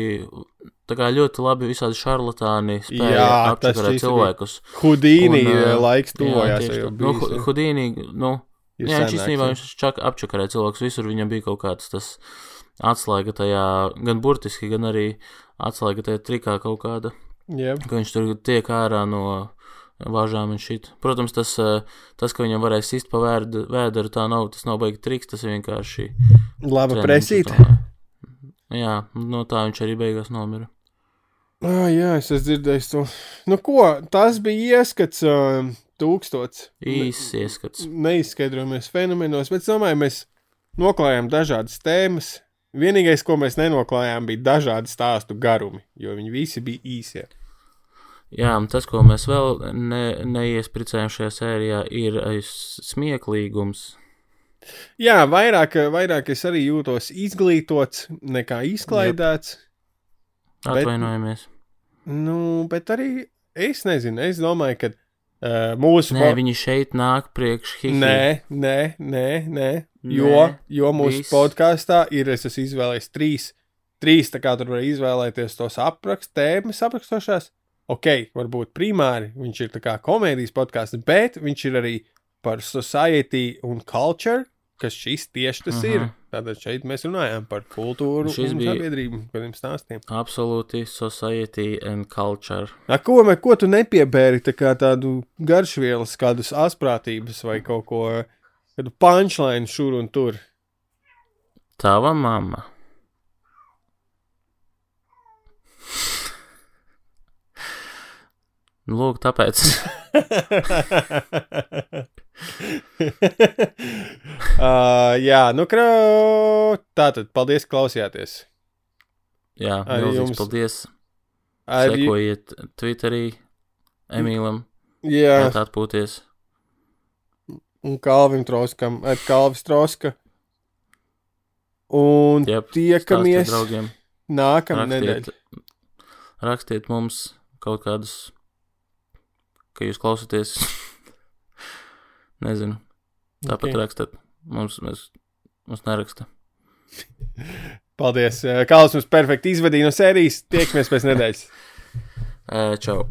tā kā ļoti labi visādi šarlatāni spēja Jā, šis cilvēkus. Hudīni Un, laiks Jā, tuvojās. Nu, bijis, Hu- Hudīni, nu, ir jā, viņš īstenībā jā. viņš čak, apčakarēja cilvēkus visur, viņam bija kaut kāds tas atslēga tajā, gan burtiski, gan arī atslēga tajā trikā kaut kāda, Jā. ka viņš tur tiek ārā no vāžām un šit. Protams, tas, tas ka viņam varēja sist pa vēd- vēderu, tā nav, tas nav baigi triks, tas ir vienkārši Laba presīta. Jā, no tā viņš arī beigās nomira. Ah, jā, es esmu dzirdējis to. Nu, ko? Tas bija ieskats uh, tūkstots. Īsts ieskats. Neizskaidrojamies fenomenos, bet es domāju, mēs noklājām dažādas tēmas. Vienīgais, ko mēs nenoklājām, bija dažādi stāstu garumi, jo viņi visi bija īsie. Jā, tas, ko mēs vēl ne, neiespricējam šajā sērijā, ir smieklīgums. Jā, vairāk, vairāk es arī jūtos izglītots nekā izklaidēts. Bet- Atvainojamies. Nu, bet arī es nezinu, es domāju, ka uh, mūsu Nē, viņi šeit nāk priekš hihi. Nē, nē, nē, nē. Jo, Nē, jo mūsu viss. podkāstā ir, es esmu izvēlējis trīs, trīs tā kā tur var izvēlēties tos aprakst, tēmas aprakstošās. Ok, varbūt primāri viņš ir tā kā komēdijas podkāsts, bet viņš ir arī par society un culture, kas šis tieši tas uh -huh. ir. Mhm. Tātad šeit mēs runājam par kultūru Šis un sabiedrību, kādiem stāstiem. Absolūti society and culture. A, ko, me- ko tu nepiebēri tā kā tādu garšvielas, kādus asprātības vai kaut ko, kādu punchline šur un tur? Tava mamma. Nu, Lūk, tāpēc. uh, jā, nu, krau... tā tad paldies, ka klausījāties. Jā, milzīgs jums. paldies. Arī, Sekojiet Twitterī Emīlam. jā, Jā. Atpūties. un Kalvim Troskam, ar Kalvis Troska. Un Jep, tiekamies nedēļa. Rakstiet, rakstiet mums kaut kādus, ka jūs klausāties. Nezinu. Tāpat Ok. okay. rakstat. Mums, mēs, mums neraksta. Paldies. Kalvis mums perfekti izvadīja no sērijas. Tiekamies pēc nedēļas. Čau!